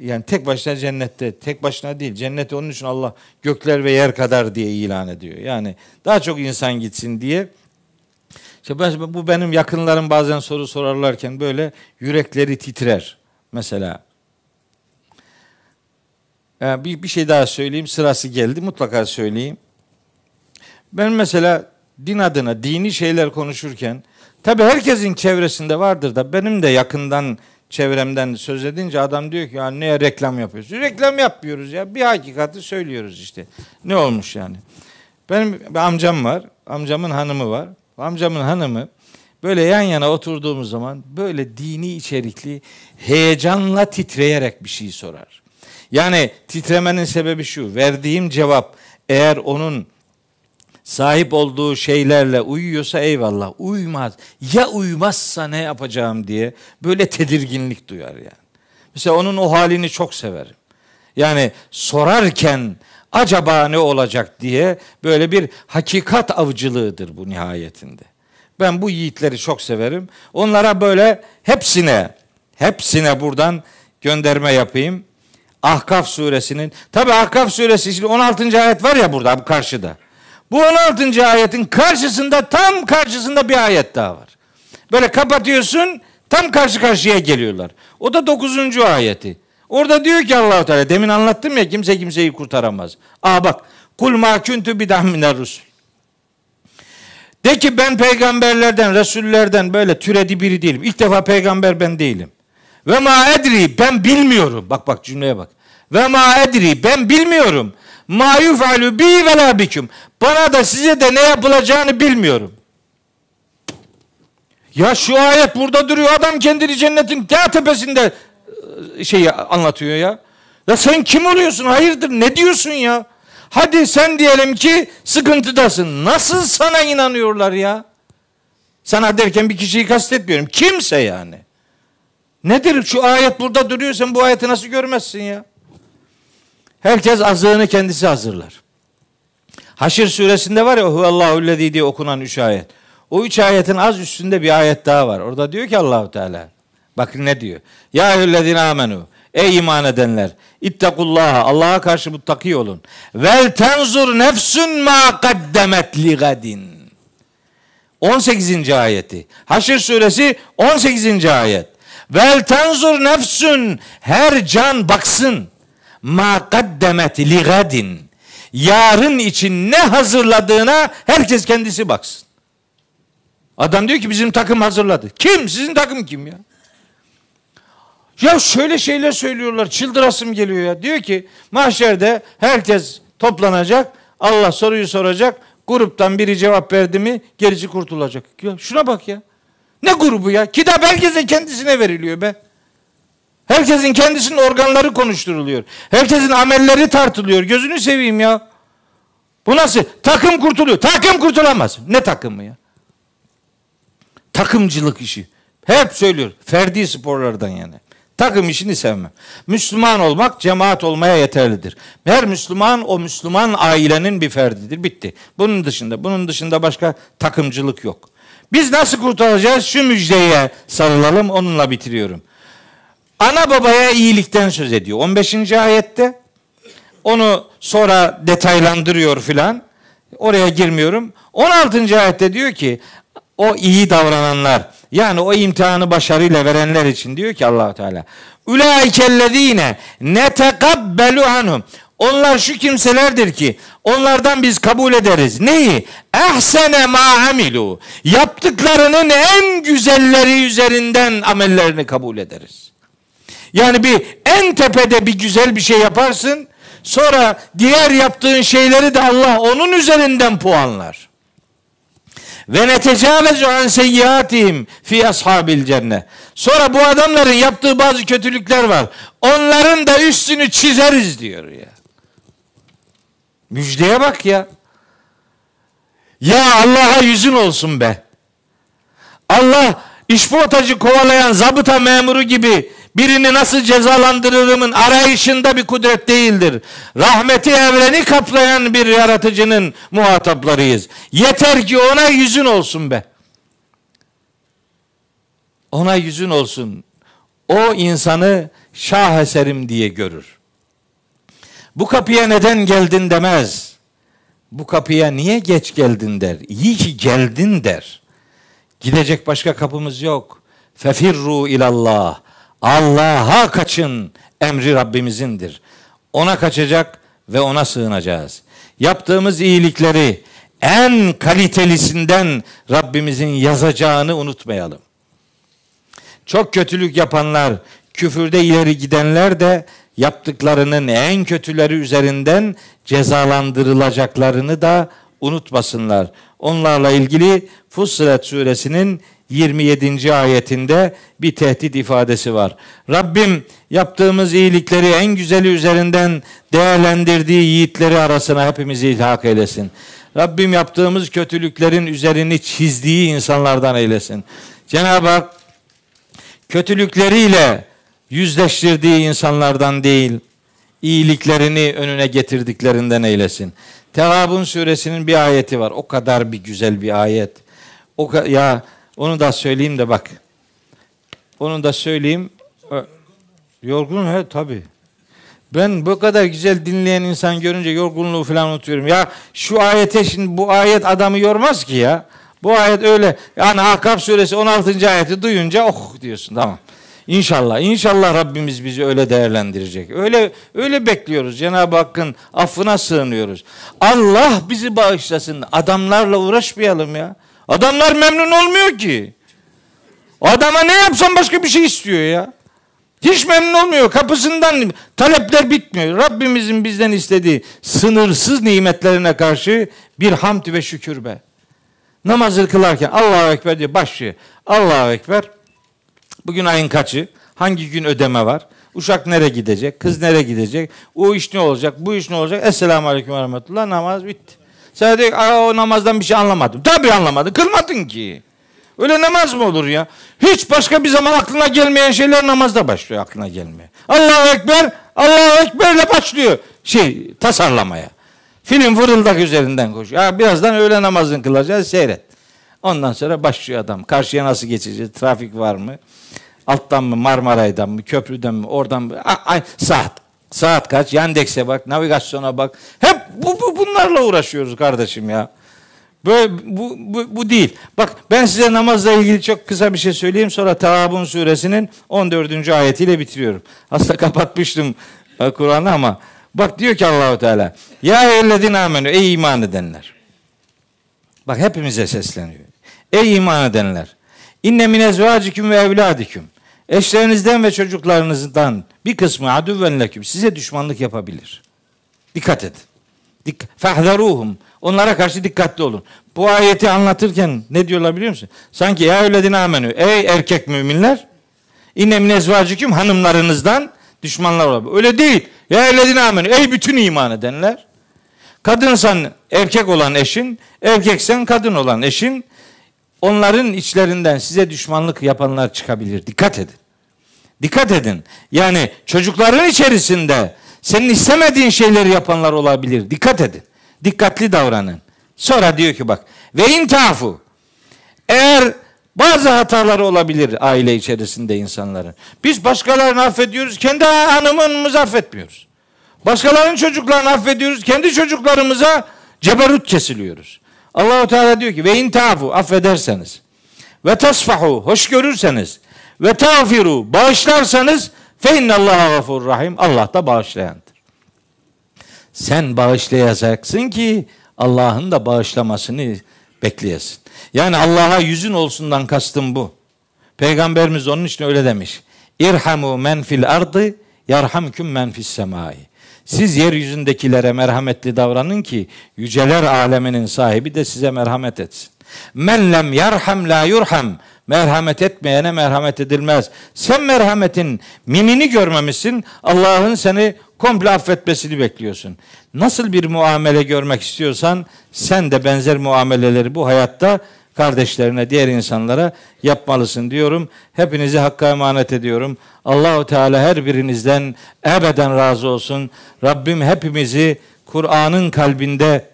yani tek başına cennette, tek başına değil. Cenneti onun için Allah gökler ve yer kadar diye ilan ediyor. Yani daha çok insan gitsin diye. İşte ben, bu benim yakınlarım bazen soru sorarlarken böyle yürekleri titrer. Mesela yani bir, bir şey daha söyleyeyim. Sırası geldi. Mutlaka söyleyeyim. Ben mesela din adına dini şeyler konuşurken tabi herkesin çevresinde vardır da benim de yakından çevremden söz edince adam diyor ki ya neye reklam yapıyorsun? Reklam yapmıyoruz ya. Bir hakikati söylüyoruz işte. Ne olmuş yani? Benim bir amcam var. Amcamın hanımı var. Amcamın hanımı böyle yan yana oturduğumuz zaman böyle dini içerikli heyecanla titreyerek bir şey sorar. Yani titremenin sebebi şu. Verdiğim cevap eğer onun sahip olduğu şeylerle uyuyorsa eyvallah. Uymaz. Ya uymazsa ne yapacağım diye böyle tedirginlik duyar yani. Mesela onun o halini çok severim. Yani sorarken acaba ne olacak diye böyle bir hakikat avcılığıdır bu nihayetinde. Ben bu yiğitleri çok severim. Onlara böyle hepsine hepsine buradan gönderme yapayım. Ahkaf suresinin tabi Ahkaf suresi şimdi 16. ayet var ya burada karşıda. Bu 16. ayetin karşısında tam karşısında bir ayet daha var. Böyle kapatıyorsun tam karşı karşıya geliyorlar. O da 9. ayeti. Orada diyor ki Allahu Teala demin anlattım ya kimse kimseyi kurtaramaz. Aa bak kul ma kuntu bidahminer rusul. De ki ben peygamberlerden, resullerden böyle türedi biri değilim. İlk defa peygamber ben değilim. Ve ma edri ben bilmiyorum. Bak bak cümleye bak. Ve ma edri ben bilmiyorum. Ma yufalu bi ve la biküm. Bana da size de ne yapılacağını bilmiyorum. Ya şu ayet burada duruyor. Adam kendini cennetin ta tepesinde e, şeyi anlatıyor ya. Ya sen kim oluyorsun? Hayırdır? Ne diyorsun ya? Hadi sen diyelim ki sıkıntıdasın. Nasıl sana inanıyorlar ya? Sana derken bir kişiyi kastetmiyorum. Kimse yani. Nedir şu ayet burada duruyor sen bu ayeti nasıl görmezsin ya? Herkes azığını kendisi hazırlar. Haşir suresinde var ya Huvallahu lezî diye okunan üç ayet. O üç ayetin az üstünde bir ayet daha var. Orada diyor ki Allahu Teala. Bakın ne diyor? Ya eyyühellezine amenu. Ey iman edenler. İttakullaha. Allah'a karşı muttaki olun. Vel tenzur nefsun ma kaddemet li gadin. 18. ayeti. Haşr suresi 18. ayet. Vel tenzur nefsun. Her can baksın ma kaddemet li gadin. Yarın için ne hazırladığına herkes kendisi baksın. Adam diyor ki bizim takım hazırladı. Kim? Sizin takım kim ya? Ya şöyle şeyler söylüyorlar. Çıldırasım geliyor ya. Diyor ki mahşerde herkes toplanacak. Allah soruyu soracak. Gruptan biri cevap verdi mi gerisi kurtulacak. Ya şuna bak ya. Ne grubu ya? Kitap herkesin kendisine veriliyor be. Herkesin kendisinin organları konuşturuluyor. Herkesin amelleri tartılıyor. Gözünü seveyim ya. Bu nasıl? Takım kurtuluyor. Takım kurtulamaz. Ne takımı ya? Takımcılık işi. Hep söylüyor. Ferdi sporlardan yani. Takım işini sevmem. Müslüman olmak cemaat olmaya yeterlidir. Her Müslüman o Müslüman ailenin bir ferdidir. Bitti. Bunun dışında bunun dışında başka takımcılık yok. Biz nasıl kurtaracağız? Şu müjdeye sarılalım. Onunla bitiriyorum. Ana babaya iyilikten söz ediyor. 15. ayette onu sonra detaylandırıyor filan. Oraya girmiyorum. 16. ayette diyor ki o iyi davrananlar yani o imtihanı başarıyla verenler için diyor ki Allahu Teala Ulaikellezine netekabbelu anhum Onlar şu kimselerdir ki onlardan biz kabul ederiz. Neyi? Ehsene ma amilu. Yaptıklarının en güzelleri üzerinden amellerini kabul ederiz. Yani bir en tepede bir güzel bir şey yaparsın. Sonra diğer yaptığın şeyleri de Allah onun üzerinden puanlar. Ve netecavezu an seyyiatihim fi ashabil cennet. Sonra bu adamların yaptığı bazı kötülükler var. Onların da üstünü çizeriz diyor ya. Müjdeye bak ya. Ya Allah'a yüzün olsun be. Allah işportacı kovalayan zabıta memuru gibi birini nasıl cezalandırırımın arayışında bir kudret değildir. Rahmeti evreni kaplayan bir yaratıcının muhataplarıyız. Yeter ki ona yüzün olsun be. Ona yüzün olsun. O insanı şah eserim diye görür. Bu kapıya neden geldin demez. Bu kapıya niye geç geldin der. İyi ki geldin der. Gidecek başka kapımız yok. Fefirru ilallah. Allah'a kaçın emri Rabbimizindir. Ona kaçacak ve ona sığınacağız. Yaptığımız iyilikleri en kalitelisinden Rabbimizin yazacağını unutmayalım. Çok kötülük yapanlar, küfürde ileri gidenler de yaptıklarının en kötüleri üzerinden cezalandırılacaklarını da unutmasınlar. Onlarla ilgili Fussilet suresinin 27. ayetinde bir tehdit ifadesi var. Rabbim yaptığımız iyilikleri en güzeli üzerinden değerlendirdiği yiğitleri arasına hepimizi ilhak eylesin. Rabbim yaptığımız kötülüklerin üzerini çizdiği insanlardan eylesin. Cenab-ı Hak kötülükleriyle yüzleştirdiği insanlardan değil, iyiliklerini önüne getirdiklerinden eylesin. Tevabun suresinin bir ayeti var. O kadar bir güzel bir ayet. O ya onu da söyleyeyim de bak. Onu da söyleyeyim. Yorgun he tabi. Ben bu kadar güzel dinleyen insan görünce yorgunluğu falan unutuyorum. Ya şu ayete şimdi bu ayet adamı yormaz ki ya. Bu ayet öyle yani Ahkaf suresi 16. ayeti duyunca oh diyorsun tamam. İnşallah, inşallah Rabbimiz bizi öyle değerlendirecek. Öyle öyle bekliyoruz. Cenab-ı Hakk'ın affına sığınıyoruz. Allah bizi bağışlasın. Adamlarla uğraşmayalım ya. Adamlar memnun olmuyor ki. Adama ne yapsam başka bir şey istiyor ya. Hiç memnun olmuyor. Kapısından talepler bitmiyor. Rabbimizin bizden istediği sınırsız nimetlerine karşı bir hamd ve şükür be. Namazı kılarken Allahu Ekber diye başlıyor. Allahu Ekber. Bugün ayın kaçı? Hangi gün ödeme var? Uşak nereye gidecek? Kız nereye gidecek? O iş ne olacak? Bu iş ne olacak? Esselamu Aleyküm ve Rahmetullah. Namaz bitti. Sen de o namazdan bir şey anlamadım. Tabii anlamadın. Kılmadın ki. Öyle namaz mı olur ya? Hiç başka bir zaman aklına gelmeyen şeyler namazda başlıyor aklına gelmeye. Allahu Ekber, Allahu Ekber'le başlıyor şey tasarlamaya. Film fırıldak üzerinden koşuyor. Ya birazdan öğle namazını kılacağız seyret. Ondan sonra başlıyor adam. Karşıya nasıl geçeceğiz? Trafik var mı? Alttan mı, Marmaray'dan mı, köprüden mi, oradan mı? A, a, saat. Saat kaç? Yandex'e bak, navigasyona bak. Hep bu, bu bunlarla uğraşıyoruz kardeşim ya. Böyle bu, bu, bu değil. Bak ben size namazla ilgili çok kısa bir şey söyleyeyim. Sonra Tavabun suresinin 14. ayetiyle bitiriyorum. Aslında kapatmıştım e, Kur'an'ı ama bak diyor ki Allahu Teala ya eyyühellezine amenü ey iman edenler. Bak hepimize sesleniyor. Ey iman edenler. İnne min ezvaciküm ve evladiküm. Eşlerinizden ve çocuklarınızdan bir kısmı adüven leküm. Size düşmanlık yapabilir. Dikkat et. Dik Fehzeruhum. Onlara karşı dikkatli olun. Bu ayeti anlatırken ne diyorlar biliyor musun? Sanki ya öyledine amenü. Ey erkek müminler. İnne min ezvaciküm hanımlarınızdan düşmanlar olabilir. Öyle değil. Ya öyledine amenü. Ey bütün iman edenler. Kadınsan erkek olan eşin, erkeksen kadın olan eşin onların içlerinden size düşmanlık yapanlar çıkabilir. Dikkat edin. Dikkat edin. Yani çocukların içerisinde senin istemediğin şeyleri yapanlar olabilir. Dikkat edin. Dikkatli davranın. Sonra diyor ki bak ve intafu. Eğer bazı hataları olabilir aile içerisinde insanların. Biz başkalarını affediyoruz, kendi hanımımızı affetmiyoruz. Başkalarının çocuklarını affediyoruz, kendi çocuklarımıza ceberut kesiliyoruz. Allahu Teala diyor ki ve intafu affederseniz ve tasfahu hoş görürseniz ve tağfiru bağışlarsanız fe innallaha gafur rahim Allah da bağışlayandır. Sen bağışlayacaksın ki Allah'ın da bağışlamasını bekleyesin. Yani Allah'a yüzün olsundan kastım bu. Peygamberimiz onun için öyle demiş. İrhamu men fil ardı yarhamküm men fis semai. Siz yeryüzündekilere merhametli davranın ki yüceler aleminin sahibi de size merhamet etsin. Men lem yarham la yurham. Merhamet etmeyene merhamet edilmez. Sen merhametin mimini görmemişsin. Allah'ın seni komple affetmesini bekliyorsun. Nasıl bir muamele görmek istiyorsan sen de benzer muameleleri bu hayatta kardeşlerine, diğer insanlara yapmalısın diyorum. Hepinizi hakka emanet ediyorum. Allahu Teala her birinizden ebeden razı olsun. Rabbim hepimizi Kur'an'ın kalbinde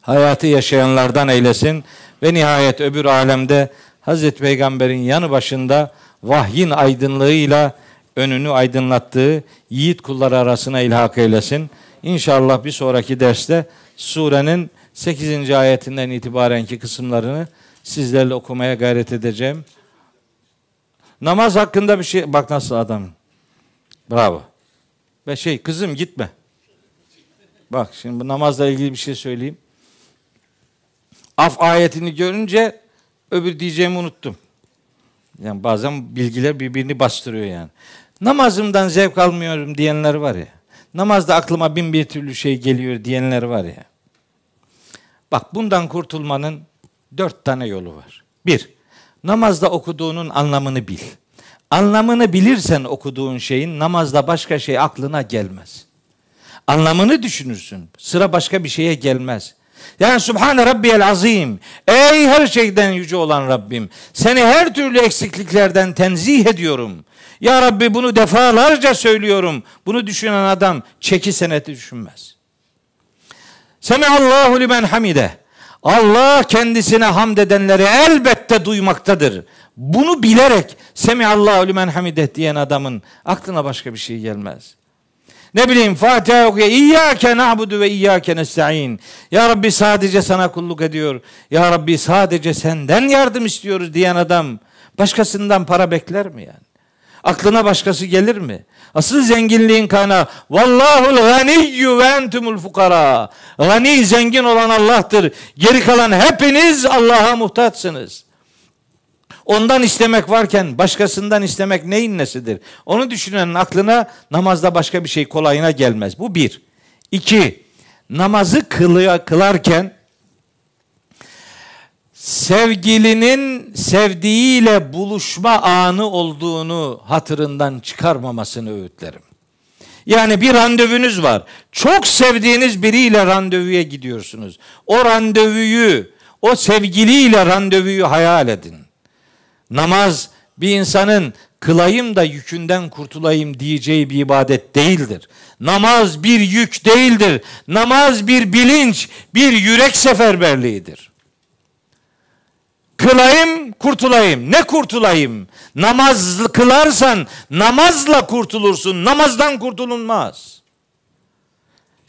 hayatı yaşayanlardan eylesin ve nihayet öbür alemde Hazreti Peygamber'in yanı başında vahyin aydınlığıyla önünü aydınlattığı yiğit kulları arasına ilhak eylesin. İnşallah bir sonraki derste surenin 8. ayetinden itibarenki kısımlarını sizlerle okumaya gayret edeceğim. Namaz hakkında bir şey bak nasıl adam. Bravo. Ve şey kızım gitme. Bak şimdi bu namazla ilgili bir şey söyleyeyim. Af ayetini görünce öbür diyeceğimi unuttum. Yani bazen bilgiler birbirini bastırıyor yani. Namazımdan zevk almıyorum diyenler var ya. Namazda aklıma bin bir türlü şey geliyor diyenler var ya. Bak bundan kurtulmanın dört tane yolu var. Bir, namazda okuduğunun anlamını bil. Anlamını bilirsen okuduğun şeyin namazda başka şey aklına gelmez. Anlamını düşünürsün. Sıra başka bir şeye gelmez. Yani Subhane Rabbiyel Azim. Ey her şeyden yüce olan Rabbim. Seni her türlü eksikliklerden tenzih ediyorum. Ya Rabbi bunu defalarca söylüyorum. Bunu düşünen adam çeki seneti düşünmez. Allahu limen hamide. Allah kendisine hamd edenleri elbette duymaktadır. Bunu bilerek Allahu limen hamide diyen adamın aklına başka bir şey gelmez. Ne bileyim Fatiha okuyor. İyyâke na'budu ve iyyâke nesta'in. Ya Rabbi sadece sana kulluk ediyor. Ya Rabbi sadece senden yardım istiyoruz diyen adam başkasından para bekler mi yani? Aklına başkası gelir mi? Asıl zenginliğin kaynağı vallahul ganiyyü ve entumul fukara. Gani zengin olan Allah'tır. Geri kalan hepiniz Allah'a muhtaçsınız. Ondan istemek varken başkasından istemek neyin nesidir? Onu düşünenin aklına namazda başka bir şey kolayına gelmez. Bu bir. İki, namazı kılıyor, kılarken sevgilinin sevdiğiyle buluşma anı olduğunu hatırından çıkarmamasını öğütlerim. Yani bir randevunuz var. Çok sevdiğiniz biriyle randevuya gidiyorsunuz. O randevuyu, o sevgiliyle randevuyu hayal edin. Namaz bir insanın kılayım da yükünden kurtulayım diyeceği bir ibadet değildir. Namaz bir yük değildir. Namaz bir bilinç, bir yürek seferberliğidir. Kılayım, kurtulayım. Ne kurtulayım? Namaz kılarsan namazla kurtulursun. Namazdan kurtulunmaz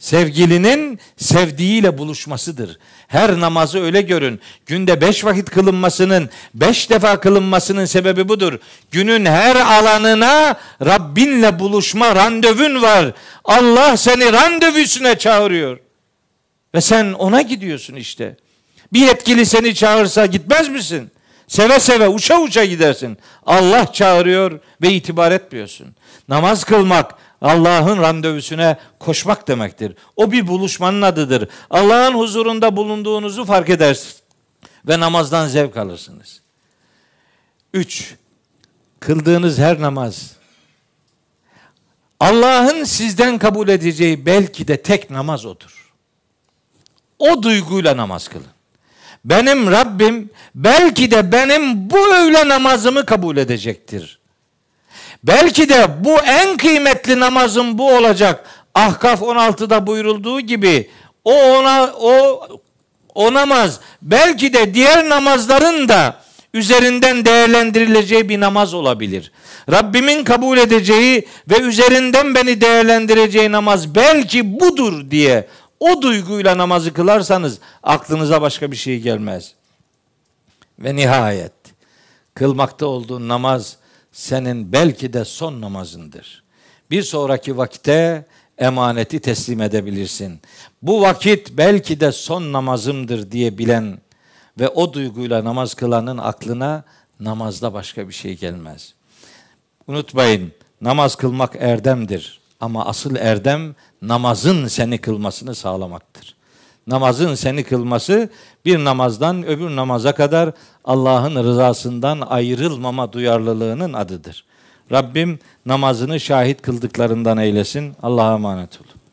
sevgilinin sevdiğiyle buluşmasıdır. Her namazı öyle görün. Günde beş vakit kılınmasının, beş defa kılınmasının sebebi budur. Günün her alanına Rabbinle buluşma randevun var. Allah seni randevusuna çağırıyor. Ve sen ona gidiyorsun işte. Bir yetkili seni çağırsa gitmez misin? Seve seve uça uça gidersin. Allah çağırıyor ve itibar etmiyorsun. Namaz kılmak, Allah'ın randevusuna koşmak demektir. O bir buluşmanın adıdır. Allah'ın huzurunda bulunduğunuzu fark edersiniz ve namazdan zevk alırsınız. Üç, kıldığınız her namaz Allah'ın sizden kabul edeceği belki de tek namaz odur. O duyguyla namaz kılın. Benim Rabbim belki de benim bu öğle namazımı kabul edecektir Belki de bu en kıymetli namazın bu olacak. Ahkaf 16'da buyurulduğu gibi o ona o o namaz belki de diğer namazların da üzerinden değerlendirileceği bir namaz olabilir. Rabbimin kabul edeceği ve üzerinden beni değerlendireceği namaz belki budur diye o duyguyla namazı kılarsanız aklınıza başka bir şey gelmez. Ve nihayet kılmakta olduğun namaz senin belki de son namazındır. Bir sonraki vakte emaneti teslim edebilirsin. Bu vakit belki de son namazımdır diye bilen ve o duyguyla namaz kılanın aklına namazda başka bir şey gelmez. Unutmayın namaz kılmak erdemdir ama asıl erdem namazın seni kılmasını sağlamaktır. Namazın seni kılması bir namazdan öbür namaza kadar Allah'ın rızasından ayrılmama duyarlılığının adıdır. Rabbim namazını şahit kıldıklarından eylesin. Allah'a emanet olun.